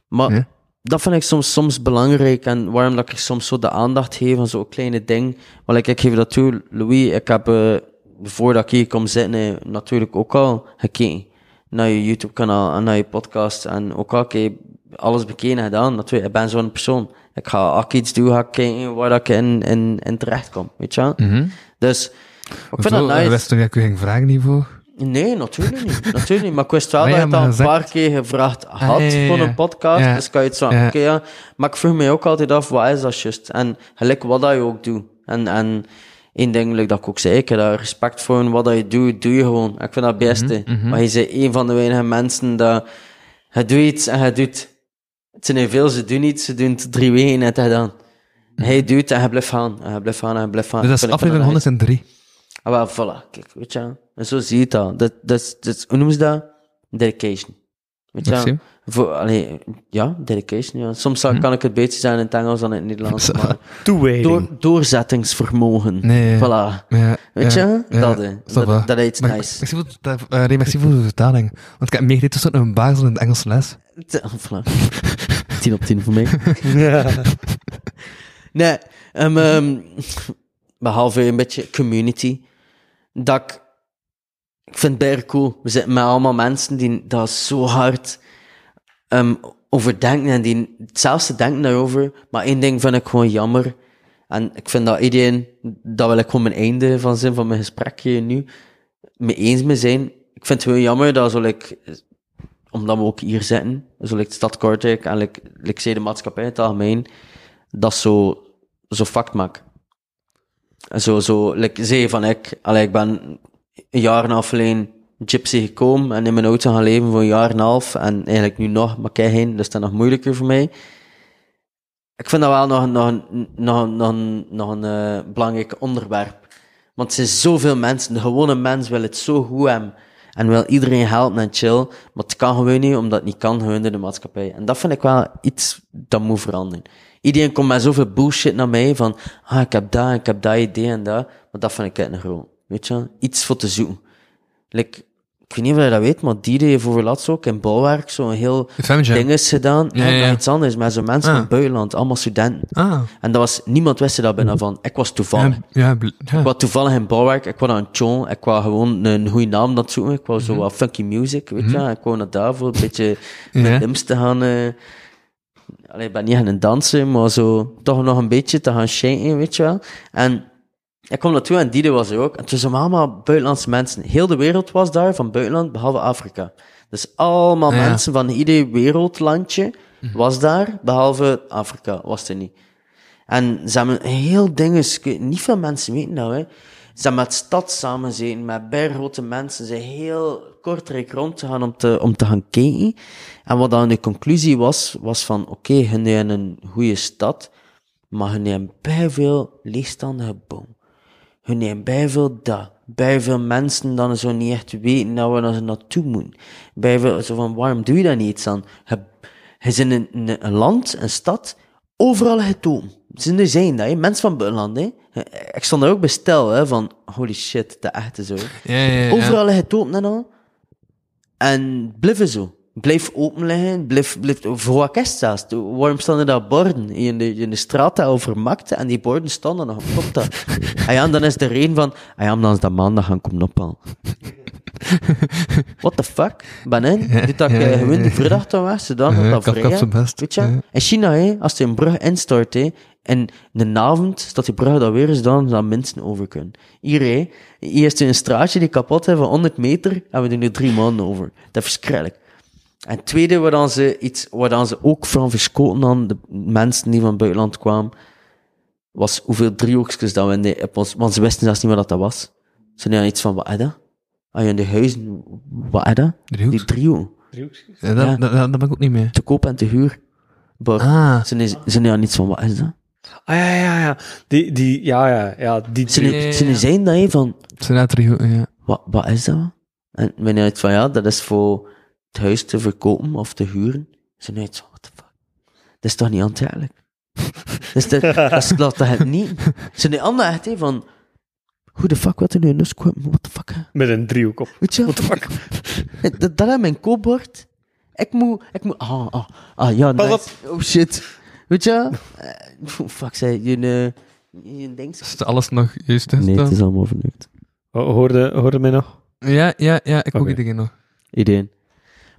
Maar Ja. Dat vind ik soms, soms belangrijk en waarom dat ik soms zo de aandacht geef aan zo'n kleine ding. Want ik, ik geef dat toe, Louis, ik heb, eh, voordat ik hier kom zitten, eh, natuurlijk ook al gekeken naar je YouTube-kanaal en naar je podcast en ook al keer alles bekeken en gedaan. Natuurlijk, ik ben zo'n persoon. Ik ga, als ik iets doe, ga ik kijken waar ik in, in, in terecht kom, weet je wel? Dus, ik vind dat nice. dat ik u ging vragen hiervoor? Nee, natuurlijk niet. natuurlijk niet. Maar ik wist wel Maar dat ja, je het al een paar keer gevraagd had ja, ja, voor een podcast. Dus kan je het zo, oké ja. Maar ik vroeg me ook altijd af, wat is dat juist? En gelijk wat dat je ook doet. En, en één ding like dat ik ook zei, ik heb daar respect voor. En wat dat je doet, doe je gewoon. Ik vind dat het beste. Mhm, Maar je bent een van de weinige mensen dat... Je doet iets en je doet... Het zijn veel, ze doen iets, ze doen het drie weken en het gedaan. Hij doet en hij blijft gaan. En hij blijft gaan en hij blijft gaan. Mhm. Dus dat is aflevering nice. 103. Ah, wel, voilà. Kijk, weet je. En zo zie je het al. Dat, dat, dat, is- hoe noemen ze dat? Dedication. Weet je wel? Voor, allee, ja, dedication, ja. Soms Hm. kan ik het beter zijn in het Engels dan in het Nederlands, maar toewijding. door, doorzettingsvermogen. Nee. Voilà. Ja, Weet ja, je? ja, dat, hè. ça dat, dat is iets Maar- nice. Merci voor, de, nee, merci voor de vertaling. Want ik heb meegereden tussen een basel in de Engelse les. T- Voilà. 10 op 10 voor mij. Ja. Nee, um, um, behalve een beetje community, dat ik, ik vind het cool. We zitten met allemaal mensen die dat zo hard um, overdenken en die hetzelfde denken daarover. Maar één ding vind ik gewoon jammer. En ik vind dat iedereen, dat wil ik gewoon mijn einde van zijn van mijn gesprek hier nu, mee eens mee zijn. Ik vind het gewoon jammer dat zo, like, omdat we ook hier zitten, zo like, de stad Kortrijk en like, like, de maatschappij in het algemeen, dat zo, zo fucked maakt. En zo, zo, like, zei van ik, allee, ik ben een jaar en half geleden gypsy gekomen en in mijn auto gaan leven voor een jaar en half en eigenlijk nu nog, maar kijk heen, dus dat is nog moeilijker voor mij. Ik vind dat wel nog, nog, nog, nog, nog een eh, belangrijk onderwerp. Want er zijn zoveel mensen, de gewone mens wil het zo goed hebben. En wil iedereen helpen en chill. Maar het kan gewoon niet, omdat het niet kan gewoon in de maatschappij. En dat vind ik wel iets dat moet veranderen. Iedereen komt met zoveel bullshit naar mij van, ah, ik heb dat, ik heb dat idee en dat. Maar dat vind ik echt een groot. Weet je, iets voor te zoeken. Like, ik weet niet of je dat weet, maar die heeft voor laatst ook in bouwwerk zo'n heel ding is gedaan. Ja, Ja, ja, ja. iets anders, met zo'n mensen Ah. van het buitenland, allemaal studenten. Ah. En dat was, niemand wist dat binnen van. Ik was toevallig. Ja. Ik was toevallig in bouwwerk, ik was aan het chon, ik was gewoon een goede naam het zoeken, ik wou zo Mhm. wat funky music, weet je, ik wou naar daarvoor een beetje met Ja. limbs te gaan, eh, allee, ik ben niet gaan dansen, maar zo toch nog een beetje te gaan shaken, weet je wel. En ik kwam naartoe en die was er ook, en het waren allemaal buitenlandse mensen. Heel de wereld was daar, van buitenland, behalve Afrika. Dus allemaal Ja. Mhm. mensen van ieder wereldlandje was daar, behalve Afrika was er niet. En ze hebben heel dingen, niet veel mensen weten dat, hè. Ze hebben met stad samen gezeten, met bergrote mensen, ze zijn heel kortrijk rond te gaan om te, om te gaan kijken. En wat dan de conclusie was, was van, oké, hun hebben een goede stad, maar hun hebben bij veel leegstaande gebouwen. Hebben bij veel dat. Bij veel mensen dan zo niet echt weten dat we er naartoe moeten. Bij veel, zo van, waarom doe je dat niet aan? Je, je in een, een land, een stad, overal het open. Ze zijn dat, hè. mensen van buitenland. Hè. Ik stond er ook bij stil, hè, van, holy shit, de echte zo. Ja, ja, ja. Overal het open en al. En blijven zo. Blijf open liggen, blijf, blijf, voor is het zelfs? Waarom staan er daar borden in de, in de straat daar over markten en die borden er nog op ah ja, en dan is de reden van, ah ja, dan is dat maandag gaan komen ophalen. What the fuck? Ben in, dit dat ja, gewoon de ja. vrijdag dan weg, zodat Ja, dat vrij. Weet je? Ja. In China, hè, als er een brug instort, hè, en de avond staat die brug daar weer eens dan, dat mensen over kunnen. Hier, hè, hier is een straatje die kapot is van 100 meter, en we doen er drie maanden over. Dat is verschrikkelijk. En het tweede, waar dan ze iets, waar dan ze ook van verschoten aan de mensen die van het buitenland kwamen, was hoeveel driehoekjes dat we in de, op ons, want ze wisten zelfs niet wat dat was. Ze hadden iets van, wat is dat? Ah, in de huizen, wat is dat? Driehoeks? Die driehoek. Ja, dat, Ja. dat, dat, dat ben ik ook niet mee. Te koop en te huur. Maar Ah. ze hadden- ze hadden iets van, wat is dat? Ah ja, ja, ja. Die, die, ja, ja, ja. Die Ze, drie- Ja, ja, ze zijn dat, hè, van, Het zijn driehoeken, ja. wat, wat is dat? En wanneer het van, ja, dat is voor het huis te verkopen of te huren. Ze net zo, what the fuck? Dat is toch niet aantrekkelijk? dus dat, dat slaat toch het niet? Ze zijn ander echt, van, hoe de fuck, wat er nu in huis kwam? What the fuck, hè? Met een driehoek op. Weet je? What the fuck? dat, dat is mijn koopbord. Ik moet, ik moet, ah, ah, ah, ja, nice. Oh shit. Weet je? Eh, fuck, zei je, je, je denkt... Is het alles nog juist? is Nee, het is allemaal vernukt. Ho- Hoorde, hoorde mij nog? Ja, ja, ja, ik ook Oké. iedereen nog. Ideeën.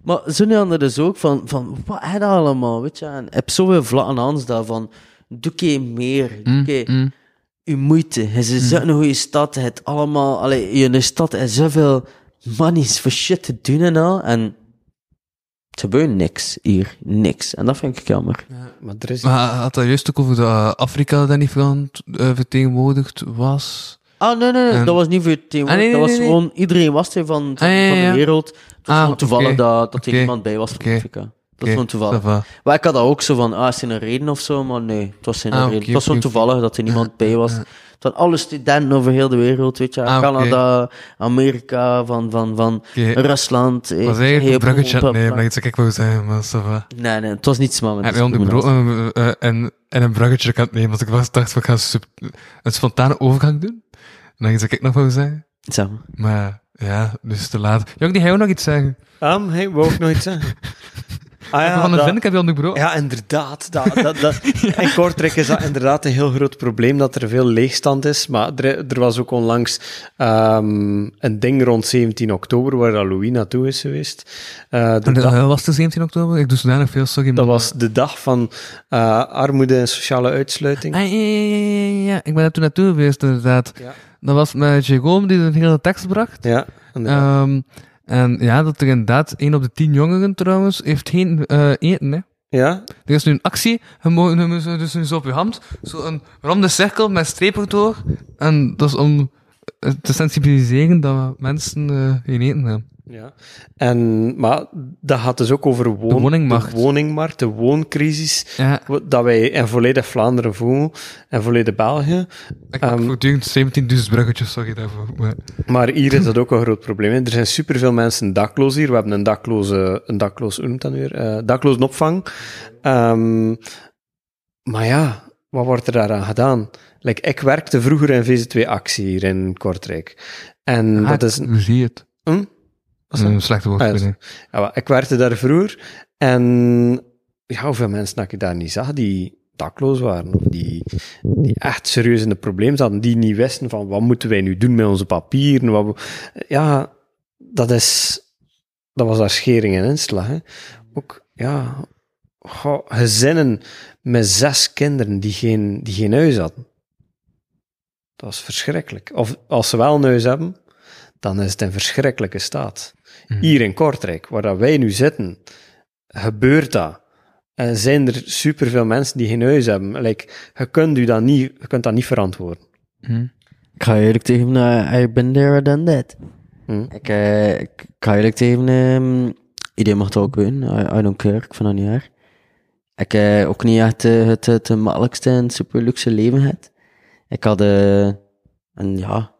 Maar zo'n ander dus ook van, van wat is dat allemaal, weet je? En ik heb zoveel vlakken aan daarvan. Doe je meer, doe Mm, je mm. je moeite. Het is zo'n goede stad, het allemaal, allee, in de stad is zoveel monies voor shit te doen en al. En het gebeurt niks hier, niks. En dat vind ik jammer. Maar er is... Maar had dat juist ook over dat Afrika dat niet veel eh, vertegenwoordigd was? Ah, nee, nee, nee, En- dat was niet thema. Ah, nee, nee, dat was nee, gewoon, iedereen was er van, van, Ah, ja, ja, van ja. de wereld. Het was Ah, gewoon toevallig dat, dat er iemand bij was van. Afrika. Dat is gewoon toevallig. Maar ik had dat ook zo van, ah, is er een reden of zo? Maar nee, het was geen Ah, reden. het was gewoon toevallig dat er niemand bij was. Het waren alle studenten over heel de wereld, weet je. Ah. Canada, Amerika, van, van, van. Rusland. eh, was eigenlijk heel een bruggetje aan het nemen, ik wou zeggen, maar. Nee, nee, het was niet smal. met Heb je discriminatie. onderbroken eh, eh, en, en een bruggetje aan het nemen, want ik was, dacht, we gaan een spontane overgang doen. En dan iets ik nog wou zeggen. Zo. Maar ja, dus te laat. Jong, die ga je ook nog iets zeggen. Am, hey, wou ik nog iets zeggen? Ah Ja, van de heb je onderbroken. Ja, inderdaad. Dat, dat, dat, In Kortrijk is dat inderdaad een heel groot probleem, dat er veel leegstand is. Maar er, er was ook onlangs ehm, een ding rond 17 oktober, waar Louis naartoe is geweest. De En de- dag- eh, was de 17 oktober? Ik doe zodanig veel, sorry. dat was de dag van eh, armoede en sociale uitsluiting. Ah, ja, ja, ja, ja, ja. Ik ben er toen naartoe geweest, inderdaad. Ja. Dat was met Jerome die de hele tekst bracht. Ja. Ehm, en ja, dat er inderdaad 1 op de 10 jongeren trouwens heeft geen eh, eten, hè. ja, Er is nu een actie, je moet je moet zo- dus nu zo op je hand, zo een ronde cirkel met strepen door. En dat is om eh, te sensibiliseren dat mensen eh, geen eten hebben. Ja. En, maar dat gaat dus ook over woon, De woningmarkt. de woningmarkt, de wooncrisis, Ja, dat wij in volledig Vlaanderen voelen en volledig België. ik heb voortdurend 17.000 bruggetjes, sorry daarvoor. Maar, Maar hier is dat ook een groot probleem. hè. Er zijn superveel mensen dakloos hier. We hebben een dakloze, een dakloos, hoe noemt dat nu weer? Eh dakloze opvang. Ehm, maar ja, wat wordt er daaraan gedaan? Like, ik werkte vroeger in VZ2-actie hier in Kortrijk. En dat is... Hoe zie je het? Hm? Een slechte Ah, woordspeling. Ja, maar ik werkte daar vroeger en ja, hoeveel mensen dat ik daar niet zag die dakloos waren, of die, die echt serieus in de problemen zaten, die niet wisten van wat moeten wij nu doen met onze papieren. Wat, we- ja, dat is, dat was daar schering en inslag. Hè. Ook, ja, goh, gezinnen met zes kinderen die geen, die geen huis hadden. Dat was verschrikkelijk. Of als ze wel een huis hebben, dan is het in verschrikkelijke staat. Hier in Kortrijk, waar dat wij nu zitten, gebeurt dat. En zijn er superveel mensen die geen huis hebben. Like, je, kunt u dat niet, je kunt dat niet verantwoorden. Ik ga eerlijk tegen uh, I been there, done that. Hm. Ik, eh, ik ga eerlijk tegen um, iedereen mag het ook winnen. I, I don't care, ik vind dat niet erg. Ik heb ook niet echt eh, het, het, het makkelijkste en super luxe leven gehad. Ik had eh, een, ja,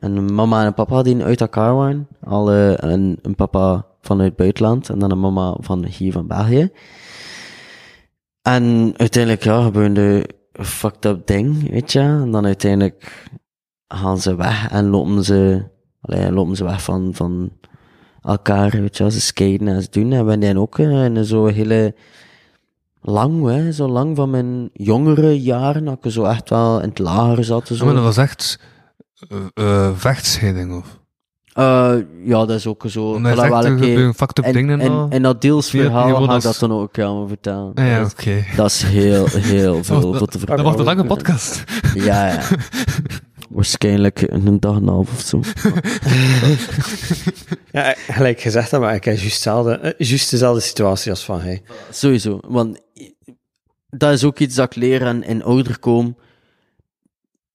een mama en papa die uit elkaar waren. Al eh, een, een papa vanuit het buitenland en dan een mama van hier van België. En uiteindelijk, ja, gebeurde een fucked up ding, weet je. En dan uiteindelijk gaan ze weg en lopen ze, allee, lopen ze weg van, van elkaar, weet je. Ze skaten en ze doen. En we zijn ook eh, in zo'n hele lang, hè, zo lang van mijn jongere jaren, dat ik zo echt wel in het lager zat. en Ja, maar dat Zo. was echt eh, eh, vechtscheiding, of? Eh, ja, dat is ook zo. Zegt, dat wel een keer- gebeuren fucked up en, dingen en, al. en dat deels Zie je verhaal gewoon ga ik dat dan ook aan vertellen. Ah, ja, dat, is, oké. dat is heel, heel veel Dat, voor te vertellen. dat wordt een lange podcast. Ja, ja. Waarschijnlijk een dag en een half of zo. Ja, gelijk gezegd, maar ik heb juist, hetzelfde, eh, juist dezelfde situatie als van hij. Sowieso. Want dat is ook iets dat ik leer en in ouder kom.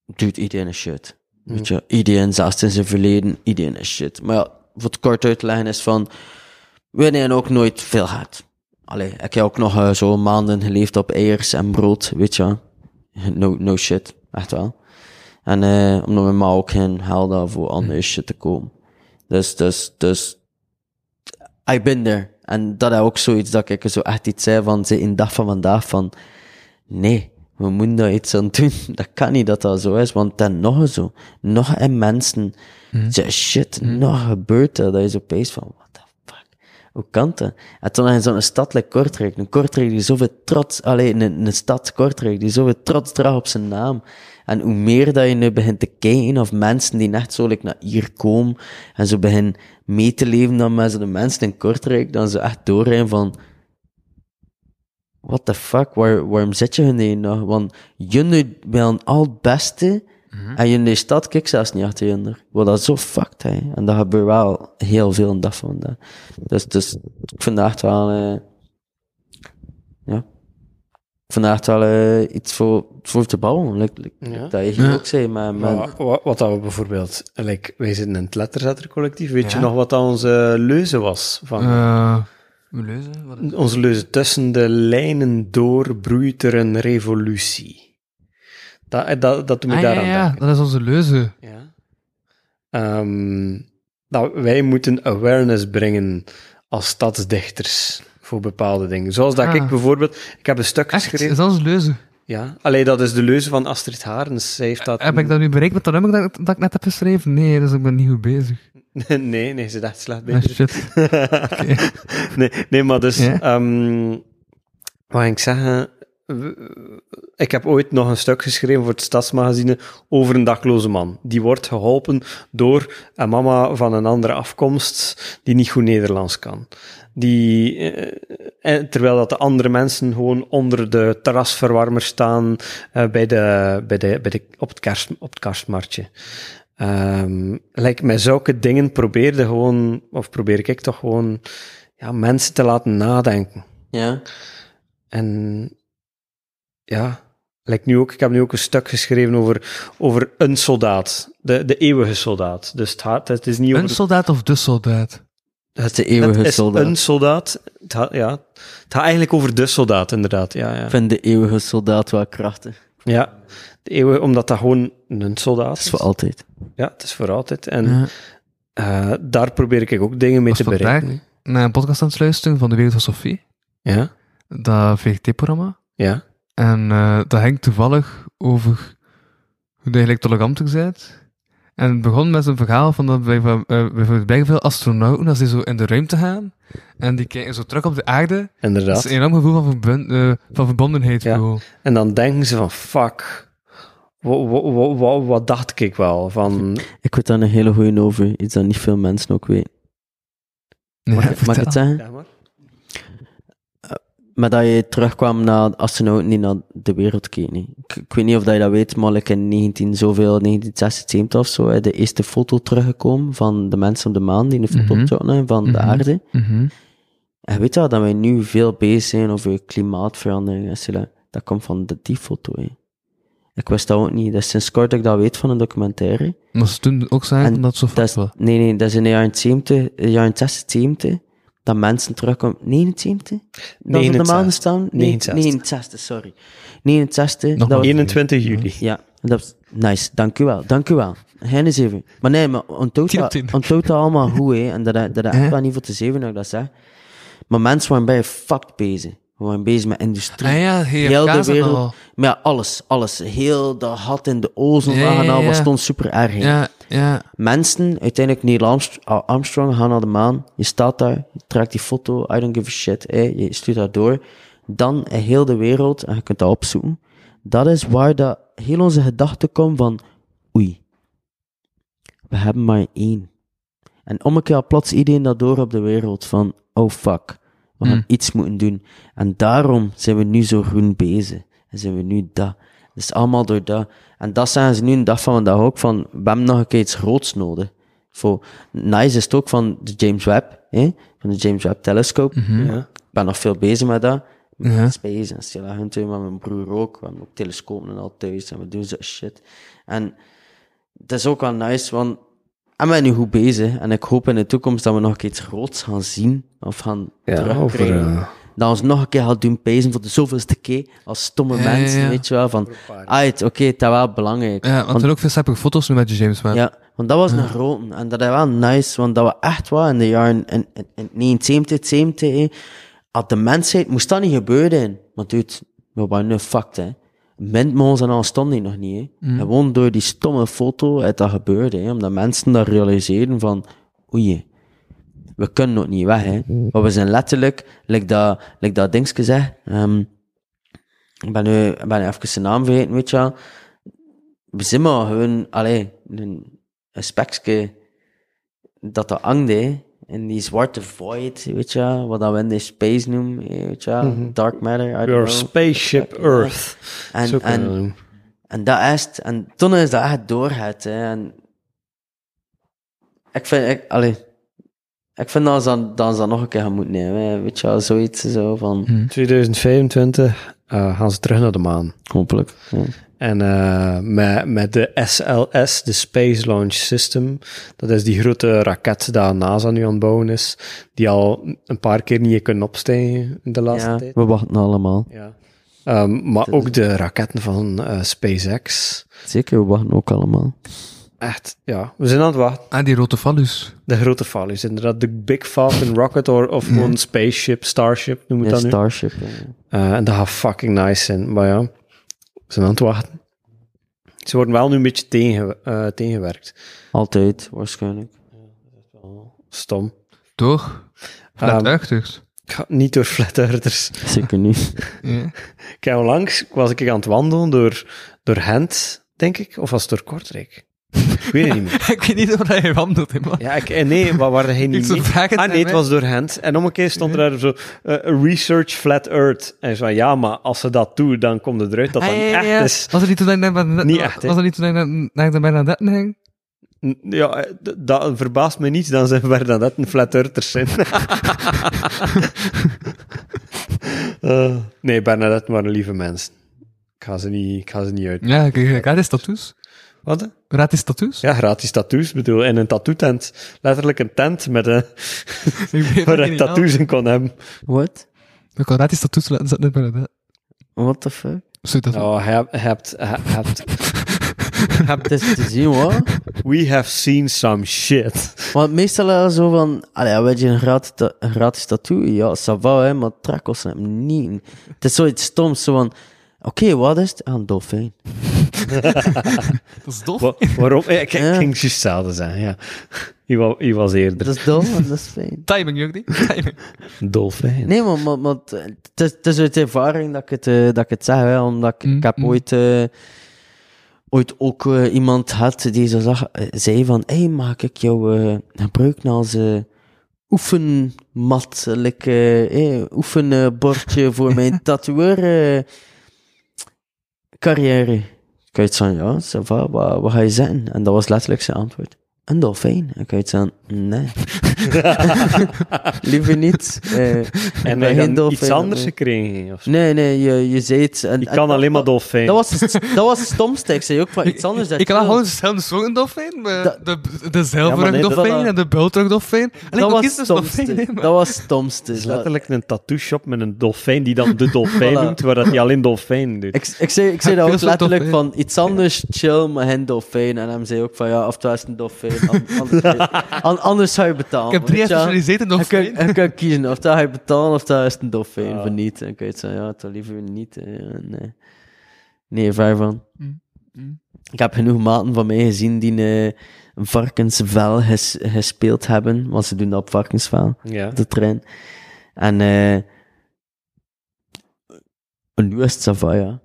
Dude, iedereen is shit. Weet je, iedereen, zelfs in zijn verleden, iedereen is shit. Maar ja, het kort uit te leggen is van, we hebben ook nooit veel gehad. Allee, ik heb ook nog eh, zo maanden geleefd op eiers en brood, weet je. No, no shit, echt wel. En eh omdat mijn ma ook geen geld had voor andere shit te komen. Dus, dus, dus, I been there. En dat is ook zoiets dat ik zo echt iets zei van, ze in dag van vandaag van, nee, we moeten daar iets aan doen. Dat kan niet dat dat zo is, want dan nog zo. Nog en mensen, ze shit, nog gebeurt er, dat je zo pees van, what the fuck, hoe kan dat? En toen in zo'n stad like Kortrijk, een Kortrijk die zoveel trots, alleen een, een stad Kortrijk die zoveel trots draagt op zijn naam. En hoe meer dat je nu begint te kijken of mensen die net zo like, naar hier komen en zo beginnen mee te leven dan met de mensen in Kortrijk, dan ze echt doorrijden van, what the fuck, Waar, waarom zit je hun hier nog? Want jullie willen al het beste en jullie stad kijkt zelfs niet achter jullie. Wat dat zo fucked, hè. En dat gebeurt wel heel veel in dat van dat. Dus, dus ik vind dat echt wel, eh, ja. Ik vind dat echt wel eh, iets voor, voor te bouwen. Like, like, Ja. Dat je hier ook zei, maar, maar Maar wat, wat dat we bijvoorbeeld, like, wij zitten in het letterzettercollectief, weet je Ja. nog wat dat onze leuze was? Van, Eh, Leuzen? Wat is Onze leuze tussen de lijnen door broeit er een revolutie. Dat, dat, dat doet me Ah, ja, daaraan ja, denken. dat is onze leuze. Ja. Ehm, dat wij moeten awareness brengen als stadsdichters voor bepaalde dingen. Zoals dat Ah. ik bijvoorbeeld... Ik heb een stuk Echt? geschreven... Is dat onze leuze? Ja. Alleen dat is de leuze van Astrid Harens. Zij heeft dat... Heb ik dat nu bereikt met dat nummer dat, dat ik net heb geschreven? Nee, dus ik ben niet goed bezig. nee, nee, ze dacht slecht Ah, bezig. shit. nee, nee, maar dus... Ehm, wat ik zeggen? Ik heb ooit nog een stuk geschreven voor het Stadsmagazine over een dakloze man. Die wordt geholpen door een mama van een andere afkomst die niet goed Nederlands kan. Die, eh, en terwijl dat de andere mensen gewoon onder de terrasverwarmer staan eh, bij de, bij de, bij de, op, het kerst, op het kerstmarktje. Ehm like, met zulke dingen probeerde gewoon, of probeer ik toch gewoon, ja, mensen te laten nadenken. ja. En ja, like nu ook, ik heb nu ook een stuk geschreven over, over een soldaat, de, de eeuwige soldaat. Dus het, gaat, het is niet Een over... soldaat of de soldaat? Het is de eeuwige het is soldaat. een soldaat. Het gaat, ja, het gaat eigenlijk over de soldaat, inderdaad. Ja, ja. Ik vind de eeuwige soldaat wel krachtig. ja. De eeuwige, omdat dat gewoon een soldaat Dat is. is voor altijd. Ja, het is voor altijd. En eh, daar probeer ik ook dingen mee was te bereiken. naar een podcast aan het luisteren van De Wereld van Sophie. Ja, Dat VGT-programma. ja. En eh, dat ging toevallig over hoe je eigenlijk toleranter bent. En het begon met een verhaal van dat bij, bij, eh, bijvoorbeeld bij veel astronauten, als die zo in de ruimte gaan, en die kijken zo terug op de aarde, dat Inderdaad. is een enorm gevoel van, verbund, van verbondenheid. Ja. En dan denken ze van, fuck, wat, wat, wat, wat dacht ik wel? Van, Ik weet daar een hele goeie over. Iets dat niet veel mensen ook weten. Ja, Mag, ik- ik het zeggen? ja, maar. Maar dat je terugkwam naar astronauten die naar de wereld keken. Ik, ik weet niet of dat je dat weet, maar like in 19 zoveel, 1976 of zo, is de eerste foto teruggekomen van de mensen op de maan die een foto opzochten van de Mhm. aarde. Mhm. En weet je wel, dat wij nu veel bezig zijn over klimaatverandering en zo. Dat dat komt van de, die foto. hè. Ik wist dat ook niet. Dat is sinds kort dat ik dat weet van een documentaire. Maar ze toen ook zeggen En dat zo Dat is, nee, nee, dat is in de jaren 70, de jaren 76, dat mensen terugkomen. 79? Dat ze op de 69. maan staan? Nee, 69. 69, sorry. 69, Nog dat maar was, 21 juli. ja, dat was, nice, dank u wel, dank u wel. Geen eens even. Maar nee, maar onthoud dat, tien. onthoud dat allemaal goed, hè, en dat, dat, dat echt Ja. wel niet voor te zeven dat ik dat zeg. Maar mensen waren bij fucked bezig. We waren bezig met industrie. Ah ja, Heel de wereld. al. Maar ja, alles, alles. Heel de gat in de ozonlaag Ja, ja, al, ja. was stond super erg Ja, ja. mensen, uiteindelijk Neil Armst- Ar- Armstrong, gaan naar de maan. Je staat daar, je trekt die foto, I don't give a shit. hè. Je stuurt dat door. Dan heel de wereld, en je kunt dat opzoeken. Dat is waar dat heel onze gedachten komt van, oei, we hebben maar één. En om een keer had plots iedereen dat door op de wereld van, oh fuck, we gaan Hmm. iets moeten doen. En daarom zijn we nu zo groen bezig. En zijn we nu dat. Dus allemaal door dat. En dat zijn ze nu een dag van vandaag ook van, we hebben nog een keer iets groots nodig. Voor, nice is het ook van de James Webb, hè? van de James Webb Telescope. Ja. Ik ben nog veel bezig met dat. Met Ja. space en Stella Hunter, met mijn broer ook. We hebben ook telescopen en al thuis en we doen zo shit. En het is ook wel nice, want ik ben nu goed bezig. En ik hoop in de toekomst dat we nog een keer iets groots gaan zien. Of gaan Ja, over... terugkrijgen. eh, Dat we ons nog een keer gaan doen pezen voor de zoveelste keer. Als stomme Ja, mensen, ja. weet je wel. Van, ah, oké, het is wel belangrijk. Ja, want er zijn ook veel sappige foto's nu met je James Webb. Ja, want dat was een grote. En dat is wel nice, want dat we echt wel in de jaren, in, in, in 1970, 70, hè, had de mensheid, moest dat niet gebeuren. Want dude, we waren nu fucked, hè. Windmolens en al die nog niet, hè. Gewoon door die stomme foto is dat gebeurd, hè. Omdat mensen dat realiseren van, oei, we kunnen ook niet weg, hè. Maar we zijn letterlijk, like dat, like dat dingetje zegt, ehm, ik ben nu, ik ben nu even zijn naam vergeten, weet je wel. We zijn maar gewoon, allee, een, een spekje dat dat hè. In die zwarte void, weet je wat dat we in de space noemen, hè, weet je wel. Dark matter, I don't Your know. spaceship Earth. En, Zo kunnen we en, doen. en dat is het. En toen is dat echt doorgaat, hè. En ik vind, ik, allee, ik vind dat ze dat, nog een keer gaan moeten nemen, weet je zoiets zo van, 2025 eh, gaan ze terug naar de maan. hopelijk. Ja. En eh, met, met de SLS, de Space Launch System, dat is die grote raket die NASA nu aan het bouwen is, die al een paar keer niet kunnen opstijgen in de laatste Ja, tijd. we wachten allemaal. Ja. Ehm, maar ook de raketten van eh, SpaceX. Zeker, we wachten ook allemaal. Echt, ja. We zijn aan het wachten. Ah, die rode fallus. De grote Phallus, inderdaad. De Big Falcon Rocket, or, of gewoon Spaceship, Starship, noem het Ja, dat nu. Starship. ja. Eh, en dat gaat fucking nice zijn. Maar ja, zijn aan het wachten. Ze worden wel nu een beetje tegen, eh, tegengewerkt. Altijd, waarschijnlijk. Stom. Toch? Ehm, Flat earthers. Ik ga niet door flat earthers. Zeker niet. Ja. Ik heb onlangs was ik aan het wandelen door, door Gent, denk ik, of was het door Kortrijk? Ik weet het niet meer. ik weet niet of je wandelt, hè, man. Ja, ik, eh, nee, maar waar hij Ik niet mee? Ah nee, het was door Gent. En om een keer stond er daar zo, eh, research flat earth. En zei, ja, maar als ze dat doen, dan komt het eruit dat dat Ah, niet ja, ja, echt ja. is. Was er niet toen ik naar Bernadette- er naar, ging? Ja, eh, dat verbaast me niet, dan zijn Bernadette een flat earthers zijn. Eh, nee, Bernadette waren lieve mensen. Ik ga ze niet, ik ga ze niet uit. Ja, kijk eens tattoos. Wat? Gratis tattoos? Ja, gratis tattoos. Ik bedoel, in een tattoo-tent. Letterlijk een tent met een, Ik weet waar niet, tattoos in kon hebben. What? Ik kan gratis tattoos laten zetten bij dat. What the fuck? Zo dat. Oh, je hebt, je hebt, je hebt... Het is te zien, hoor. We have seen some shit. Want meestal zo van, allee, weet je, een gratis, ta- een gratis tattoo, ja, va, hè, maar trek kost het niet. Het is zoiets stoms, zo van, oké, wat is het? Ah, een dolfijn. Dat is dof. Wa- waarom? Ja, Ik, Ja. ging juist hetzelfde zeggen, ja. Je was, je was eerder. Dat is dom, en dat is fijn. Timing, Jordi. Timing. Dolfijn. Nee, maar, maar, maar het, is, het is uit ervaring dat ik het, eh, dat ik het zeg, hè, omdat ik, Mm, ik heb mm. ooit, eh, ooit ook eh, iemand had die zo zag, zei van, hé, hey, mag ik jou eh, gebruiken als eh, oefenmat, like, oefenbordje voor mijn tatoeëur eh, carrière? Ik had van, ja, ça wat, wat ga je zeggen? En dat was letterlijk zijn antwoord. Een dolfijn. En ik had van, nee. Liever niet. Eh, En ik ben geen dan iets dolfijn, anders nee. gekregen? Of zo? Nee, nee, je, je zei het. En, en kan alleen maar dolfijn. Dat was, het- dat was het stomste. Ik zei ook van iets anders. dat Ik kan gewoon dezelfde soort dolfijn. De, de, de zilveren dat- dolfijn en de bultrug dolfijn. En ik Dat was het dolfijn. stomste. Dat was het stomste. Het is letterlijk een tattoo shop met een dolfijn die dan de dolfijn Voilà. noemt, waar dat hij alleen dolfijn doet. Ik, ik zei, ik zei dat ook letterlijk dolfijn. van iets anders chill, maar geen dolfijn. En hij zei ook van ja, of het is een dolfijn. An- Anders, an- anders zou je betalen. Ik heb drie weet je wel. gespecialiseerd in Je kan, dolfijn. je kan kiezen of dat ga je betalen of dat is een dolfijn voor niet. En ik weet zo, ja, toch liever niet. eh, ja, nee. nee, ver van. Mm, mm. Ik heb genoeg maten van mij gezien die eh, een varkensvel ges- gespeeld hebben, want ze doen dat op varkensvel, Ja. de trein. En eh nu is het Savaya.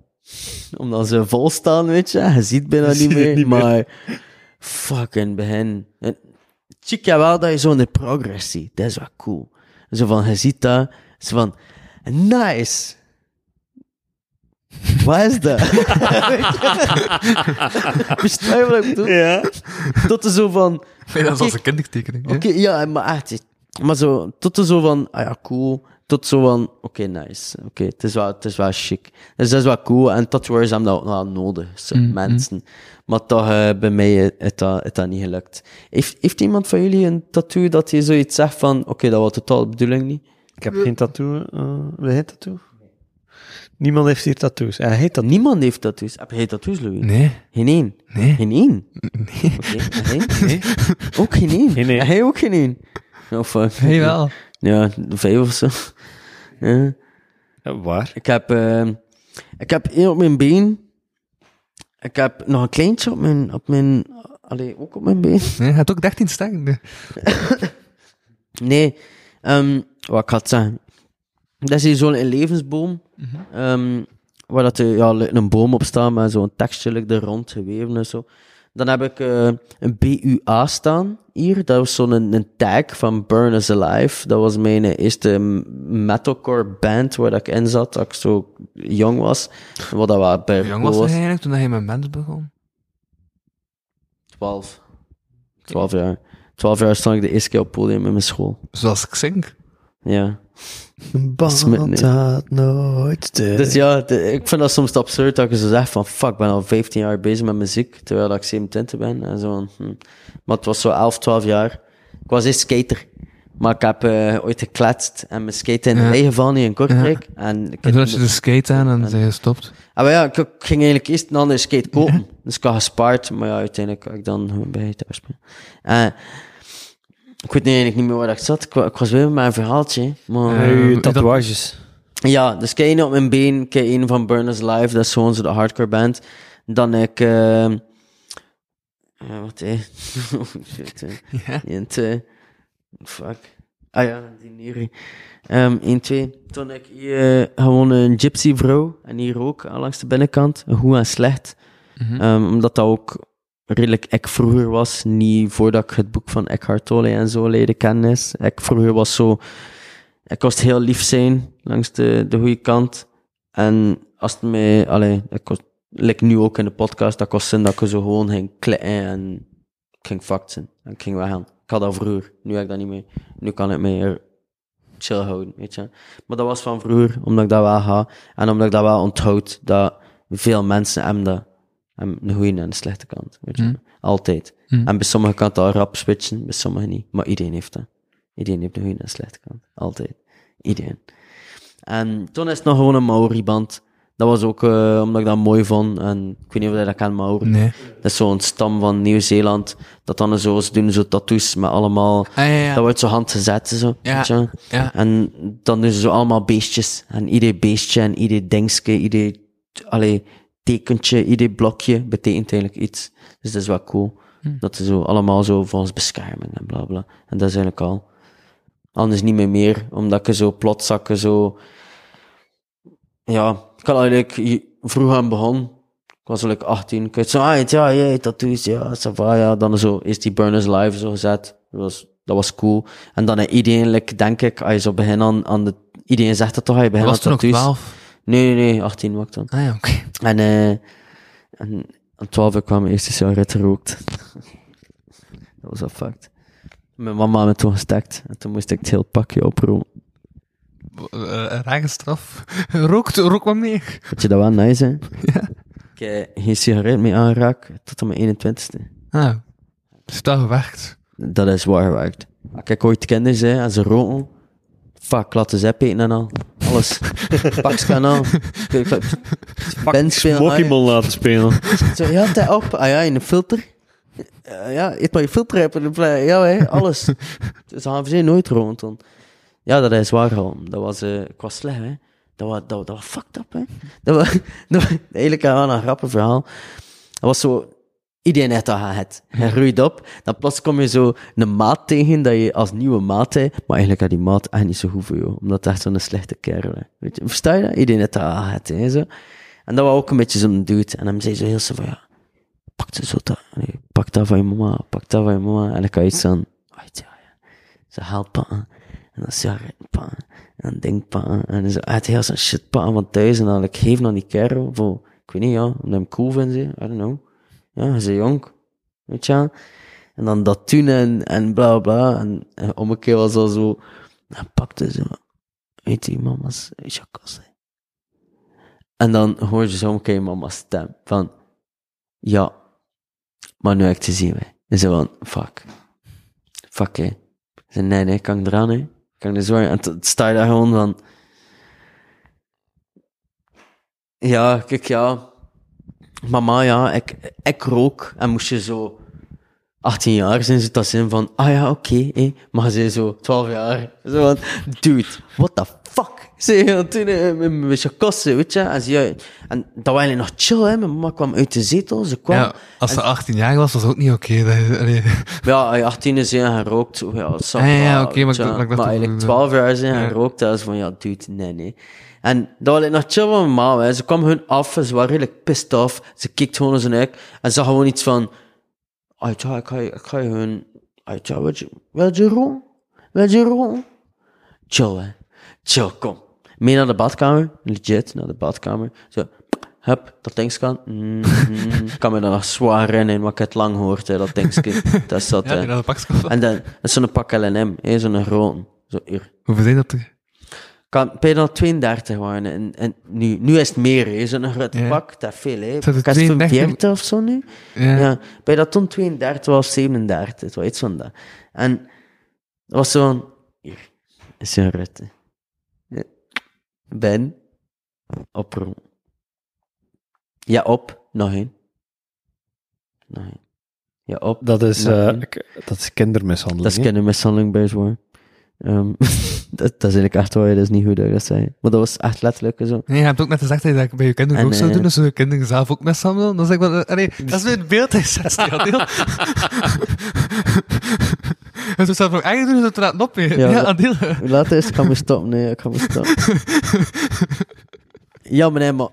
Omdat ze vol staan, weet je. Je ziet bijna Je niet meer, niet meer. maar fucking begin. En Chic ja wel dat je zo in de progress ziet. Dat is wel cool. Zo van, je ziet dat, zo van, nice. Wat is dat? Bestel je wat ik bedoel? Ja. Tot er zo van, Nee, dat is als een kindertekening. Oké, ja, maar echt. Maar zo, tot er zo van, ah ja, cool. Tot zo van, oké, nice. Oké, het is wel, het is wel chic. Dus dat is wel cool. En tatoeërs hebben dat ook wel nodig, zo, Mm, mensen. Maar toch, eh, bij mij eh, is dat, is dat niet gelukt. Heeft, heeft iemand van jullie een tattoo dat je zoiets zegt van, oké, dat was totaal de bedoeling niet? Ik heb geen tattoo. eh wil jij tattoo? Niemand heeft hier tattoos. Hij heet dat. Niemand heeft tattoos. Heb jij tattoos, Louis? Nee, Geen één? nee. Geen één? Nee. Jij? Ook geen één? Geen één. Jij ook geen één? Oh, fuck. Hey wel. Ja, vijf of zo. Ja. Ja, waar? Ik heb, eh, ik heb één op mijn been. Ik heb nog een kleintje op mijn, op mijn, allee, ook op mijn been. Nee, hij had ook 13 sterren. Nee. Ehm, wat ik had zeggen. Dat is hier zo'n levensboom. ehm, waar dat er, ja, een boom op staat met zo'n tekstje like, er rond geweven en zo. Dan heb ik eh, een BUA staan hier. Dat was zo'n een, een tag van Burn Us Alive. Dat was mijn eerste metalcore band waar dat ik in zat, dat ik zo jong was. Wat dat wel bij Hoe jong was hij eigenlijk toen hij met band begon? 12. 12 jaar. 12 jaar stond ik de eerste keer op podium in mijn school. Zoals ik zing. Ja. Een band had nooit de... Dus ja, de- ik vind dat soms absurd dat je zo zegt van fuck, ik ben al 15 jaar bezig met muziek, terwijl dat ik 27 ben. En zo, hm. Maar het was zo 11, 12 jaar. Ik was eerst skater. Maar ik heb eh, ooit gekletst en mijn skate in de Ja. rij gevallen in Kortrijk. En ik En toen had je de skate aan en en- zij gestopt. Ah, maar ja, ik, ik ging eigenlijk eerst een andere skate kopen. Dus ik had gespaard, maar ja, uiteindelijk had ik dan bij het thuis spelen. Eh, ik weet eigenlijk niet meer waar ik zat. Ik, wa- ik was weer met mijn verhaaltje. Maar... Eh, Eh, tatoeages. Ja, dus kijk één op mijn been, kijk één van Burners Live, dat is gewoon zo de hardcore band. Dan ik, eh ja, wat hé? oh shit, hè. Ja. 1, 2, fuck. Ah ja, die nieren. Ehm 1, 2. Toen ik hier gewoon een gypsy vrouw, en hier ook, aan langs de binnenkant, een goed en slecht. Ehm, omdat dat ook redelijk ik vroeger was, niet voordat ik het boek van Eckhart Tolle en zo leerde kennen. Ik vroeger was zo, ik was heel lief zijn langs de, de goede kant. En als het mij, allee, ik like nu ook in de podcast, dat kost zin dat ik zo gewoon ging klikken en ik ging zijn. En ik ging weggaan. Ik had dat vroeger, nu heb ik dat niet meer. Nu kan ik meer chill houden, weet je. Maar dat was van vroeger, omdat ik dat wel ga. En omdat ik dat wel onthoud, dat veel mensen hebben dat En een goede en een slechte kant. Weet je? Mm. Altijd. Mm. En bij sommige kan het al rap switchen, bij sommige niet. Maar iedereen heeft dat. Iedereen heeft een goede en een slechte kant. Altijd. Iedereen. En toen is het nog gewoon een Maori-band. Dat was ook eh, omdat ik dat mooi vond. En ik weet niet of je dat kent, Maori. Nee. Dat is zo'n stam van Nieuw-Zeeland. Dat dan zo, ze doen zo tattoos met allemaal... Ah, ja, ja. Dat wordt zo handgezet en zo. Ja, weet je ja. En dan doen ze zo allemaal beestjes. En ieder beestje en ieder dingetje, ieder allee, tekentje, ieder blokje betekent eigenlijk iets. Dus dat is wel cool. Dat ze zo allemaal zo voor ons beschermen en bla bla. En dat is eigenlijk al. Anders niet meer meer, omdat je zo plotzakken zo... Ja, ik had eigenlijk vroeg aan begonnen. Ik was like 18. Ik had zo, ah, ja, ja, tattoos, ja, ça va, ja. Dan zo is die Burners Live zo gezet. Dat was, dat was cool. En dan iedereen, like, denk ik, als je zo begint aan, aan de... Iedereen zegt dat toch, je begint aan tattoos. 12. Nee, nee, nee, 18 was ik dan. Ah ja, oké. En, eh en om 12 uur kwam mijn eerste sigaret gerookt. dat was fucked. Mijn mama had me toen gestekt. En toen moest ik het heel pakje oproepen. Uh, rage straf. Rookt, rook wat meer. Vind je dat wel nice, hè? Ja. Ik heb geen sigaret meer aangeraakt tot aan mijn 21ste. Ah, is dat gewerkt? Dat is waar gewerkt. Als ik ooit kinderen zei en ze roken, fuck, laten ze eten en al. Alles. Pakskanaal. Ben spelen. Pokémon laten spelen. Zo, ja, tij op. Ah ja, in een filter. Uh, ja, eet maar je filter op. en dan blijf- Ja, hè, alles. dus hebben ze nooit rond. Dan. Ja, dat is waar gewoon. Dat was, eh ik was slecht, hè. Dat was, dat, dat was fucked up, hè. Dat was, dat was eigenlijk een grappig verhaal. Dat was zo... Iedereen heeft dat gehad. Je groeit op, dan plots kom je zo een maat tegen dat je als nieuwe maat hebt, maar eigenlijk had die maat echt niet zo goed voor jou, omdat het echt zo'n slechte kerel is. Weet je, versta je dat? Iedereen heeft dat gehad, hè, zo. En dat was ook een beetje zo'n dude. En dan zei ze heel zo van, ja, pak ze zo dat, nee, pak dat van je mama, pak dat van je mama. En dan kan je iets van, uit, ja, ja. Ze haalt pakken, en dan sigaretten pakken, en dan ding pakken, en dan zo uit heel zijn shit pakken van thuis, en dan ik geef aan die kerel, voor, ik weet niet, ja, omdat hij hem cool vindt, I don't know. Ja, is jong, weet je. En dan dat doen en, bla bla, en, en om een keer was al zo, en pakte zo, weet je, mama's hè. En dan hoor je zo een keer mama's stem van, ja, maar nu ik te zien, hè. En zo van, fuck. Fuck, hè. Zei, nee, nee, kan ik eraan. Kan ik er zwaar... En toen sta je daar gewoon van... Ja, kijk, ja. Mama, ja, ik, ik rook. En moest je zo 18 jaar zijn, zit dat zin van, ah ja, oké, hé. Maar ze zo 12 jaar. Zo van, dude, what the fuck? Ze je toen eh, met mijn chakossen, weet je? En, ze, en dat was eigenlijk nog chill, hè. Mijn mama kwam uit de zetel, ze kwam. Ja, als ze 18 jaar was, was dat ook niet oké. allee. Ja, als je 18 is en gerookt, ja, dat Ah, ja, ja, oké, maar dacht maar dat- eigenlijk 12 jaar zijn gerookt, dat is van, ja, dude, nee, nee. En dat was nog chill van mijn mama, hè. Ze kwam hun af en ze waren redelijk pissed off. Ze keek gewoon naar zijn nek en zag gewoon iets van, ah, ja, ik ga je, ik ga hun, ah, ja, wil je, wil je? Wil je roken? Chill, hè. Chill, kom. Mee naar de badkamer, legit, naar de badkamer. Zo, hup, dat ding kan. Mm, mm, kan me dan nog zwaar rennen, wat ik het lang hoort, hè, dat dingetje. Dat is dat, Ja, hè. En dan, dat is zo'n pak L&M, zo'n grote. Zo, hier. Hoeveel zijn dat er? Kan, dan 32 waren en, en nu, nu is het meer, hè, zo'n grote Ja. pak, dat is veel, hè. Was 32? 40 of zo nu. Ja. Ja, bij dat toen 32 was, 37, het was iets van dat. En dat was zo'n, hier, een sigaret. hè. Ja. Ben, oproep. Ja, op, nog één. Nog één. Ja, op. Dat is, eh, dat is kindermishandeling. Dat is kindermishandeling bij zwaar. Ehm, dat, dat is eigenlijk echt waar, dat is niet goed dat ik dat zei. Maar dat was echt letterlijk zo. Nee, je hebt ook net gezegd dat je dat bij je kinderen En, ook zou eh, doen, dus je kinderen zelf ook mishandelen. Dan zeg ik wel, allee, dat is weer het beeld zet, Adil. En ze zelf nog eigen doen, ze te laten opnemen. Ja, Ja, Adil. Later is, ik ga me stoppen, nee, ik ga me stoppen. ja, maar nee, maar...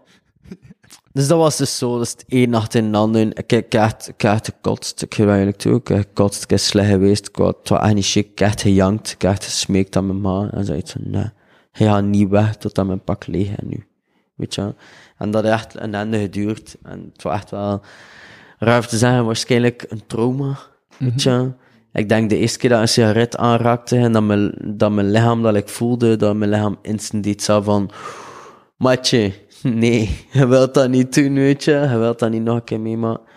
Dus dat was dus zo, dus één nacht in de ander. Ik heb ik heb echt, ik heb echt gekotst, ik geef eigenlijk toe. Ik heb gekotst, ik ben slecht geweest, ik was, het was echt niet chic. Ik heb echt gejankt, ik heb echt gesmeekt aan mijn ma. En zei van, nee, hij gaat niet weg tot aan mijn pak leeg is nu. Weet je. En dat heeft echt een einde geduurd. En het was echt wel, raar te zeggen, waarschijnlijk een trauma. Weet je wel. Ik denk de eerste keer dat ik een sigaret aanraakte en dat mijn, dat mijn lichaam, dat ik voelde, dat mijn lichaam instant iets zou van, matje, Nee, je wilt dat niet doen, weet je. Je wilt dat niet nog een keer meemaken.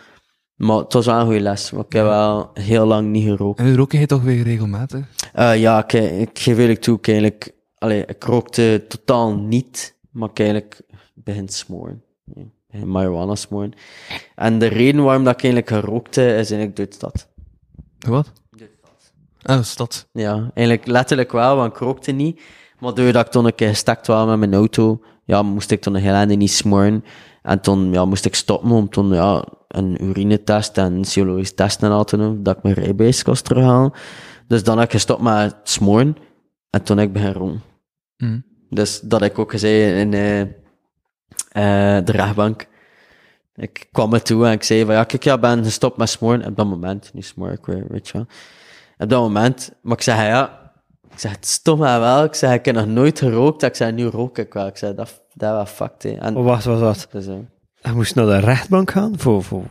Maar het was wel een goede les. Maar ik heb wel heel lang niet gerookt. En rook je toch weer regelmatig? Eh, ja, ik, ik geef eerlijk toe, ik eigenlijk... Allee, ik rookte totaal niet, maar ik eigenlijk begin te smoren. Ja, begin smoren. En de reden waarom dat ik eigenlijk gerookte, is eigenlijk door de stad. Wat? Ah, de stad. Ja, eigenlijk letterlijk wel, want ik rookte niet. Maar doordat ik toen een keer gestakt was met mijn auto, ja, moest ik toen een heel einde niet smoren. En toen ja, moest ik stoppen om toen ja, een urinetest en een serologisch test en al te doen, dat ik mijn rijbewijs kost terughalen. Dus dan heb ik gestopt met het smoren. En toen heb ik begin roken. Hm. Dus dat ik ook gezegd in eh, eh, de rechtbank. Ik kwam er toe en ik zei van ja, kijk, ja, ik ben gestopt met smoren. Op dat moment, nu smoor ik weer, weet je wel. Op dat moment, maar ik zei ja, ik zeg het stom maar wel. Ik zeg ik heb nog nooit gerookt. Ik zei nu rook ik wel. Ik zei dat, dat was fucked, hè. En, wacht, wacht, wacht. dus, eh, Hij moest naar de rechtbank gaan voor, voor,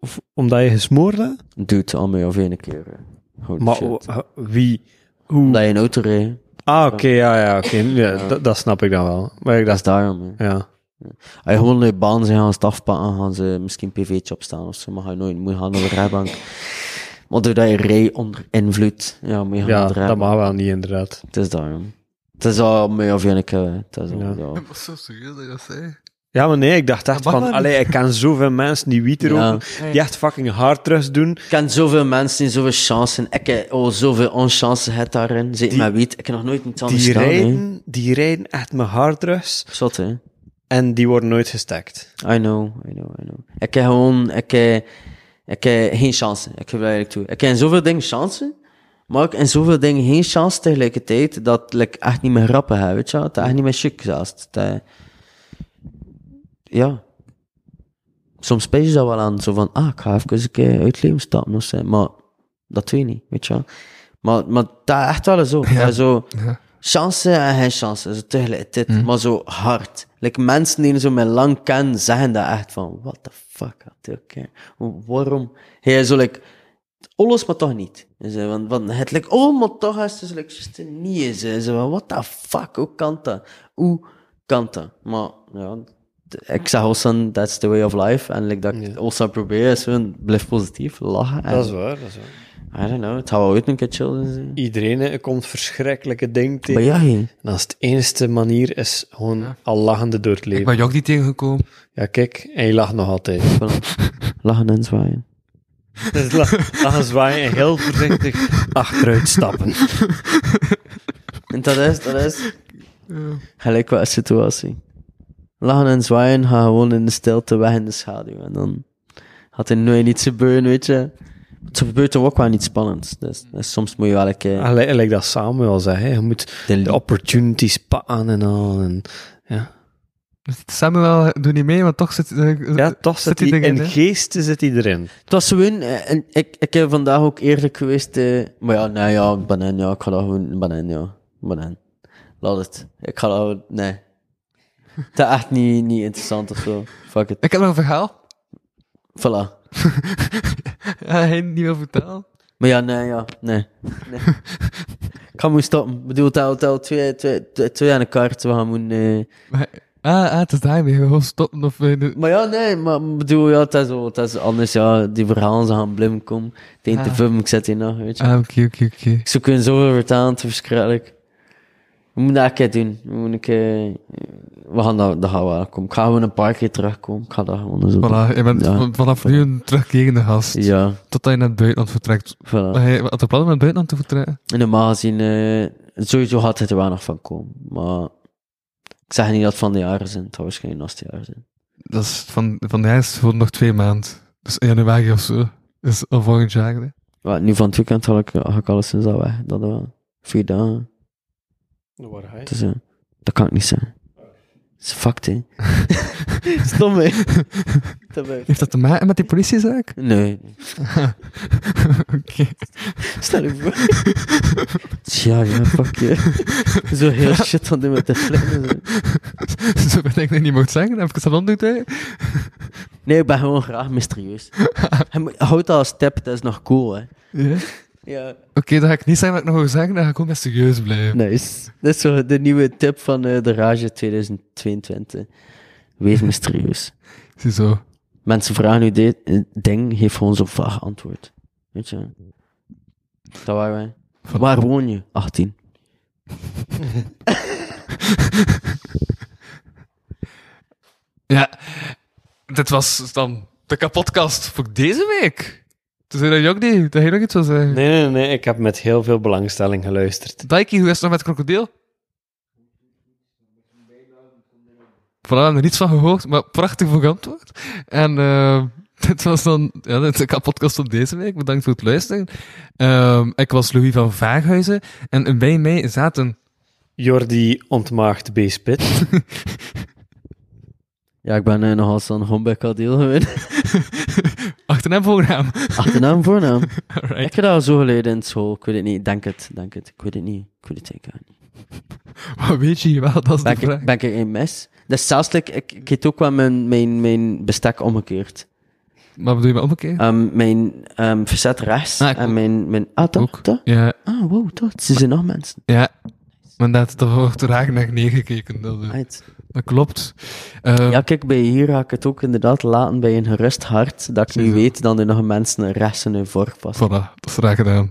voor- omdat je gesmoord hebt? doet al mee of één keer. eh. Maar shit. wie? Hoe? Dat je een auto reed, Ah, oké, ja, ja, oké. Ja, dat, dat snap ik dan wel. Maar ik dat is daarom. hè. ja. Als je gewoon de baan zijn gaan stafpakken, gaan ze misschien een pv'tje opstaan of zo, maar ga je nooit moet gaan naar de rijbank. Maar doordat je rij onder invloed, ja, moet je gaan Ja, dat mag wel niet, inderdaad. Het is daarom. Het is al mee of keer. Het is al, Ja. ja. Dat was zo serieus dat je dat zei. Ja, maar nee, ik dacht echt Dat van, wel allee, ik ken zoveel mensen die wiet roken, Ja. die echt fucking hard drugs doen. Ik ken zoveel mensen die zoveel chansen. Ik heb oh, zoveel onchance gehad daarin. Zeker Die- met wiet. Ik heb nog nooit iets anders Die gedaan. die rijden echt met hard drugs Zot, hè. en die worden nooit gestakt. I know, I know, I know. Ik heb gewoon, ik heb, ik heb geen chance. Ik geef dat eigenlijk toe. Ik heb in zoveel dingen chance, maar ik heb in zoveel dingen geen chance tegelijkertijd dat ik echt niet meer grappen heb, weet je wel. Is echt niet meer chic zelfs. Eh, ja. Soms spijt je dat wel aan, zo van, ah, ik ga even een keer uit het leven stappen of zo, maar dat weet je niet, weet je wel. Maar, maar dat is echt wel zo. Dat zo Ja. chance en geen chance, zo tegelijkertijd, maar zo hard. Like, mensen die je zo met lang kennen, zeggen dat echt van, what the fuck, oké. Waarom? Hij zo, like, alles, maar toch niet. En Zo, want, want het like, oh, maar toch is het like, just niet. is. Zo, van, what the fuck, hoe kan dat? Hoe kan dat? Maar, ja, ik zeg also, that's the way of life. En like, dat ik also probeer, is gewoon, blijf positief, lachen. En, Dat is waar, dat is waar. I don't know, het gaat wel ooit een keer chill zijn. Iedereen hè, komt verschrikkelijke dingen Maar tegen. ja, hè. En als het enige manier is, gewoon al lachende door het Ik leven. ben je ook niet tegengekomen. Ja, kijk, en je lacht nog altijd. Voilà. Lachen en zwaaien. Dus la- lachen zwaaien en heel voorzichtig achteruit stappen. En dat is, dat is gelijk wat een situatie. Lachen en zwaaien gaan gewoon in de stilte weg in de schaduw. En dan gaat er nooit iets gebeuren, weet je. Het gebeurt er ook wel iets spannends. Dus, dus soms moet je wel een keer... Ah, li- like dat Samuel zei, hè. je moet De de opportunities pakken en al. En, ja. Samuel doet niet mee, maar toch zit... eh, ja, toch zit hij die in dingen, hè? geest zit hij erin. Het was gewoon... eh, En ik, ik heb vandaag ook eerlijk geweest... eh, maar ja, nee, ja, banaan, ja. Ik ga dat gewoon... Banaan, ja. Banaan. Laat het. Ik ga dat. Nee. Dat is echt niet, niet interessant of zo. Fuck it. Ik heb nog een verhaal. Voilà. Ja, hij niet wil vertellen. Maar ja, nee, ja, nee. nee. ik ga moeten stoppen. Ik bedoel, tel, tel twee, twee, twee, twee aan de kaart. We gaan moeten... Maar, ah, ah, het is daarmee. Gewoon stoppen of... de- Maar ja, nee, maar bedoel, ja, het is, het is anders, ja. Die verhalen ze gaan blim komen. De Ah. film, ik zet die nog, weet je. Ah, oké, oké, oké. Ik zou kunnen zoveel vertalen, het is verschrikkelijk. We moeten dat een keer doen. We moeten een keer... We gaan dat, dat gaan we wel komen. Ik ga gewoon een paar keer terugkomen. Ik ga dat gewoon zo. Voilà, je bent Ja. vanaf nu een terugkerende gast. Ja, Totdat je naar het buitenland vertrekt. voilà. Maar hij had er plannen om naar het buitenland te vertrekken? En normaal gezien, eh, sowieso gaat het er wel nog van komen. Maar ik zeg niet dat het van de jaren zijn. Het gaat waarschijnlijk naast de jaren zijn. Dat is van, van de jaar is voor nog twee maanden. Dus in januari of zo. Dus al volgend jaar. hè. Nu van het weekend had ik, had ik alleszins al weg. Dat wel. Vier dagen. Dus, eh, dat kan ik niet zeggen. Is fucked, hè. Stom, hè. Heeft dat te maken met die politiezaak? Nee. Oké. Stel je voor. Tja, ja, fuck je. Zo heel shit van die met de flippen. Zo ben ik dat niet moet zeggen. Heb ik het dan doet hij? Nee, ik ben gewoon graag mysterieus. Hij moet- Houd dat als tip, dat is nog cool, hè. Ja. Ja. Oké, dan ga ik niet zeggen wat ik nog wil zeggen. Dan ga ik gewoon serieus blijven. Nice. Dat is zo de nieuwe tip van eh, de Rage 2022. Wees mysterieus. Ziezo. Mensen vragen u dit eh, ding, geef gewoon zo'n vaag antwoord. Weet je? Dat waren wij. Waar woon je? 18. Ja, dit was dan de kapotkast voor deze week. Dus dat je ook niet, dat je nog iets wil zeggen. Nee, nee, nee. Ik heb met heel veel belangstelling geluisterd. Daiki, hoe is het nog met krokodil? Voilà, hebben er niets van gehoord, maar prachtig voor antwoord. En eh, dit was dan ja, dit is de kapotkast van deze week. Bedankt voor het luisteren. Ehm, ik was Louis van Vaaghuizen en bij mij zaten... Jordi ontmaagd B-spit. Ja, ik ben uh, nogal zo'n hombekadeel geweest. Achternaam voornaam. Achternaam, voornaam. Alright. Ik heb dat zo geleerd in school. Ik weet het niet. Denk het, denk het. Ik weet het niet. Ik weet het zeker niet. Maar weet je wel, dat is Ben de vraag. ik, ben ik een mes? Dat is zelfs, ik, ik heb ook wel mijn, mijn, mijn bestek omgekeerd. Maar bedoel je met omgekeerd? Ehm, mijn ehm, verzet rechts Ah, ook. en mijn... mijn ah, toch? Ook. toch? Ja, Ah, wow, toch? Ze zijn nog mensen. ja. Maar dat, daar wordt er eigenlijk naar neergekeken. Dat, eh, Right. Dat klopt. Eh, Ja, kijk, bij hier ga ik het ook inderdaad laten bij een gerust hart, dat ik nu weet dat er nog mensen rechts in hun vork passen. Voilà, dat is graag gedaan.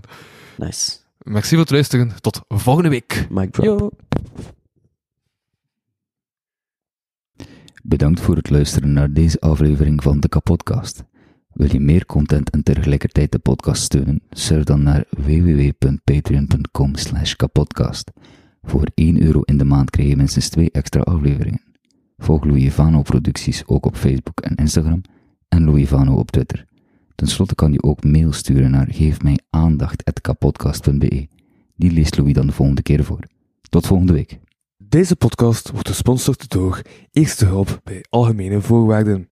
Nice. Merci voor het luisteren. Tot volgende week. Mic drop. Yo. Bedankt voor het luisteren naar deze aflevering van de Kapodcast. Wil je meer content en tegelijkertijd de podcast steunen? Surf dan naar www.patreon.com slash kapodcast. Voor 1 euro in de maand krijg je minstens 2 extra afleveringen. Volg Louis Vano producties ook op Facebook en Instagram en Louis Vano op Twitter. Ten slotte kan je ook mail sturen naar geefmijaandacht.kapodcast.be. Die leest Louis dan de volgende keer voor. Tot volgende week. Deze podcast wordt gesponsord door Eerste Hulp bij Algemene Voorwaarden.